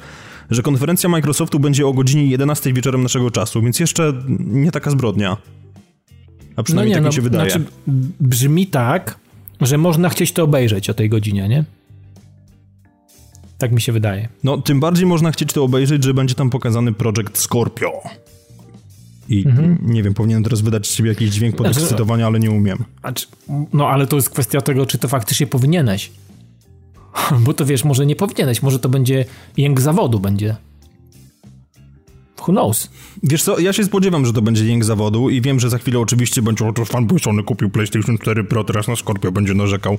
że konferencja Microsoftu będzie o godzinie 11 wieczorem naszego czasu, więc jeszcze nie taka zbrodnia. A przynajmniej no nie, tak mi się no, wydaje. Znaczy, brzmi tak, że można chcieć to obejrzeć o tej godzinie, nie? Tak mi się wydaje. No, tym bardziej można chcieć to obejrzeć, że będzie tam pokazany Project Scorpio. I mhm. nie wiem, powinienem teraz wydać z siebie jakiś dźwięk podekscytowania, ale nie umiem. No, ale to jest kwestia tego, czy to faktycznie powinieneś. Bo to wiesz, może nie powinieneś, może to będzie jęk zawodu będzie. Who knows? Wiesz co, ja się spodziewam, że to będzie jęk zawodu i wiem, że za chwilę oczywiście będzie o to fanboy Sony kupił PlayStation 4 Pro, teraz na Scorpio będzie narzekał.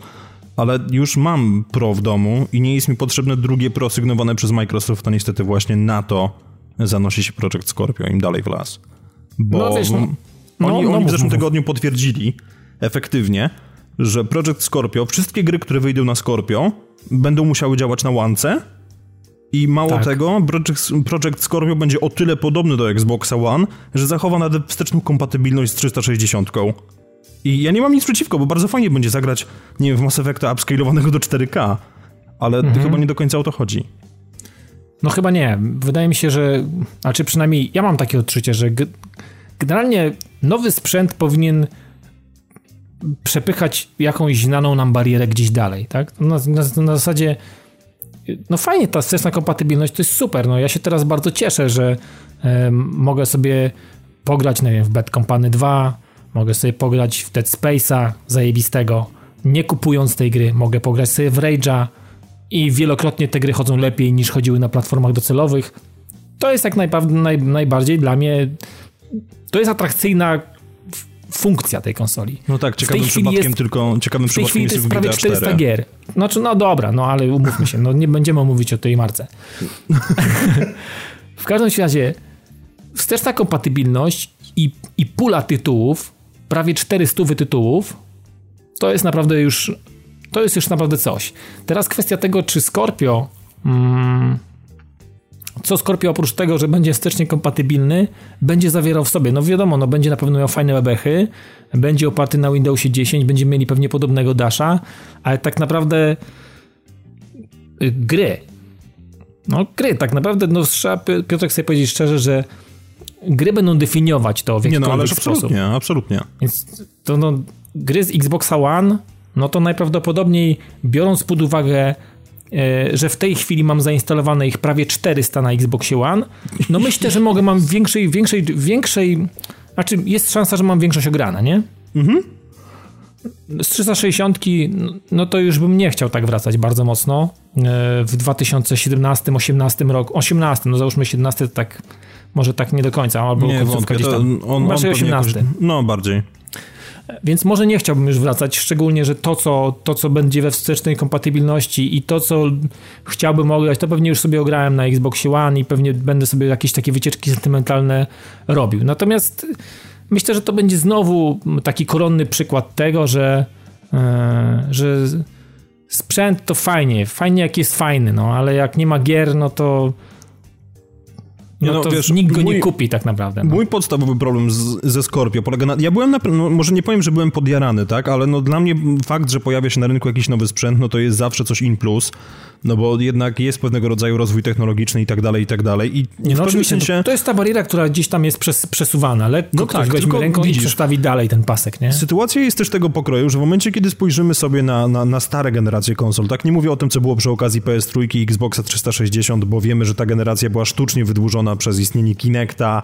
Ale już mam Pro w domu i nie jest mi potrzebne drugie Pro sygnowane przez Microsoft, a niestety właśnie na to zanosi się Project Scorpio im dalej w las. Bo no, wiesz, no, oni, no, oni no, w zeszłym tygodniu potwierdzili efektywnie, że Project Scorpio, wszystkie gry, które wyjdą na Scorpio, będą musiały działać na łance i mało tak. tego, Project, Project Scorpio będzie o tyle podobny do Xboxa One, że zachowa nawet wsteczną kompatybilność z 360. I ja nie mam nic przeciwko, bo bardzo fajnie będzie zagrać, nie wiem, w Mass Effecta upscalowanego do 4K, ale mhm. chyba nie do końca o to chodzi. No chyba nie. Wydaje mi się, że, a czy przynajmniej ja mam takie odczucie, że generalnie nowy sprzęt powinien przepychać jakąś znaną nam barierę gdzieś dalej, tak? Na, na, na zasadzie no fajnie, ta wsteczna kompatybilność to jest super. No ja się teraz bardzo cieszę, że y, mogę sobie pograć, nie wiem, w Bad Company 2, mogę sobie pograć w Dead Space'a zajebistego, nie kupując tej gry, mogę pograć sobie w Rage'a i wielokrotnie te gry chodzą lepiej niż chodziły na platformach docelowych. To jest jak naj, najbardziej dla mnie to jest atrakcyjna funkcja tej konsoli. No tak, ciekawym przypadkiem jest, tylko, ciekawym w tej chwili to jest prawie 400 4. gier. Znaczy, no dobra, no ale umówmy się, no nie będziemy mówić o tej marce. w każdym razie wsteczna kompatybilność i, i pula tytułów, prawie 400 tytułów, to jest naprawdę już to jest już naprawdę coś. Teraz kwestia tego, czy Scorpio mm, co Scorpio oprócz tego, że będzie wstecznie kompatybilny, będzie zawierał w sobie. No wiadomo, no będzie na pewno miał fajne webechy, będzie oparty na Windowsie 10, będziemy mieli pewnie podobnego Dasha, ale tak naprawdę y, gry. No gry, tak naprawdę, no trzeba Piotrek sobie powiedzieć szczerze, że gry będą definiować to w jakikolwiek Nie no, ale sposób. absolutnie, absolutnie. Więc to no, gry z Xboxa One, no to najprawdopodobniej biorąc pod uwagę E, że w tej chwili mam zainstalowane ich prawie 400 na Xboxie One, no myślę, że mogę, mam większej, większej, większej, znaczy jest szansa, że mam większość ograna, nie? Mhm. Z 360 no to już bym nie chciał tak wracać bardzo mocno. E, w 2017, 18 roku, 18, no załóżmy 17 tak, może tak nie do końca, albo nie, końcówka gdzieś tam. On, on 18. Jakoś, no bardziej. Więc może nie chciałbym już wracać, szczególnie, że to co, to, co będzie we wstecznej kompatybilności i to, co chciałbym ograć, to pewnie już sobie ograłem na Xbox One i pewnie będę sobie jakieś takie wycieczki sentymentalne robił. Natomiast myślę, że to będzie znowu taki koronny przykład tego, że, e, że sprzęt to fajnie, fajnie jak jest fajny, no ale jak nie ma gier, no to no, no to wiesz, nikt go mój, nie kupi tak naprawdę. No. Mój podstawowy problem z, ze Scorpio polega na... Ja byłem na... No, może nie powiem, że byłem podjarany, tak? Ale no dla mnie fakt, że pojawia się na rynku jakiś nowy sprzęt, no to jest zawsze coś in plus. No bo jednak jest pewnego rodzaju rozwój technologiczny i tak dalej, i tak dalej. I nie, no oczywiście, sensie... to, to jest ta bariera, która gdzieś tam jest przes przesuwana. Lekko no tak, weźmie ręką widzisz, i przestawi dalej ten pasek, nie? Sytuacja jest też tego pokroju, że w momencie, kiedy spojrzymy sobie na, na, na stare generacje konsol, tak nie mówię o tym, co było przy okazji PS3 i Xboxa 360, bo wiemy, że ta generacja była sztucznie wydłużona przez istnienie Kinecta,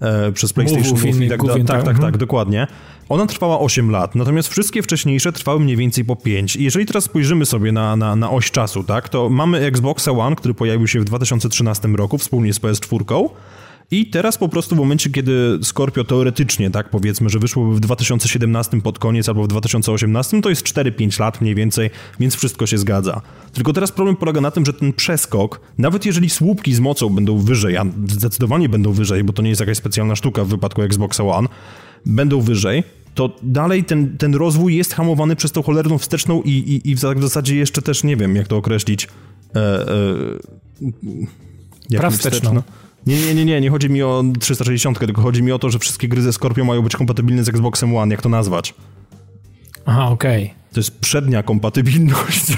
e, przez PlayStation Move, i tak dalej. Tak, tak, tak, mhm. tak, dokładnie. Ona trwała 8 lat, natomiast wszystkie wcześniejsze trwały mniej więcej po 5. I jeżeli teraz spojrzymy sobie na, na, na oś czasu, tak, to mamy Xboxa One, który pojawił się w 2013 roku wspólnie z PS4, i teraz po prostu w momencie, kiedy Scorpio teoretycznie, tak powiedzmy, że wyszłoby w 2017 pod koniec albo w 2018, to jest 4-5 lat mniej więcej, więc wszystko się zgadza. Tylko teraz problem polega na tym, że ten przeskok, nawet jeżeli słupki z mocą będą wyżej, a zdecydowanie będą wyżej, bo to nie jest jakaś specjalna sztuka w wypadku Xboxa One, będą wyżej, to dalej ten, ten rozwój jest hamowany przez tą cholerną wsteczną i, i, i w zasadzie jeszcze też nie wiem, jak to określić. E, e, jak wsteczną. Nie, nie, nie, nie, nie chodzi mi o 360, tylko chodzi mi o to, że wszystkie gry ze Scorpio mają być kompatybilne z Xboxem One, jak to nazwać. Aha, okej. Okay. To jest przednia kompatybilność.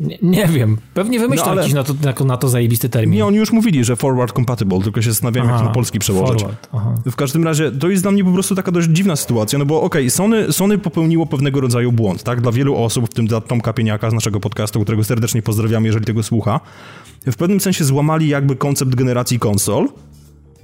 Nie, nie, wiem. Pewnie wymyślą no, ale... jakiś na to, na, na to zajebisty termin. Nie, oni już mówili, że forward compatible, tylko się zastanawiam, jak to na polski przełożyć. Forward, aha. W każdym razie, to jest dla mnie po prostu taka dość dziwna sytuacja, no bo okej, okay, Sony, Sony popełniło pewnego rodzaju błąd, tak? Dla wielu osób, w tym dla Tomka Pieniaka z naszego podcastu, którego serdecznie pozdrawiam, jeżeli tego słucha, w pewnym sensie złamali jakby koncept generacji konsol,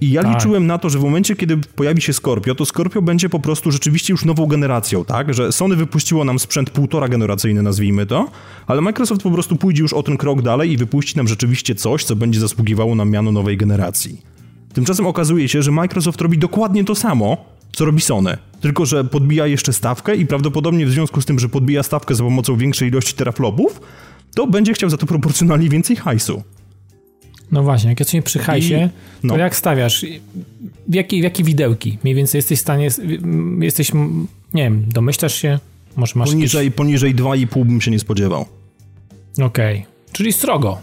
i ja tak. liczyłem na to, że w momencie, kiedy pojawi się Scorpio, to Scorpio będzie po prostu rzeczywiście już nową generacją, tak? Że Sony wypuściło nam sprzęt półtora generacyjny, nazwijmy to, ale Microsoft po prostu pójdzie już o ten krok dalej i wypuści nam rzeczywiście coś, co będzie zasługiwało na miano nowej generacji. Tymczasem okazuje się, że Microsoft robi dokładnie to samo, co robi Sony. Tylko, że podbija jeszcze stawkę i prawdopodobnie w związku z tym, że podbija stawkę za pomocą większej ilości teraflopów, to będzie chciał za to proporcjonalnie więcej hajsu. No właśnie, jak jesteśmy przy hajsie, I, no. to jak stawiasz? W jakie, w jakie widełki? Mniej więcej jesteś w stanie, jesteś, nie wiem, domyślasz się? Może masz poniżej, jakieś... poniżej 2,5 bym się nie spodziewał. Okej, okay. czyli strogo.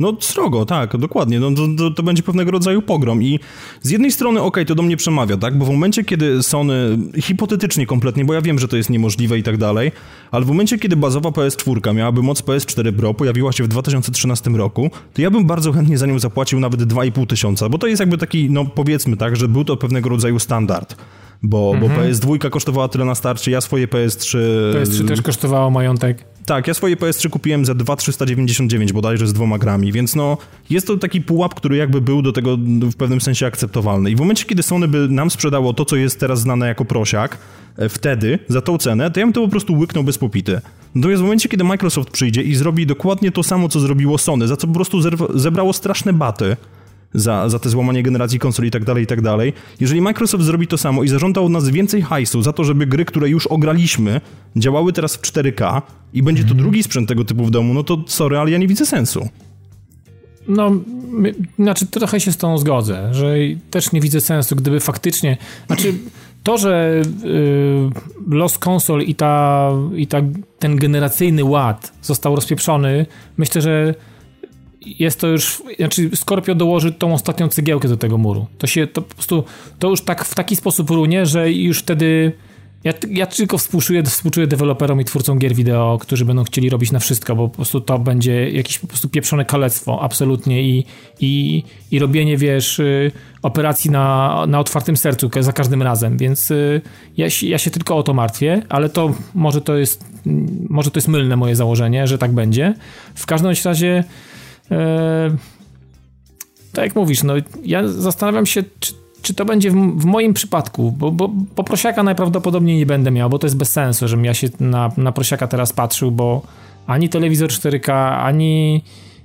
No srogo, tak, dokładnie. No, to, to, będzie pewnego rodzaju pogrom. I z jednej strony, okej, okay, to do mnie przemawia, tak, bo w momencie, kiedy Sony, hipotetycznie kompletnie, bo ja wiem, że to jest niemożliwe i tak dalej, ale w momencie, kiedy bazowa PS4 miałaby moc PS4 Pro, pojawiła się w 2013 roku, to ja bym bardzo chętnie za nią zapłacił nawet 2,5 tysiąca, bo to jest jakby taki, no powiedzmy tak, że był to pewnego rodzaju standard bo, mhm. bo PS2 kosztowała tyle na starcie, ja swoje PS3... PS3 też kosztowało majątek. Tak, ja swoje PS3 kupiłem za 2,399 bodajże z dwoma grami, więc no jest to taki pułap, który jakby był do tego w pewnym sensie akceptowalny. I w momencie, kiedy Sony by nam sprzedało to, co jest teraz znane jako prosiak, e, wtedy, za tą cenę, to ja bym to po prostu łyknął bez popity. Natomiast w momencie, kiedy Microsoft przyjdzie i zrobi dokładnie to samo, co zrobiło Sony, za co po prostu zebrało straszne baty, za, za te złamanie generacji konsoli i tak dalej, i tak dalej. Jeżeli Microsoft zrobi to samo i zażąda od nas więcej hajsu za to, żeby gry, które już ograliśmy, działały teraz w 4K i będzie to mhm. drugi sprzęt tego typu w domu, no to sorry, ale ja nie widzę sensu. No, znaczy trochę się z tą zgodzę, że też nie widzę sensu, gdyby faktycznie, znaczy to, że y, los konsol i, ta, i ta, ten generacyjny ład został rozpieprzony, myślę, że jest to już, znaczy Scorpio dołoży tą ostatnią cegiełkę do tego muru. To się, to po prostu, to już tak w taki sposób runie, że już wtedy ja, ja tylko współczuję, współczuję deweloperom i twórcom gier wideo, którzy będą chcieli robić na wszystko, bo po prostu to będzie jakieś po prostu pieprzone kalectwo, absolutnie i, i, i robienie, wiesz, y, operacji na, na otwartym sercu za każdym razem, więc y, ja, ja się tylko o to martwię, ale to może to jest może to jest mylne moje założenie, że tak będzie. W każdym razie tak jak mówisz, no ja zastanawiam się, czy, czy to będzie w, w, moim przypadku, bo, bo, bo prosiaka najprawdopodobniej nie będę miał, bo to jest bez sensu, żebym ja się na, na prosiaka teraz patrzył, bo ani telewizor 4K, ani,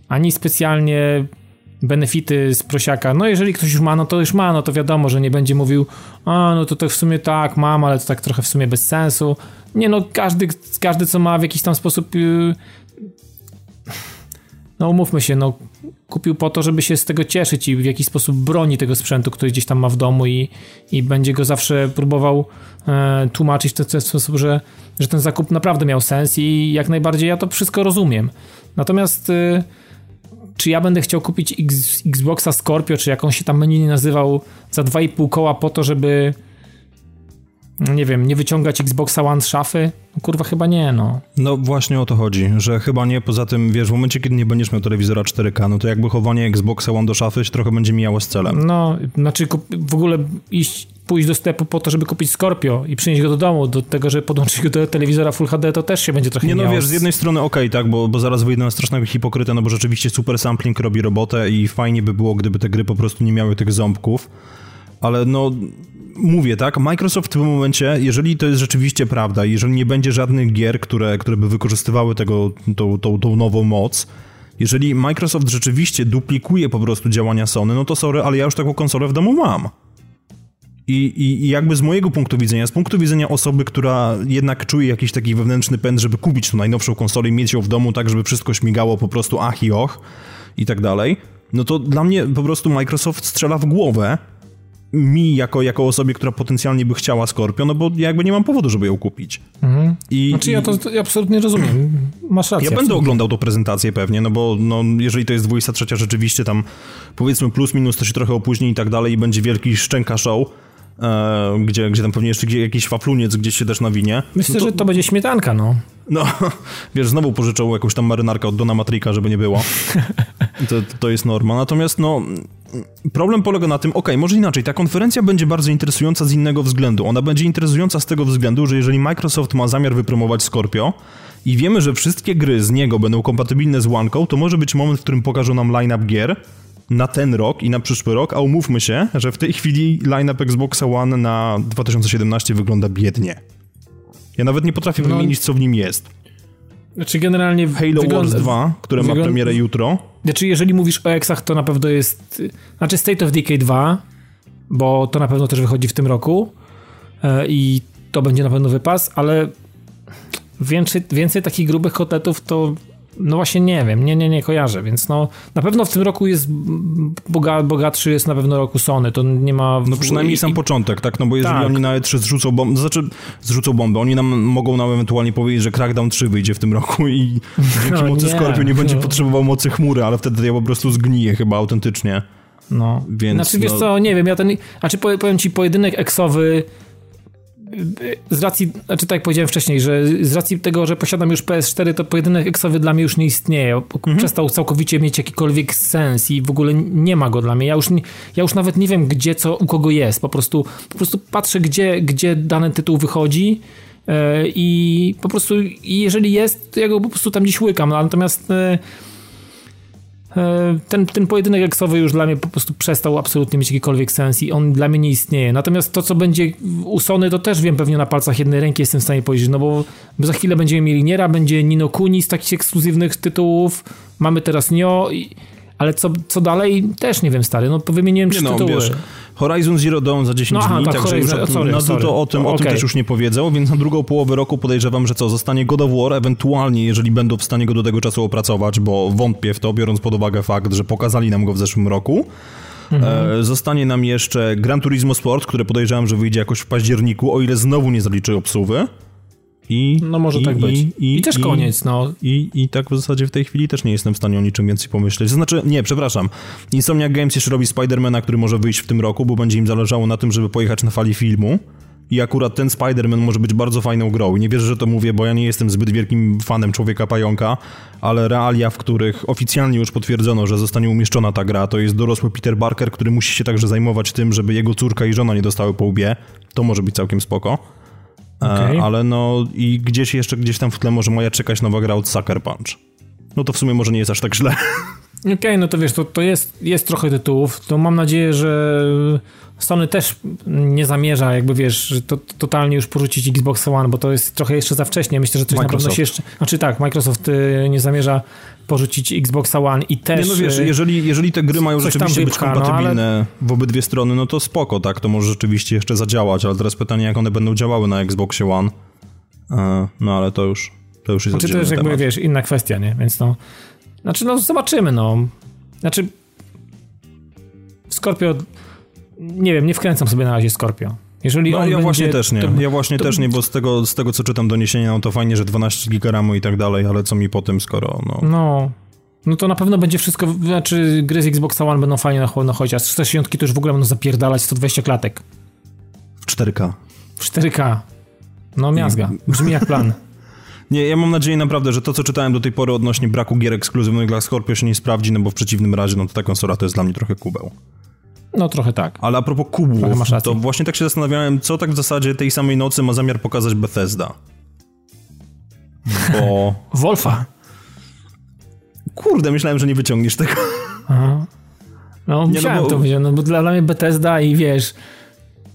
ani specjalnie benefity z prosiaka. No jeżeli ktoś już ma, no to już ma, no to wiadomo, że nie będzie mówił, a no to, to w sumie tak, mam, ale to tak trochę w sumie bez sensu. Nie no, każdy, każdy co ma w jakiś tam sposób yy, no umówmy się, no kupił po to, żeby się z tego cieszyć i w jakiś sposób broni tego sprzętu, który gdzieś tam ma w domu i, i będzie go zawsze próbował e, tłumaczyć w ten sposób, że, że ten zakup naprawdę miał sens i jak najbardziej ja to wszystko rozumiem. Natomiast e, czy ja będę chciał kupić X, Xboxa Scorpio, czy jak on się tam menu nazywał, za 2,5 koła po to, żeby nie wiem, nie wyciągać Xboxa One z szafy? No, kurwa, chyba nie, no. No właśnie o to chodzi, że chyba nie, poza tym, wiesz, w momencie, kiedy nie będziesz miał telewizora 4K, no to jakby chowanie Xboxa One do szafy się trochę będzie mijało z celem. No, znaczy w ogóle iść, pójść do sklepu po to, żeby kupić Scorpio i przynieść go do domu, do tego, żeby podłączyć go do telewizora Full HD, to też się będzie trochę Nie no wiesz, z jednej strony okej, okay, tak, bo, bo zaraz wyjdę na strasznego hipokrytę, no bo rzeczywiście super sampling robi robotę i fajnie by było, gdyby te gry po prostu nie miały tych ząbków, ale no mówię, tak, Microsoft w tym momencie, jeżeli to jest rzeczywiście prawda, jeżeli nie będzie żadnych gier, które, które by wykorzystywały tego, tą, tą, tą nową moc, jeżeli Microsoft rzeczywiście duplikuje po prostu działania Sony, no to sorry, ale ja już taką konsolę w domu mam. I, i, I, jakby z mojego punktu widzenia, z punktu widzenia osoby, która jednak czuje jakiś taki wewnętrzny pęd, żeby kupić tą najnowszą konsolę i mieć ją w domu tak, żeby wszystko śmigało po prostu ach i och i tak dalej, no to dla mnie po prostu Microsoft strzela w głowę mi jako, jako osobie, która potencjalnie by chciała Scorpio, no bo ja jakby nie mam powodu, żeby ją kupić. Mhm. I, znaczy ja to, to absolutnie rozumiem. Masz rację. Ja będę oglądał tą prezentację pewnie, no bo no, jeżeli to jest 23 rzeczywiście tam powiedzmy plus minus to się trochę opóźni i tak dalej i będzie wielki szczęka show, e, gdzie, gdzie tam pewnie jeszcze jakiś wafluniec gdzieś się też nawinie. Myślę, no to, że to będzie śmietanka, no. No, wiesz, znowu pożyczą jakąś tam marynarkę od Dona Matrika, żeby nie było. To, to jest norma. Natomiast, no, problem polega na tym, ok, może inaczej, ta konferencja będzie bardzo interesująca z innego względu. Ona będzie interesująca z tego względu, że jeżeli Microsoft ma zamiar wypromować Scorpio i wiemy, że wszystkie gry z niego będą kompatybilne z One, to może być moment, w którym pokażą nam line-up gier, na ten rok i na przyszły rok, a umówmy się, że w tej chwili line-up Xboxa One na 2017 wygląda biednie. Ja nawet nie potrafię no, wymienić, co w nim jest. Znaczy generalnie... Halo wygląda, Wars 2, które ma premierę jutro. Znaczy jeżeli mówisz o Exach, to na pewno jest... Znaczy State of Decay 2, bo to na pewno też wychodzi w tym roku e, i to będzie na pewno wypas, ale więcej, więcej takich grubych kotletów to no właśnie nie wiem, nie, nie, nie kojarzę, więc no na pewno w tym roku jest boga, bogatszy jest na pewno roku Sony, to nie ma... No przynajmniej sam początek, tak, no bo jeżeli tak. oni na E3 zrzucą bombę, to znaczy zrzucą bombę, oni nam mogą nam ewentualnie powiedzieć, że Crackdown 3 wyjdzie w tym roku i dzięki no, mocy nie, Scorpio nie będzie no. potrzebował mocy chmury, ale wtedy ja po prostu zgniję chyba autentycznie. No, więc znaczy wiesz no... co, nie wiem, ja ten, znaczy powiem ci, pojedynek eksowy z racji, znaczy tak jak powiedziałem wcześniej, że z racji tego, że posiadam już PS4, to pojedynek eksowy dla mnie już nie istnieje. Mhm. Przestał całkowicie mieć jakikolwiek sens i w ogóle nie ma go dla mnie. Ja już, nie, ja już nawet nie wiem, gdzie co u kogo jest. Po prostu, po prostu patrzę, gdzie, gdzie dany tytuł wychodzi yy, i po prostu jeżeli jest, to ja go po prostu tam gdzieś łykam. No, natomiast yy, E, ten, ten pojedynek eksowy już dla mnie po prostu przestał absolutnie mieć jakikolwiek sens i on dla mnie nie istnieje. Natomiast to, co będzie u Sony, to też wiem pewnie na palcach jednej ręki jestem w stanie powiedzieć, no bo za chwilę będziemy mieli Niera, będzie Nino Kuni z takich ekskluzywnych tytułów, mamy teraz Nio, ale co, co dalej? Też nie wiem, stary, no wymieniłem trzy no, tytuły. Wiesz, Horizon Zero Dawn za 10 no, aha, dni, tak, także Horizon, już sorry, no, sorry. To, o, tym, o tym też już nie powiedzą, więc na drugą połowę roku podejrzewam, że co, zostanie God of War, ewentualnie jeżeli będą w stanie go do tego czasu opracować, bo wątpię w to, biorąc pod uwagę fakt, że pokazali nam go w zeszłym roku. Mhm. E, zostanie nam jeszcze Gran Turismo Sport, które podejrzewam, że wyjdzie jakoś w październiku, o ile znowu nie zaliczy obsuwy. I, no może i, tak być. I, i, I też koniec, no. I, I tak w zasadzie w tej chwili też nie jestem w stanie o niczym więcej pomyśleć. To znaczy, nie, przepraszam. Insomniac Games jeszcze robi Spidermana, który może wyjść w tym roku, bo będzie im zależało na tym, żeby pojechać na fali filmu. I akurat ten Spider-Man może być bardzo fajną grą. I nie wierzę, że to mówię, bo ja nie jestem zbyt wielkim fanem Człowieka Pająka, ale realia, w których oficjalnie już potwierdzono, że zostanie umieszczona ta gra, to jest dorosły Peter Barker, który musi się także zajmować tym, żeby jego córka i żona nie dostały po łbie. To może być całkiem spoko. Okay. Ale no i gdzieś jeszcze, gdzieś tam w tle może moja czekać nowa gra od Sucker Punch. No to w sumie może nie jest aż tak źle. Okej, okay, no to wiesz, to, to jest, jest trochę tytułów, to mam nadzieję, że Sony też nie zamierza, jakby wiesz, to, totalnie już porzucić Xbox One, bo to jest trochę jeszcze za wcześnie. Myślę, że coś Microsoft. na pewno się jeszcze. Znaczy tak, Microsoft y, nie zamierza porzucić Xboxa One i też... Nie no wiesz, y, jeżeli, jeżeli te gry mają rzeczywiście wypcha, być kompatybilne no, ale... w obydwie strony, no to spoko, tak, to może rzeczywiście jeszcze zadziałać, ale teraz pytanie, jak one będą działały na Xboxie One. E, no ale to już, to już jest Znaczy to jest jakby, wiesz, inna kwestia, nie? Więc no... Znaczy, no zobaczymy, no. Znaczy... Scorpio... Nie wiem, nie wkręcam sobie na razie Scorpio. Jeżeli no, ja będzie, właśnie też nie. To, ja właśnie to, też nie, bo z tego, z tego co czytam doniesienia, no to fajnie, że 12 giga RAMu i tak dalej, ale co mi po tym, skoro no... No, no to na pewno będzie wszystko, znaczy gry z Xbox One będą fajnie na chodzić, a z 360 to już w ogóle będą zapierdalać 120 klatek. W 4K. W 4K. No miazga. Brzmi jak plan. Nie, ja mam nadzieję naprawdę, że to, co czytałem do tej pory odnośnie braku gier ekskluzywnych dla Scorpio się nie sprawdzi, no bo w przeciwnym razie, no to ta konsola to jest dla mnie trochę kubeł. No trochę tak. Ale a propos kubów, to właśnie tak się zastanawiałem, co tak w zasadzie tej samej nocy ma zamiar pokazać Bethesda. Bo... Wolfa. Kurde, myślałem, że nie wyciągniesz tego. Aha. No, nie, musiałem no bo... to wziąć, no bo dla mnie Bethesda i wiesz,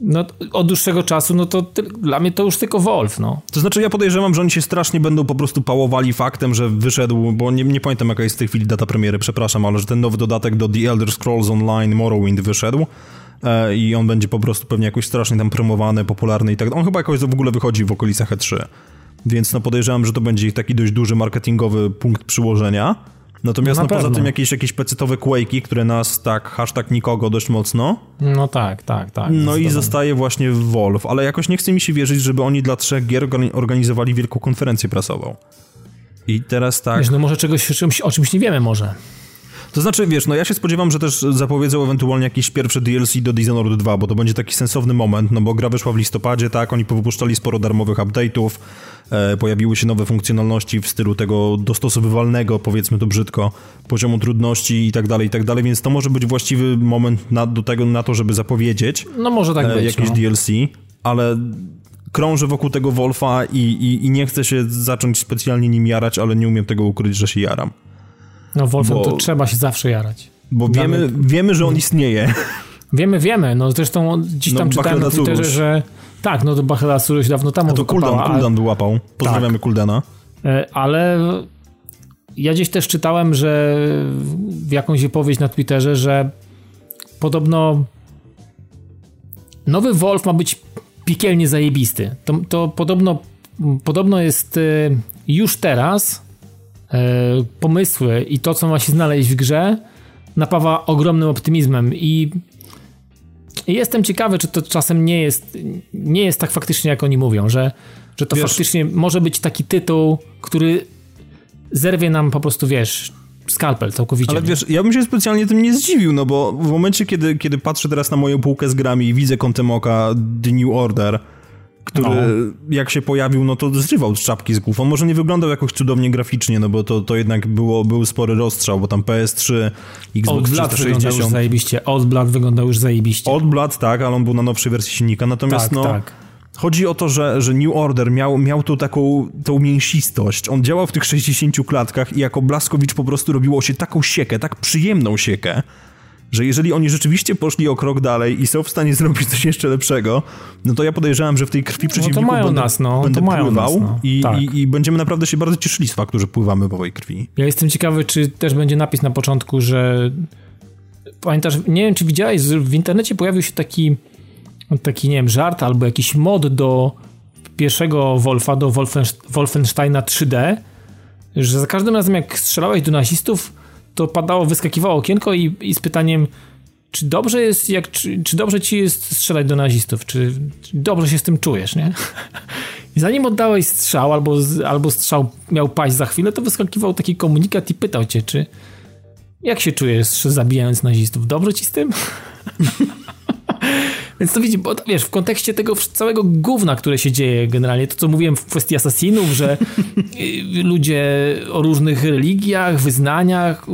no, od dłuższego czasu, no to ty, dla mnie to już tylko Wolf, no. To znaczy ja podejrzewam, że oni się strasznie będą po prostu pałowali faktem, że wyszedł, bo nie, nie pamiętam jaka jest w tej chwili data premiery, przepraszam, ale że ten nowy dodatek do The Elder Scrolls Online Morrowind wyszedł e, i on będzie po prostu pewnie jakoś strasznie tam promowany, popularny i tak. On chyba jakoś w ogóle wychodzi w okolicach E3. Więc no podejrzewam, że to będzie ich taki dość duży marketingowy punkt przyłożenia. Natomiast No no, poza tym jakieś, jakieś pecetowe Quake'i, które nas tak, hashtag nikogo dość mocno. No tak, tak, tak. No i zostaje właśnie Wolf, ale jakoś nie chce mi się wierzyć, żeby oni dla trzech gier organi- organizowali wielką konferencję prasową. I teraz tak. Wiesz, no może czegoś o czymś nie wiemy może. To znaczy, wiesz, no ja się spodziewam, że też zapowiedzą ewentualnie jakieś pierwsze DLC do Dishonored 2, bo to będzie taki sensowny moment, no bo gra wyszła w listopadzie, tak, oni wypuszczali sporo darmowych update'ów, e, pojawiły się nowe funkcjonalności w stylu tego dostosowywalnego, powiedzmy to brzydko, poziomu trudności i tak dalej, i tak dalej, więc to może być właściwy moment na, do tego, na to, żeby zapowiedzieć No może tak e, być. jakieś no. DLC, ale krążę wokół tego Wolfa i, i, i nie chcę się zacząć specjalnie nim jarać, ale nie umiem tego ukryć, że się jaram. No Wolfem bo- to trzeba się zawsze jarać. Bo wiemy, wiemy, że on istnieje. Wiemy, wiemy. No zresztą gdzieś No, tam czytałem na Twitterze, że tak, no to Bachela Suruś dawno temu To Kuldan, Kuldan wyłapał. Pozdrawiamy Kuldana. ale, ale ja gdzieś też czytałem, że w jakąś wypowiedź na Twitterze, że podobno nowy Wolf ma być piekielnie zajebisty. To, to podobno, podobno jest y, już teraz pomysły i to, co ma się znaleźć w grze, napawa ogromnym optymizmem i i jestem ciekawy, czy to czasem nie jest, nie jest tak faktycznie, jak oni mówią, że, że to Wiesz- faktycznie może być taki tytuł, który zerwie nam po prostu, wiesz, skalpel całkowicie. Ale wiesz, ja bym się specjalnie tym nie zdziwił, no bo w momencie, kiedy, kiedy patrzę teraz na moją półkę z grami i widzę kątem oka The New Order, który No. jak się pojawił, no to zrywał czapki z głów. On może nie wyglądał jakoś cudownie graficznie, no bo to, to jednak było, był spory rozstrzał, bo tam PS3, Old Xbox Blood wyglądał już 360... zajebiście. Old Blood wyglądał już zajebiście. Old Blood, tak, ale on był na nowszej wersji silnika, natomiast tak, no... tak. Chodzi o to, że, że New Order miał, miał tą taką tą mięsistość. On działał w tych 60 klatkach i jako Blaskowicz po prostu robiło się taką siekę, tak przyjemną siekę, że jeżeli oni rzeczywiście poszli o krok dalej i są w stanie zrobić coś jeszcze lepszego, no to ja podejrzewam, że w tej krwi przeciwników mają będę, nas, no, będę to mają pływał nas, no. i, Tak. i, i będziemy naprawdę się bardzo cieszyli z faktu, że pływamy w owej krwi. Ja jestem ciekawy, czy też będzie napis na początku, że pamiętasz, nie wiem, czy widziałeś, że w internecie pojawił się taki taki, nie wiem, żart albo jakiś mod do pierwszego Wolfa, do Wolfenst- Wolfensteina 3D, że za każdym razem jak strzelałeś do nazistów, to padało, wyskakiwało okienko i, i z pytaniem czy dobrze jest, jak, czy, czy dobrze ci jest strzelać do nazistów, czy, czy dobrze się z tym czujesz, nie? I zanim oddałeś strzał, albo, albo strzał miał paść za chwilę, to wyskakiwał taki komunikat i pytał cię, czy jak się czujesz zabijając nazistów? Dobrze ci z tym? Więc to widzisz, bo to, wiesz, w kontekście tego całego gówna, które się dzieje generalnie, to co mówiłem w kwestii asasinów, że y, ludzie o różnych religiach, wyznaniach,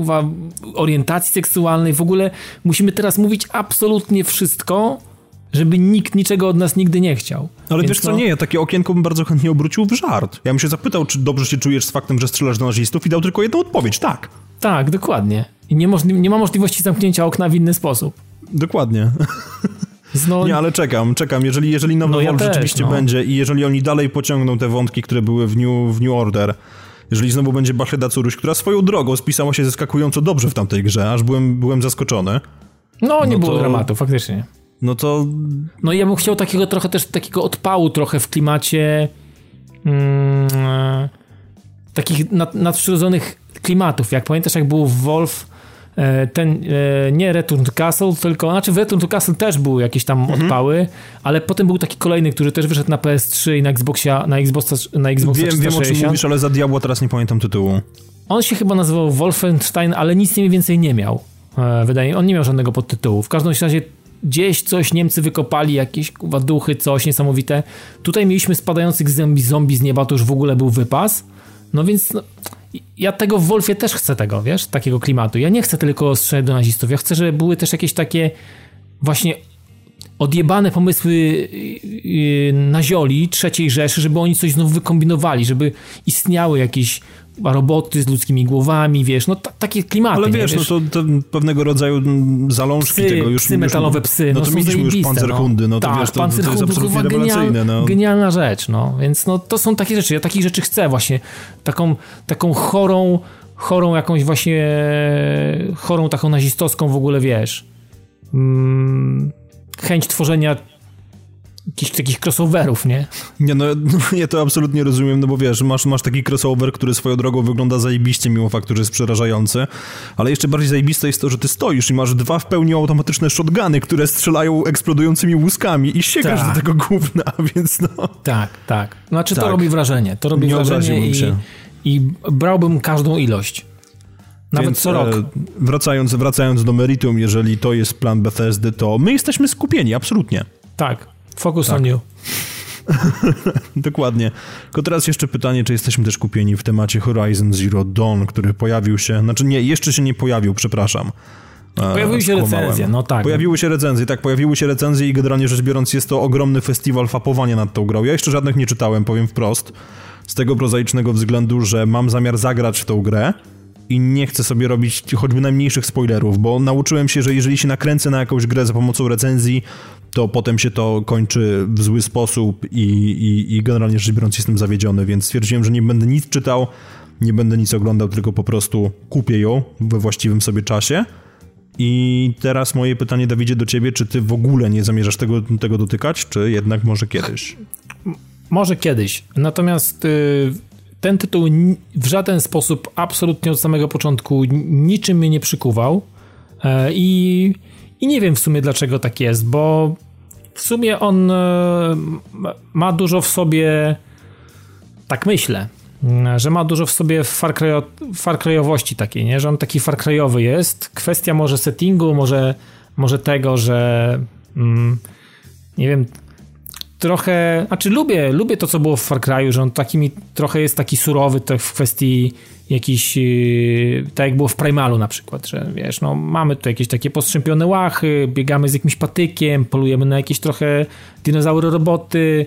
orientacji seksualnej, w ogóle musimy teraz mówić absolutnie wszystko, żeby nikt niczego od nas nigdy nie chciał. Ale Więc wiesz co, no- nie, ja takie okienko bym bardzo chętnie obrócił w żart. Ja bym się zapytał, czy dobrze się czujesz z faktem, że strzelasz do nazistów i dał tylko jedną odpowiedź, tak. Tak, dokładnie. I nie, nie ma możliwości zamknięcia okna w inny sposób. Dokładnie. No, Nie, ale czekam, czekam. Jeżeli, jeżeli nowy No ja też, rzeczywiście no. będzie i jeżeli oni dalej pociągną te wątki, które były w New, w New Order, jeżeli znowu będzie Bacheda Curuś, która swoją drogą spisała się zaskakująco dobrze w tamtej grze, aż byłem, byłem zaskoczony, no nie no było to- dramatu, faktycznie. no to No ja bym chciał takiego trochę też takiego odpału trochę w klimacie mm, e, takich nad, nadprzyrodzonych klimatów. Jak pamiętasz, jak był w Wolf ten, e, nie Return to Castle, tylko, znaczy w Return to Castle też były jakieś tam Mhm. odpały, ale potem był taki kolejny, który też wyszedł na PS3 i na Xboxia, na Xboxa, na Xboxa wiem, wiem o czym 360. mówisz, ale za diabła teraz nie pamiętam tytułu. On się chyba nazywał Wolfenstein, ale nic mniej więcej nie miał. E, Wydaje on nie miał żadnego podtytułu. W każdym razie gdzieś coś Niemcy wykopali, jakieś kuwa duchy, coś niesamowite. Tutaj mieliśmy spadających zombie, zombie z nieba, to już w ogóle był wypas. No więc no, ja tego w Wolfie też chcę tego, wiesz, takiego klimatu. Ja nie chcę tylko strzelać do nazistów. Ja chcę, żeby były też jakieś takie właśnie odjebane pomysły yy, na zioli trzeciej Rzeszy, żeby oni coś znowu wykombinowali, żeby istniały jakieś roboty z ludzkimi głowami, wiesz, no ta, takie klimaty. Ale nie, wiesz, no to, to pewnego rodzaju zalążki psy, tego już... psy metalowe psy, No, no, to są mieliśmy już zajebiste, panzerhundy, no to tak, wiesz, to, to, to jest absolutnie genial, no. genialna rzecz, no, więc no to są takie rzeczy, ja takich rzeczy chcę właśnie, taką, taką chorą, chorą jakąś właśnie, chorą taką nazistowską w ogóle, wiesz, mm, chęć tworzenia jakichś takich crossoverów, nie? Nie, no ja to absolutnie rozumiem, no bo wiesz, masz, masz taki crossover, który swoją drogą wygląda zajebiście, mimo faktu, że jest przerażający, ale jeszcze bardziej zajebiste jest to, że ty stoisz i masz dwa w pełni automatyczne shotguny, które strzelają eksplodującymi łuskami i sięgasz tak. do tego gówna, więc no... Tak, tak. Znaczy tak. to robi wrażenie, to robi Nie wrażenie i, się. i brałbym każdą ilość. Nawet Więc, co rok. E, wracając, wracając do meritum, jeżeli to jest plan Bethesdy, to my jesteśmy skupieni, absolutnie. Tak, focus tak. on you. Dokładnie. Tylko teraz jeszcze pytanie, czy jesteśmy też kupieni w temacie Horizon Zero Dawn, który pojawił się, znaczy nie, jeszcze się nie pojawił, przepraszam. E, pojawiły się recenzje, no tak. Pojawiły się recenzje, tak, pojawiły się recenzje i generalnie rzecz biorąc jest to ogromny festiwal fapowania nad tą grą. Ja jeszcze żadnych nie czytałem, powiem wprost, z tego prozaicznego względu, że mam zamiar zagrać w tą grę, i nie chcę sobie robić choćby najmniejszych spoilerów, bo nauczyłem się, że jeżeli się nakręcę na jakąś grę za pomocą recenzji, to potem się to kończy w zły sposób i, i, i generalnie rzecz biorąc jestem zawiedziony, więc stwierdziłem, że nie będę nic czytał, nie będę nic oglądał, tylko po prostu kupię ją we właściwym sobie czasie. I teraz moje pytanie, Dawidzie, do ciebie, czy ty w ogóle nie zamierzasz tego, tego dotykać, czy jednak może kiedyś? Może kiedyś. Natomiast y, ten tytuł w żaden sposób, absolutnie od samego początku, niczym mnie nie przykuwał. E, I, i nie wiem w sumie dlaczego tak jest, bo w sumie on e, ma dużo w sobie, tak myślę, że ma dużo w sobie Far, takiej, nie? że on taki Far Cryowy jest. Kwestia może settingu, może, może tego, że mm, nie wiem, trochę, znaczy lubię, lubię to, co było w Far Cry'u, że on takimi, trochę jest taki surowy tak w kwestii jakiś, yy, tak jak było w Primalu na przykład, że wiesz, no mamy tu jakieś takie postrzępione łachy, biegamy z jakimś patykiem, polujemy na jakieś trochę dinozaury roboty,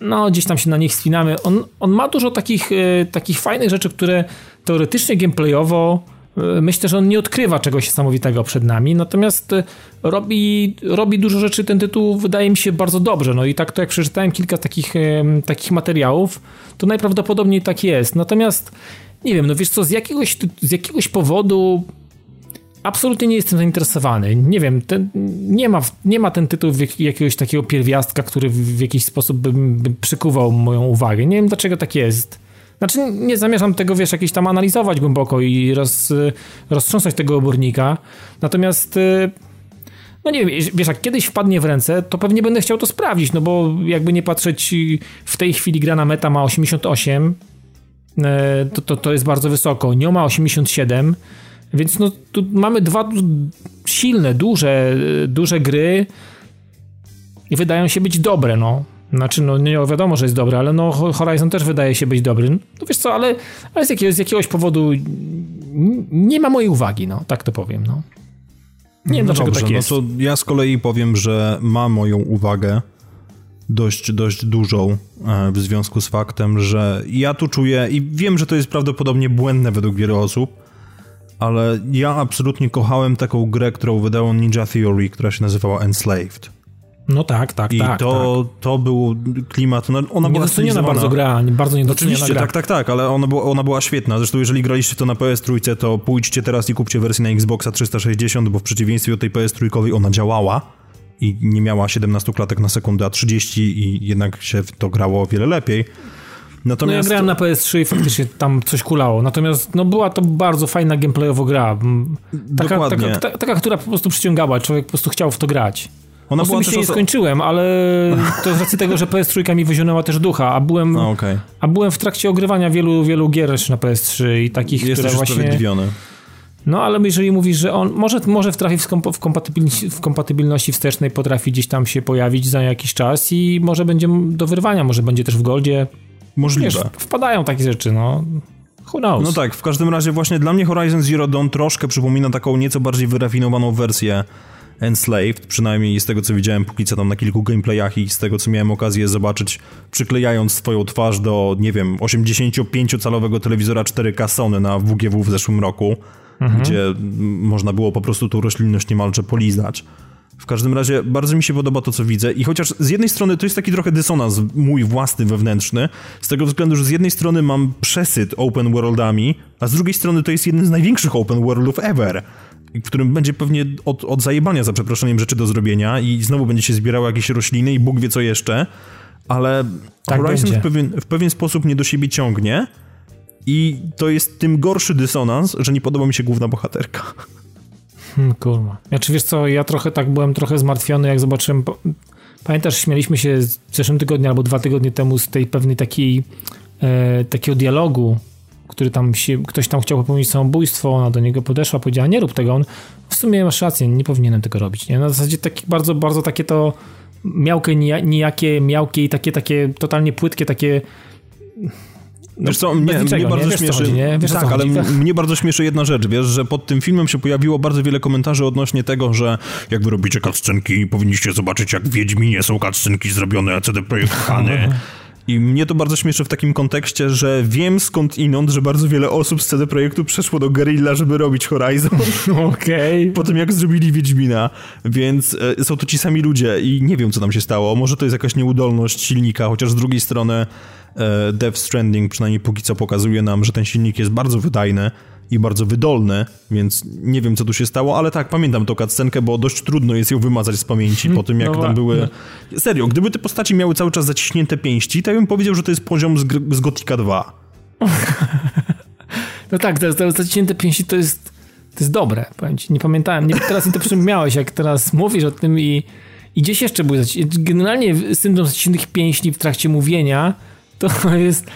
no gdzieś tam się na nich spinamy. On, on ma dużo takich, yy, takich fajnych rzeczy, które teoretycznie gameplayowo E, myślę, że on nie odkrywa czegoś niesamowitego przed nami, natomiast robi, robi dużo rzeczy, ten tytuł wydaje mi się bardzo dobrze. No i tak to jak przeczytałem kilka takich, takich materiałów, to najprawdopodobniej tak jest. Natomiast nie wiem, no wiesz co, z jakiegoś, z jakiegoś powodu absolutnie nie jestem zainteresowany. Nie wiem, ten, nie, ma, nie ma ten tytuł jakiegoś takiego pierwiastka, który w, jakiś sposób by, by przykuwał moją uwagę. Nie wiem, dlaczego tak jest. Znaczy nie zamierzam tego, wiesz, jakieś tam analizować głęboko i roz, roztrząsać tego obornika. Natomiast y, no nie wiem, wiesz, jak kiedyś wpadnie w ręce, to pewnie będę chciał to sprawdzić, no bo jakby nie patrzeć, w tej chwili gra na meta ma 88, y, to, to, to jest bardzo wysoko. Nie ma 87, więc no tu mamy dwa silne, duże, duże gry i wydają się być dobre, no. Znaczy, no nie wiadomo, że jest dobry, ale no Horizon też wydaje się być dobry. No wiesz co, ale, ale z, jakiegoś, z jakiegoś powodu nie ma mojej uwagi, no, tak to powiem, no. Nie wiem, no dlaczego dobrze, tak jest. No to ja z kolei powiem, że ma moją uwagę dość, dość dużą e, w związku z faktem, że ja tu czuję i wiem, że to jest prawdopodobnie błędne według wielu osób, ale ja absolutnie kochałem taką grę, którą wydało Ninja Theory, która się nazywała Enslaved. No tak, tak, I tak. to, tak. to był klimat. No, ona niedoceniona bardzo gra, bardzo niedoceniona Oczywiście, gra. tak, tak, tak, ale ona była, ona była świetna. Zresztą jeżeli graliście to na PS3, to pójdźcie teraz i kupcie wersję na Xboxa 360, bo w przeciwieństwie do tej PS3 ona działała i nie miała 17 klatek na sekundę, a 30 i jednak się w to grało o wiele lepiej. Natomiast... No ja grałem na PS3 i faktycznie tam coś kulało. Natomiast no, była to bardzo fajna gameplayowo gra. Taka, Dokładnie. Taka, taka, taka, która po prostu przyciągała. Człowiek po prostu chciał w to grać. Ona Osobiście nie skończyłem, ale to z racji tego, że PS3 mi wyzionęła też ducha, a byłem, a, okay. a byłem w trakcie ogrywania wielu, wielu gier na PS3 i takich, Jesteś które właśnie... No, ale jeżeli mówisz, że on może, może trafi w, w, kompatybilności, w kompatybilności wstecznej, potrafi gdzieś tam się pojawić za jakiś czas i może będzie do wyrwania, może będzie też w Goldzie. Możliwe. Wiesz, wpadają takie rzeczy, no. Who knows? No tak, w każdym razie właśnie dla mnie Horizon Zero Dawn troszkę przypomina taką nieco bardziej wyrafinowaną wersję Enslaved, przynajmniej z tego co widziałem póki co tam na kilku gameplayach i z tego co miałem okazję zobaczyć, przyklejając swoją twarz do, nie wiem, 85-calowego telewizora 4K Sony na WGW w zeszłym roku, mhm. gdzie można było po prostu tą roślinność niemalże polizać. W każdym razie bardzo mi się podoba to, co widzę i chociaż z jednej strony to jest taki trochę dysonans mój własny, wewnętrzny, z tego względu, że z jednej strony mam przesyt open worldami, a z drugiej strony to jest jeden z największych open worldów ever. w którym będzie pewnie od, od zajebania, za przeproszeniem, rzeczy do zrobienia i znowu będzie się zbierało jakieś rośliny i Bóg wie co jeszcze, ale tak Horizon w pewien, w pewien sposób nie do siebie ciągnie i to jest tym gorszy dysonans, że nie podoba mi się główna bohaterka. Hmm, kurwa. Znaczy wiesz co, ja trochę tak byłem trochę zmartwiony, jak zobaczyłem... Pamiętasz, śmialiśmy się w zeszłym tygodniu albo dwa tygodnie temu z tej pewnej takiej e, takiego dialogu, który tam się, ktoś tam chciał popełnić samobójstwo, ona do niego podeszła, powiedziała, nie rób tego, on w sumie masz rację, nie powinienem tego robić, nie? Na zasadzie takie bardzo, bardzo takie to miałkie, nijakie, miałkie i takie, takie totalnie płytkie, takie no, wiesz co, mnie, mnie bardzo nie? śmieszy. Chodzi, nie? Wiesz, tak, ale mnie bardzo śmieszy jedna rzecz, wiesz, że pod tym filmem się pojawiło bardzo wiele komentarzy odnośnie tego, że jak wy robicie cutscenki, powinniście zobaczyć, jak w Wiedźminie są cutscenki zrobione, CD Projekt Hany. I mnie to bardzo śmieszy w takim kontekście, że wiem skąd inąd, że bardzo wiele osób z CD Projektu przeszło do Guerrilla, żeby robić Horizon. Okej. Okay. Po tym jak zrobili Wiedźmina, więc e, są to ci sami ludzie i nie wiem co tam się stało. Może to jest jakaś nieudolność silnika, chociaż z drugiej strony Death Stranding przynajmniej póki co pokazuje nam, że ten silnik jest bardzo wydajny i bardzo wydolne, więc nie wiem, co tu się stało, ale tak, pamiętam tą cutscenkę, bo dość trudno jest ją wymazać z pamięci po tym, jak no, tam były... Serio, gdyby te postaci miały cały czas zaciśnięte pięści, to ja bym powiedział, że to jest poziom z, z Gotika 2. no tak, te, te zaciśnięte pięści to jest, to jest dobre, powiem ci. Nie pamiętałem, nie, teraz nie to przypomniałeś, jak teraz mówisz o tym i, i gdzieś jeszcze były zaciśnięte... Generalnie syndrom zaciśniętych pięści w trakcie mówienia to jest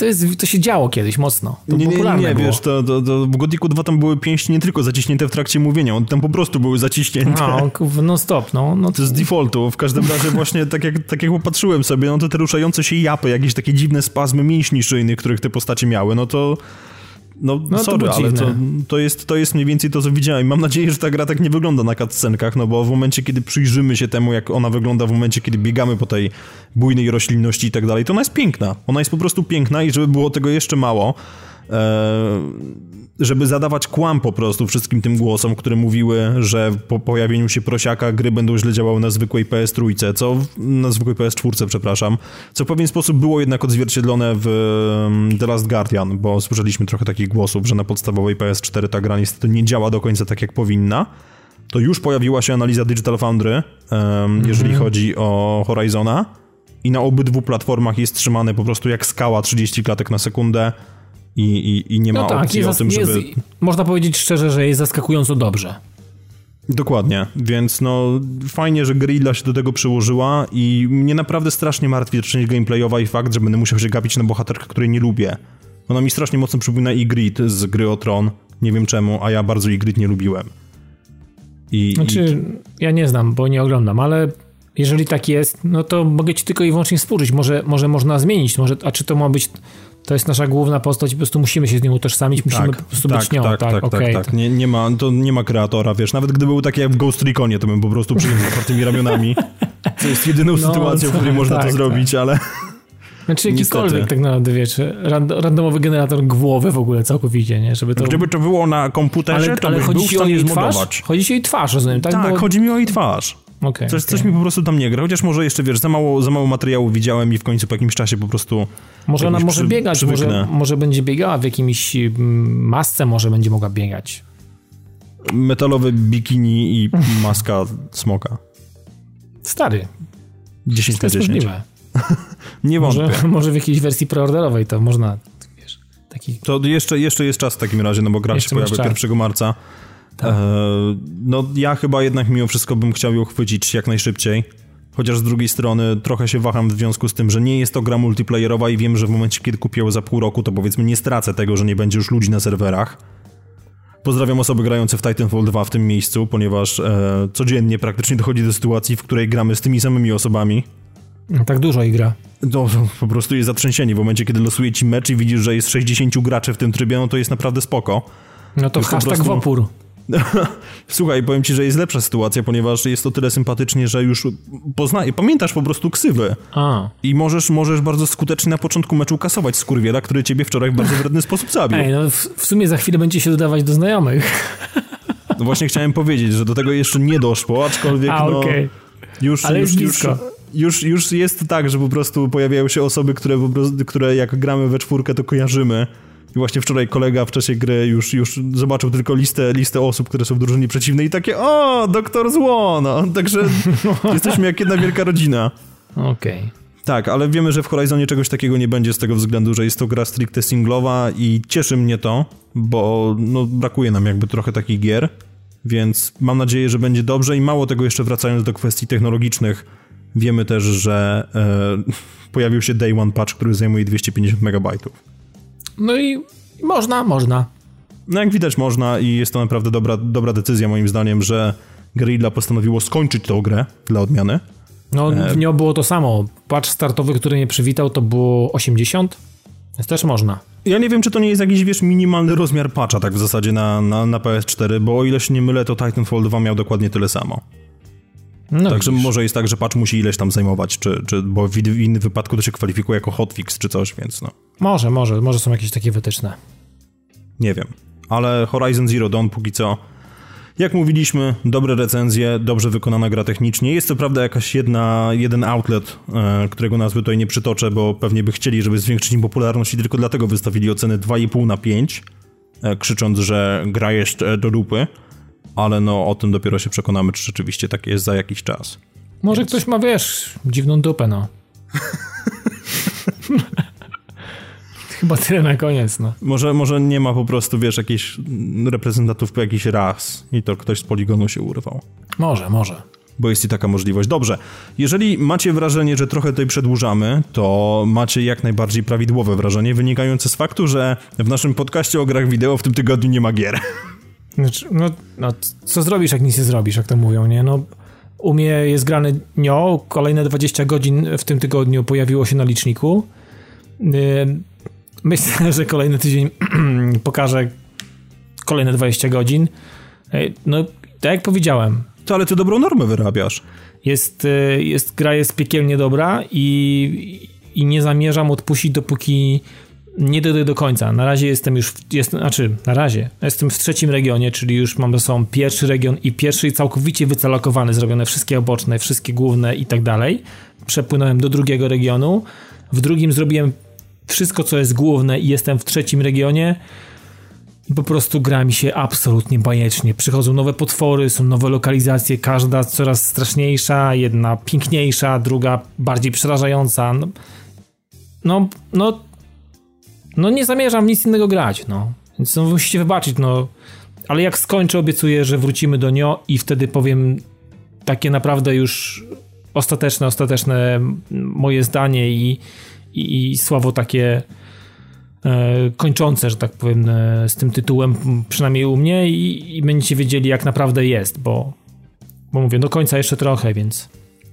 to, jest, to się działo kiedyś mocno. To nie, nie, nie, nie wiesz, to, to, to w Godiku 2 tam były pięści nie tylko zaciśnięte w trakcie mówienia, one tam po prostu były zaciśnięte. A, no stop, no. no to... z defaultu. W każdym razie właśnie tak jak, tak jak popatrzyłem sobie, no to te ruszające się japy, jakieś takie dziwne spazmy mięśni szyjnych, których te postacie miały, no to no, no sorry, to ale to, to, jest, to jest mniej więcej to, co widziałem. Mam nadzieję, że ta gra tak nie wygląda na cutscenkach, no bo w momencie, kiedy przyjrzymy się temu, jak ona wygląda, w momencie, kiedy biegamy po tej bujnej roślinności i tak dalej, to ona jest piękna. Ona jest po prostu piękna i żeby było tego jeszcze mało, e, żeby zadawać kłam po prostu wszystkim tym głosom, które mówiły, że po pojawieniu się prosiaka gry będą źle działały na zwykłej PS3, co na zwykłej PS4, przepraszam, co w pewien sposób było jednak odzwierciedlone w mm, The Last Guardian, bo słyszeliśmy trochę takich głosów, że na podstawowej PS4 ta gra niestety nie działa do końca tak jak powinna. To już pojawiła się analiza Digital Foundry, um, jeżeli chodzi o Horizona i na obydwu platformach jest trzymane po prostu jak skała 30 klatek na sekundę i, i, i nie ma no tak, opcji o tym, żeby... Jest, można powiedzieć szczerze, że jest zaskakująco dobrze. Dokładnie, więc no fajnie, że Grilla się do tego przyłożyła i mnie naprawdę strasznie martwi część gameplayowa i fakt, że będę musiał się gapić na bohaterkę, której nie lubię. Ona mi strasznie mocno przypomina Ygritte z gry o Tron, nie wiem czemu, a ja bardzo Ygritte nie lubiłem. I, znaczy, i... ja nie znam, bo nie oglądam, ale jeżeli tak jest, no to mogę ci tylko i wyłącznie współczuć. Może, może można zmienić, może, a czy to ma być to jest nasza główna postać i po prostu musimy się z nią utożsamić, musimy tak, po prostu tak, być nią. Tak, tak, tak, okay. tak, tak. Nie, nie, ma, to nie ma kreatora, wiesz, nawet gdyby był taki jak w Ghost Reconie, to bym po prostu przyjął z otwartymi ramionami, co jest jedyną no, sytuacją, w której można to tak, zrobić, tak. ale... Znaczy jakikolwiek tak naprawdę, wiesz, randomowy generator głowy w ogóle całkowicie, nie? Żeby to... Gdyby to było na komputerze, ale, to ale chodzi był w stanie. Chodzi ci o jej twarz, rozumiem, tak? Tak, Bo... chodzi mi o jej twarz. Okay, coś, okay. coś mi po prostu tam nie gra, chociaż może jeszcze, wiesz, za mało, za mało materiału widziałem i w końcu po jakimś czasie po prostu Może ona może przy, biegać, może, może będzie biegała w jakimś mm, masce, może będzie mogła biegać. Metalowe bikini i maska smoka. Stary. 10 na 10. Możliwe. nie wątpię. Może, może w jakiejś wersji preorderowej to można, wiesz, taki... To jeszcze, jeszcze jest czas w takim razie, no bo gra jeszcze się pojawi 1 marca. Tak. E, no ja chyba jednak mimo wszystko bym chciał ją chwycić jak najszybciej. Chociaż z drugiej strony trochę się waham w związku z tym, że nie jest to gra multiplayerowa i wiem, że w momencie, kiedy kupię ją za pół roku, to powiedzmy nie stracę tego, że nie będzie już ludzi na serwerach. Pozdrawiam osoby grające w Titanfall 2 w tym miejscu, ponieważ e, codziennie praktycznie dochodzi do sytuacji, w której gramy z tymi samymi osobami. Tak dużo i gra. No, po prostu jest zatrzęsienie. W momencie, kiedy losuje ci mecz i widzisz, że jest 60 graczy w tym trybie, no to jest naprawdę spoko. No to, to hashtag prostu... w opór. Słuchaj, powiem ci, że jest lepsza sytuacja, ponieważ jest to tyle sympatycznie, że już poznaje, pamiętasz po prostu ksywę. A. I możesz, możesz bardzo skutecznie na początku meczu kasować skurwiela, który ciebie wczoraj w bardzo wredny sposób zabił. Ej, no w, w sumie za chwilę będzie się dodawać do znajomych. No właśnie chciałem powiedzieć, że do tego jeszcze nie doszło, aczkolwiek A, no... Okay. Już, Ale już, już, już, już jest tak, że po prostu pojawiają się osoby, które, po prostu, które jak gramy we czwórkę, to kojarzymy I właśnie wczoraj kolega w czasie gry już, już zobaczył tylko listę, listę osób, które są w drużynie przeciwnej i takie, o, doktor zło, no. Także jesteśmy jak jedna wielka rodzina. Okej. Okay. Tak, ale wiemy, że w Horizonie czegoś takiego nie będzie z tego względu, że jest to gra stricte singlowa i cieszy mnie to, bo no, brakuje nam jakby trochę takich gier, więc mam nadzieję, że będzie dobrze i mało tego jeszcze wracając do kwestii technologicznych, wiemy też, że e, pojawił się Day One Patch, który zajmuje 250 MB. No i można, można. No jak widać można i jest to naprawdę dobra, dobra decyzja moim zdaniem, że Guerrilla postanowiło skończyć tę grę dla odmiany. No w nią było to samo. Patch startowy, który mnie przywitał to było 80, więc też można. Ja nie wiem, czy to nie jest jakiś, wiesz, minimalny rozmiar patcha tak w zasadzie na, na, na PS4, bo o ile się nie mylę, to Titanfall 2 miał dokładnie tyle samo. No Także widzisz. może jest tak, że patch musi ileś tam zajmować, czy, czy, bo w, innym wypadku to się kwalifikuje jako hotfix czy coś, więc no. Może, może, może są jakieś takie wytyczne. Nie wiem. Ale Horizon Zero Dawn póki co jak mówiliśmy, dobre recenzje, dobrze wykonana gra technicznie. Jest to prawda jakaś jedna, jeden outlet, e, którego nazwy tutaj nie przytoczę, bo pewnie by chcieli, żeby zwiększyć im popularność i tylko dlatego wystawili ocenę 2,5 na 5, e, krzycząc, że gra jest e, do dupy. Ale no o tym dopiero się przekonamy, czy rzeczywiście tak jest za jakiś czas. Może Więc... ktoś ma, wiesz, dziwną dupę, no. Chyba tyle na koniec, no. Może, może nie ma po prostu, wiesz, jakichś reprezentantów jakiś raz i to ktoś z poligonu się urwał. Może, może. Bo jest i taka możliwość. Dobrze, jeżeli macie wrażenie, że trochę tutaj przedłużamy, to macie jak najbardziej prawidłowe wrażenie wynikające z faktu, że w naszym podcaście o grach wideo w tym tygodniu nie ma gier. Znaczy, no, no, co zrobisz, jak nic nie zrobisz, jak to mówią, nie? No, u mnie jest grany nio, kolejne 20 godzin w tym tygodniu pojawiło się na liczniku. Myślę, że kolejny tydzień pokaże kolejne 20 godzin. No, tak jak powiedziałem. To ale ty dobrą normę wyrabiasz. Jest, e, jest gra jest piekielnie dobra i, i nie zamierzam odpuścić, dopóki nie dojdę do końca. Na razie jestem już, w, jestem, znaczy na razie, jestem w trzecim regionie, czyli już mam ze sobą pierwszy region i pierwszy całkowicie wycalokowany, zrobione wszystkie oboczne, wszystkie główne i tak dalej. Przepłynąłem do drugiego regionu. W drugim zrobiłem wszystko, co jest główne i jestem w trzecim regionie i po prostu gra mi się absolutnie bajecznie. Przychodzą nowe potwory, są nowe lokalizacje, każda coraz straszniejsza, jedna piękniejsza, druga bardziej przerażająca. No, no, no, no nie zamierzam nic innego grać, no. Więc no, musicie wybaczyć, no. Ale jak skończę, obiecuję, że wrócimy do nio i wtedy powiem takie naprawdę już ostateczne, ostateczne moje zdanie i i, i słowo takie e, kończące, że tak powiem, e, z tym tytułem, przynajmniej u mnie, i, i będziecie wiedzieli, jak naprawdę jest, bo, bo mówię, do końca jeszcze trochę, więc.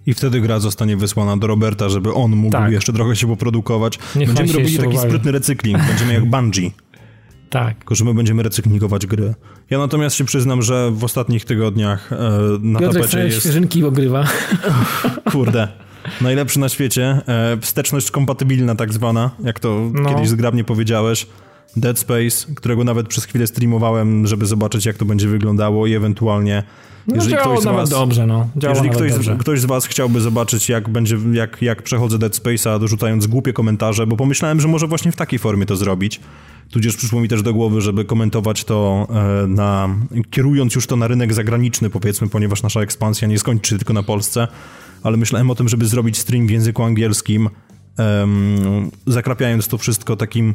I wtedy gra zostanie wysłana do Roberta, żeby on mógł tak. jeszcze trochę się poprodukować. Niech będziemy robili taki uwagi. sprytny recykling, będziemy jak Bungie. Tak. Tylko, że my będziemy recyklingować gry. Ja natomiast się przyznam, że w ostatnich tygodniach e, na Piotrek tapecie jest... świeżynki ogrywa. Kurde. Najlepszy na świecie. E, wsteczność kompatybilna tak zwana, jak to no. kiedyś zgrabnie powiedziałeś. Dead Space, którego nawet przez chwilę streamowałem, żeby zobaczyć, jak to będzie wyglądało i ewentualnie no, jeżeli ktoś z was, dobrze, no. jeżeli ktoś, dobrze. ktoś z was chciałby zobaczyć, jak będzie, jak, jak przechodzę Dead Space'a, dorzucając głupie komentarze, bo pomyślałem, że może właśnie w takiej formie to zrobić. Tudzież przyszło mi też do głowy, żeby komentować to e, na, kierując już to na rynek zagraniczny, powiedzmy, ponieważ nasza ekspansja nie skończy tylko na Polsce, ale myślałem o tym, żeby zrobić stream w języku angielskim, um, zakrapiając to wszystko takim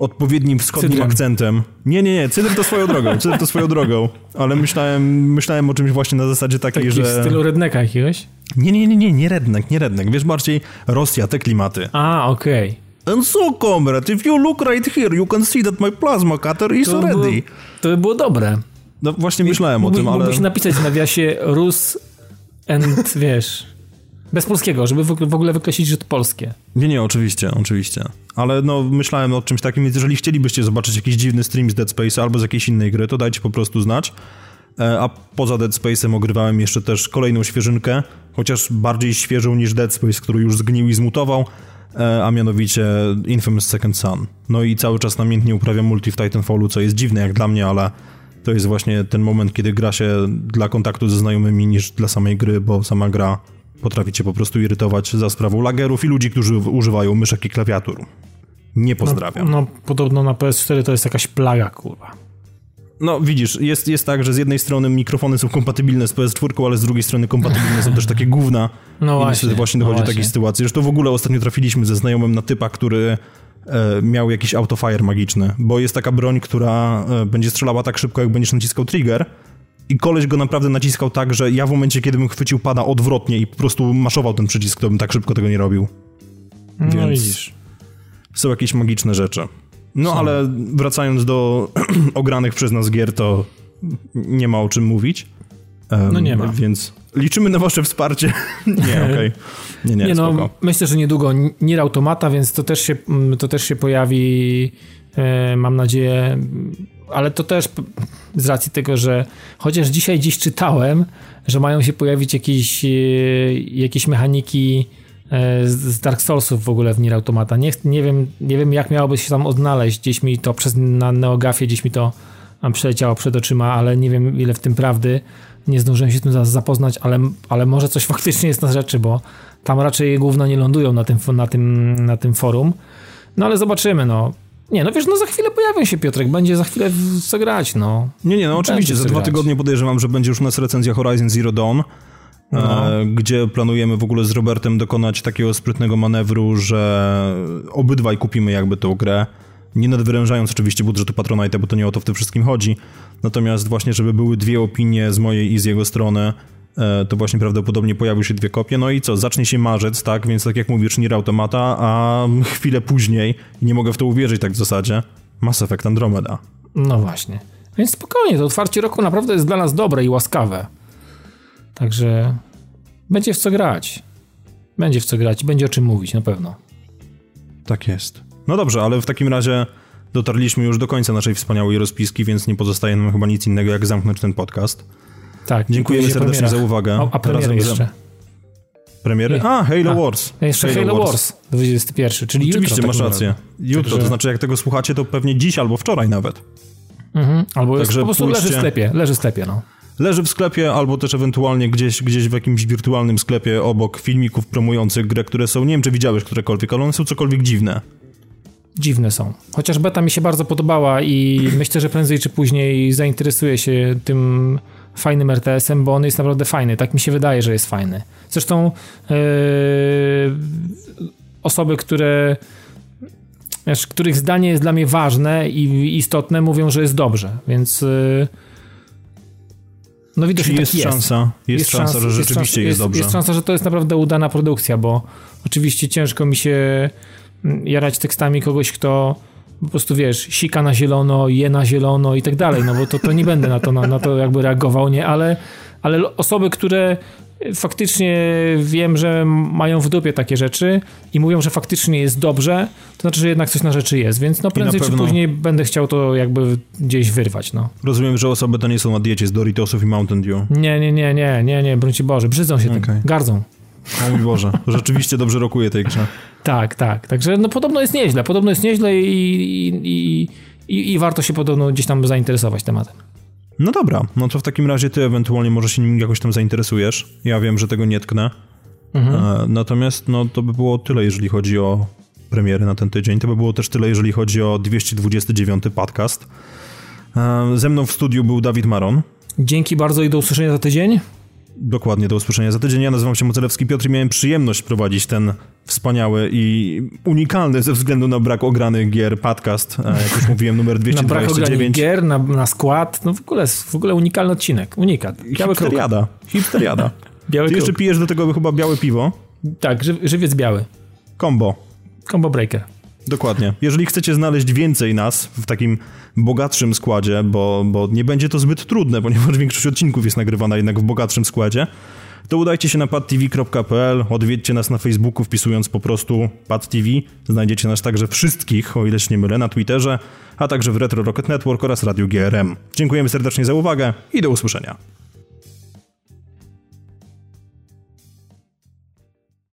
odpowiednim wschodnim Cydrem. akcentem. Nie, nie, nie, cydr to swoją drogą, cydr to swoją drogą, ale myślałem, myślałem o czymś właśnie na zasadzie takiej, Taki że... w stylu rednecka jakiegoś? Nie, nie, nie, nie, nie redneck, nie redneck, wiesz, bardziej Rosja, te klimaty. A, okej. Okay. And so, comrade, if you look right here, you can see that my plasma cutter is to ready. Było, to by było dobre. No właśnie myślałem o tym, ale... Mógłbyś napisać w nawiasie Rus and, wiesz, bez polskiego, żeby w ogóle wykreślić, że to polskie. Nie, nie, oczywiście, oczywiście. Ale no, myślałem o czymś takim, więc jeżeli chcielibyście zobaczyć jakiś dziwny stream z Dead Space albo z jakiejś innej gry, to dajcie po prostu znać. E, a poza Dead Space'em ogrywałem jeszcze też kolejną świeżynkę, chociaż bardziej świeżą niż Dead Space, który już zgnił i zmutował, e, a mianowicie Infamous Second Son. No i cały czas namiętnie uprawiam multi w Titanfallu, co jest dziwne jak dla mnie, ale to jest właśnie ten moment, kiedy gra się dla kontaktu ze znajomymi niż dla samej gry, bo sama gra potrafi cię po prostu irytować za sprawą lagerów i ludzi, którzy używają myszek i klawiatur. Nie pozdrawiam. No, no podobno na PS4 to jest jakaś plaga, kurwa. No widzisz, jest, jest tak, że z jednej strony mikrofony są kompatybilne z PS4, ale z drugiej strony kompatybilne są też takie gówna. No I właśnie. właśnie dochodzi no do takiej sytuacji. Zresztą w ogóle ostatnio trafiliśmy ze znajomym na typa, który e, miał jakiś autofire magiczny, bo jest taka broń, która e, będzie strzelała tak szybko, jak będziesz naciskał trigger i koleś go naprawdę naciskał tak, że ja w momencie, kiedy bym chwycił pada odwrotnie i po prostu maszował ten przycisk, to bym tak szybko tego nie robił. No Więc- widzisz. Są jakieś magiczne rzeczy. No Są. ale wracając do ogranych przez nas gier, to nie ma o czym mówić. Em, No nie ma. Więc liczymy na wasze wsparcie. nie, okej. Nie, nie, Nie no, myślę, że niedługo Nier Automata, więc to też się, mm, to też się pojawi, e, mam nadzieję, ale to też z racji tego, że chociaż dzisiaj dziś czytałem, że mają się pojawić jakieś, e, jakieś mechaniki e, z Dark Soulsów w ogóle w Nier Automata. Nie, nie, wiem, nie wiem, jak miałoby się tam odnaleźć. Gdzieś mi to przez na Neogafie, gdzieś mi to przeleciało przed oczyma, ale nie wiem, ile w tym prawdy. Nie zdążyłem się z tym za- zapoznać, ale, ale może coś faktycznie jest na rzeczy, bo tam raczej gówno nie lądują na tym, na tym, na tym forum. No ale zobaczymy, no. Nie, no wiesz, no za chwilę pojawią się Piotrek, będzie za chwilę w co grać, no. Nie, nie, no oczywiście. Za dwa grać. tygodnie podejrzewam, że będzie już u nas recenzja Horizon Zero Dawn, No. e, gdzie planujemy w ogóle z Robertem dokonać takiego sprytnego manewru, że obydwaj kupimy jakby tą grę. Nie nadwyrężając oczywiście budżetu Patronite, bo to nie o to w tym wszystkim chodzi. Natomiast właśnie, żeby były dwie opinie z mojej i z jego strony, to właśnie prawdopodobnie pojawią się dwie kopie. No i co, zacznie się marzec, tak? Więc tak jak mówisz, Nier Automata, a chwilę później, nie mogę w to uwierzyć tak w zasadzie, Mass Effect Andromeda. No właśnie. Więc spokojnie, to otwarcie roku naprawdę jest dla nas dobre i łaskawe. Także będzie w co grać. Będzie w co grać będzie o czym mówić, na pewno. Tak jest. No dobrze, ale w takim razie dotarliśmy już do końca naszej wspaniałej rozpiski, więc nie pozostaje nam chyba nic innego, jak zamknąć ten podcast. Tak. Dziękujemy dziękuję serdecznie za uwagę. A, a premiery jeszcze. Premiery? A, Halo A, Wars. Jeszcze Halo, Wars. 21, czyli Oczywiście, jutro. masz tak rację. Jutro, Także- to znaczy jak tego słuchacie, to pewnie dziś albo wczoraj nawet. Mhm. Albo Także po prostu leży w pójście- sklepie, leży w sklepie, no. Leży w sklepie, albo też ewentualnie gdzieś, gdzieś w jakimś wirtualnym sklepie obok filmików promujących grę, które są, nie wiem czy widziałeś którekolwiek, ale one są cokolwiek dziwne. Dziwne są. Chociaż beta mi się bardzo podobała i myślę, że prędzej czy później zainteresuję się tym fajnym RTS-em, bo on jest naprawdę fajny. Tak mi się wydaje, że jest fajny. Zresztą yy, osoby, które wiesz, których zdanie jest dla mnie ważne i istotne, mówią, że jest dobrze, więc yy, no widocznie Czyli jest, tak jest. szansa, jest, szansa, że rzeczywiście jest, jest, dobrze. Jest szansa, że to jest naprawdę udana produkcja, bo oczywiście ciężko mi się mm, jarać tekstami kogoś, kto po prostu, wiesz, sika na zielono, je na zielono i tak dalej, no bo to, to nie będę na to, na, na to jakby reagował, nie, ale, ale osoby, które faktycznie wiem, że mają w dupie takie rzeczy i mówią, że faktycznie jest dobrze, to znaczy, że jednak coś na rzeczy jest, więc no prędzej czy później będę chciał to jakby gdzieś wyrwać, no. Rozumiem, że osoby te nie są na diecie z Doritosów i Mountain Dew. Nie, nie, nie, nie, nie, nie, Boże, brzydzą się tym, Okej. gardzą. O mój Boże, rzeczywiście dobrze rokuje tej grze. Tak, tak. Także no podobno jest nieźle. Podobno jest nieźle i, i, i, i, warto się podobno gdzieś tam zainteresować tematem. No dobra, no to w takim razie ty ewentualnie może się nim jakoś tam zainteresujesz. Ja wiem, że tego nie tknę. E, natomiast no to by było tyle, jeżeli chodzi o premiery na ten tydzień. To by było też tyle, jeżeli chodzi o 229 podcast. E, ze mną w studiu był Dawid Maron. Dzięki bardzo i do usłyszenia za tydzień. Dokładnie, do usłyszenia za tydzień. Ja nazywam się Mocelewski Piotr i miałem przyjemność prowadzić ten wspaniały i unikalny ze względu na brak ogranych gier podcast, e, jak już mówiłem, numer Na brak ogranych 229. gier, na, na skład. No w ogóle, w ogóle unikalny odcinek. Unikat. Biały kruk. Hipsteriada. Hipsteriada. Biały Ty kruk. jeszcze pijesz do tego chyba białe piwo. Tak, ży, żywiec biały. Combo. Combo breaker. Dokładnie. Jeżeli chcecie znaleźć więcej nas w takim bogatszym składzie, bo, bo nie będzie to zbyt trudne, ponieważ większość odcinków jest nagrywana jednak w bogatszym składzie, to udajcie się na padtv.pl, odwiedźcie nas na Facebooku wpisując po prostu padtv. Znajdziecie nas także wszystkich, o ile się nie mylę, na Twitterze, a także w Retro Rocket Network oraz Radiu GRM. Dziękujemy serdecznie za uwagę i do usłyszenia.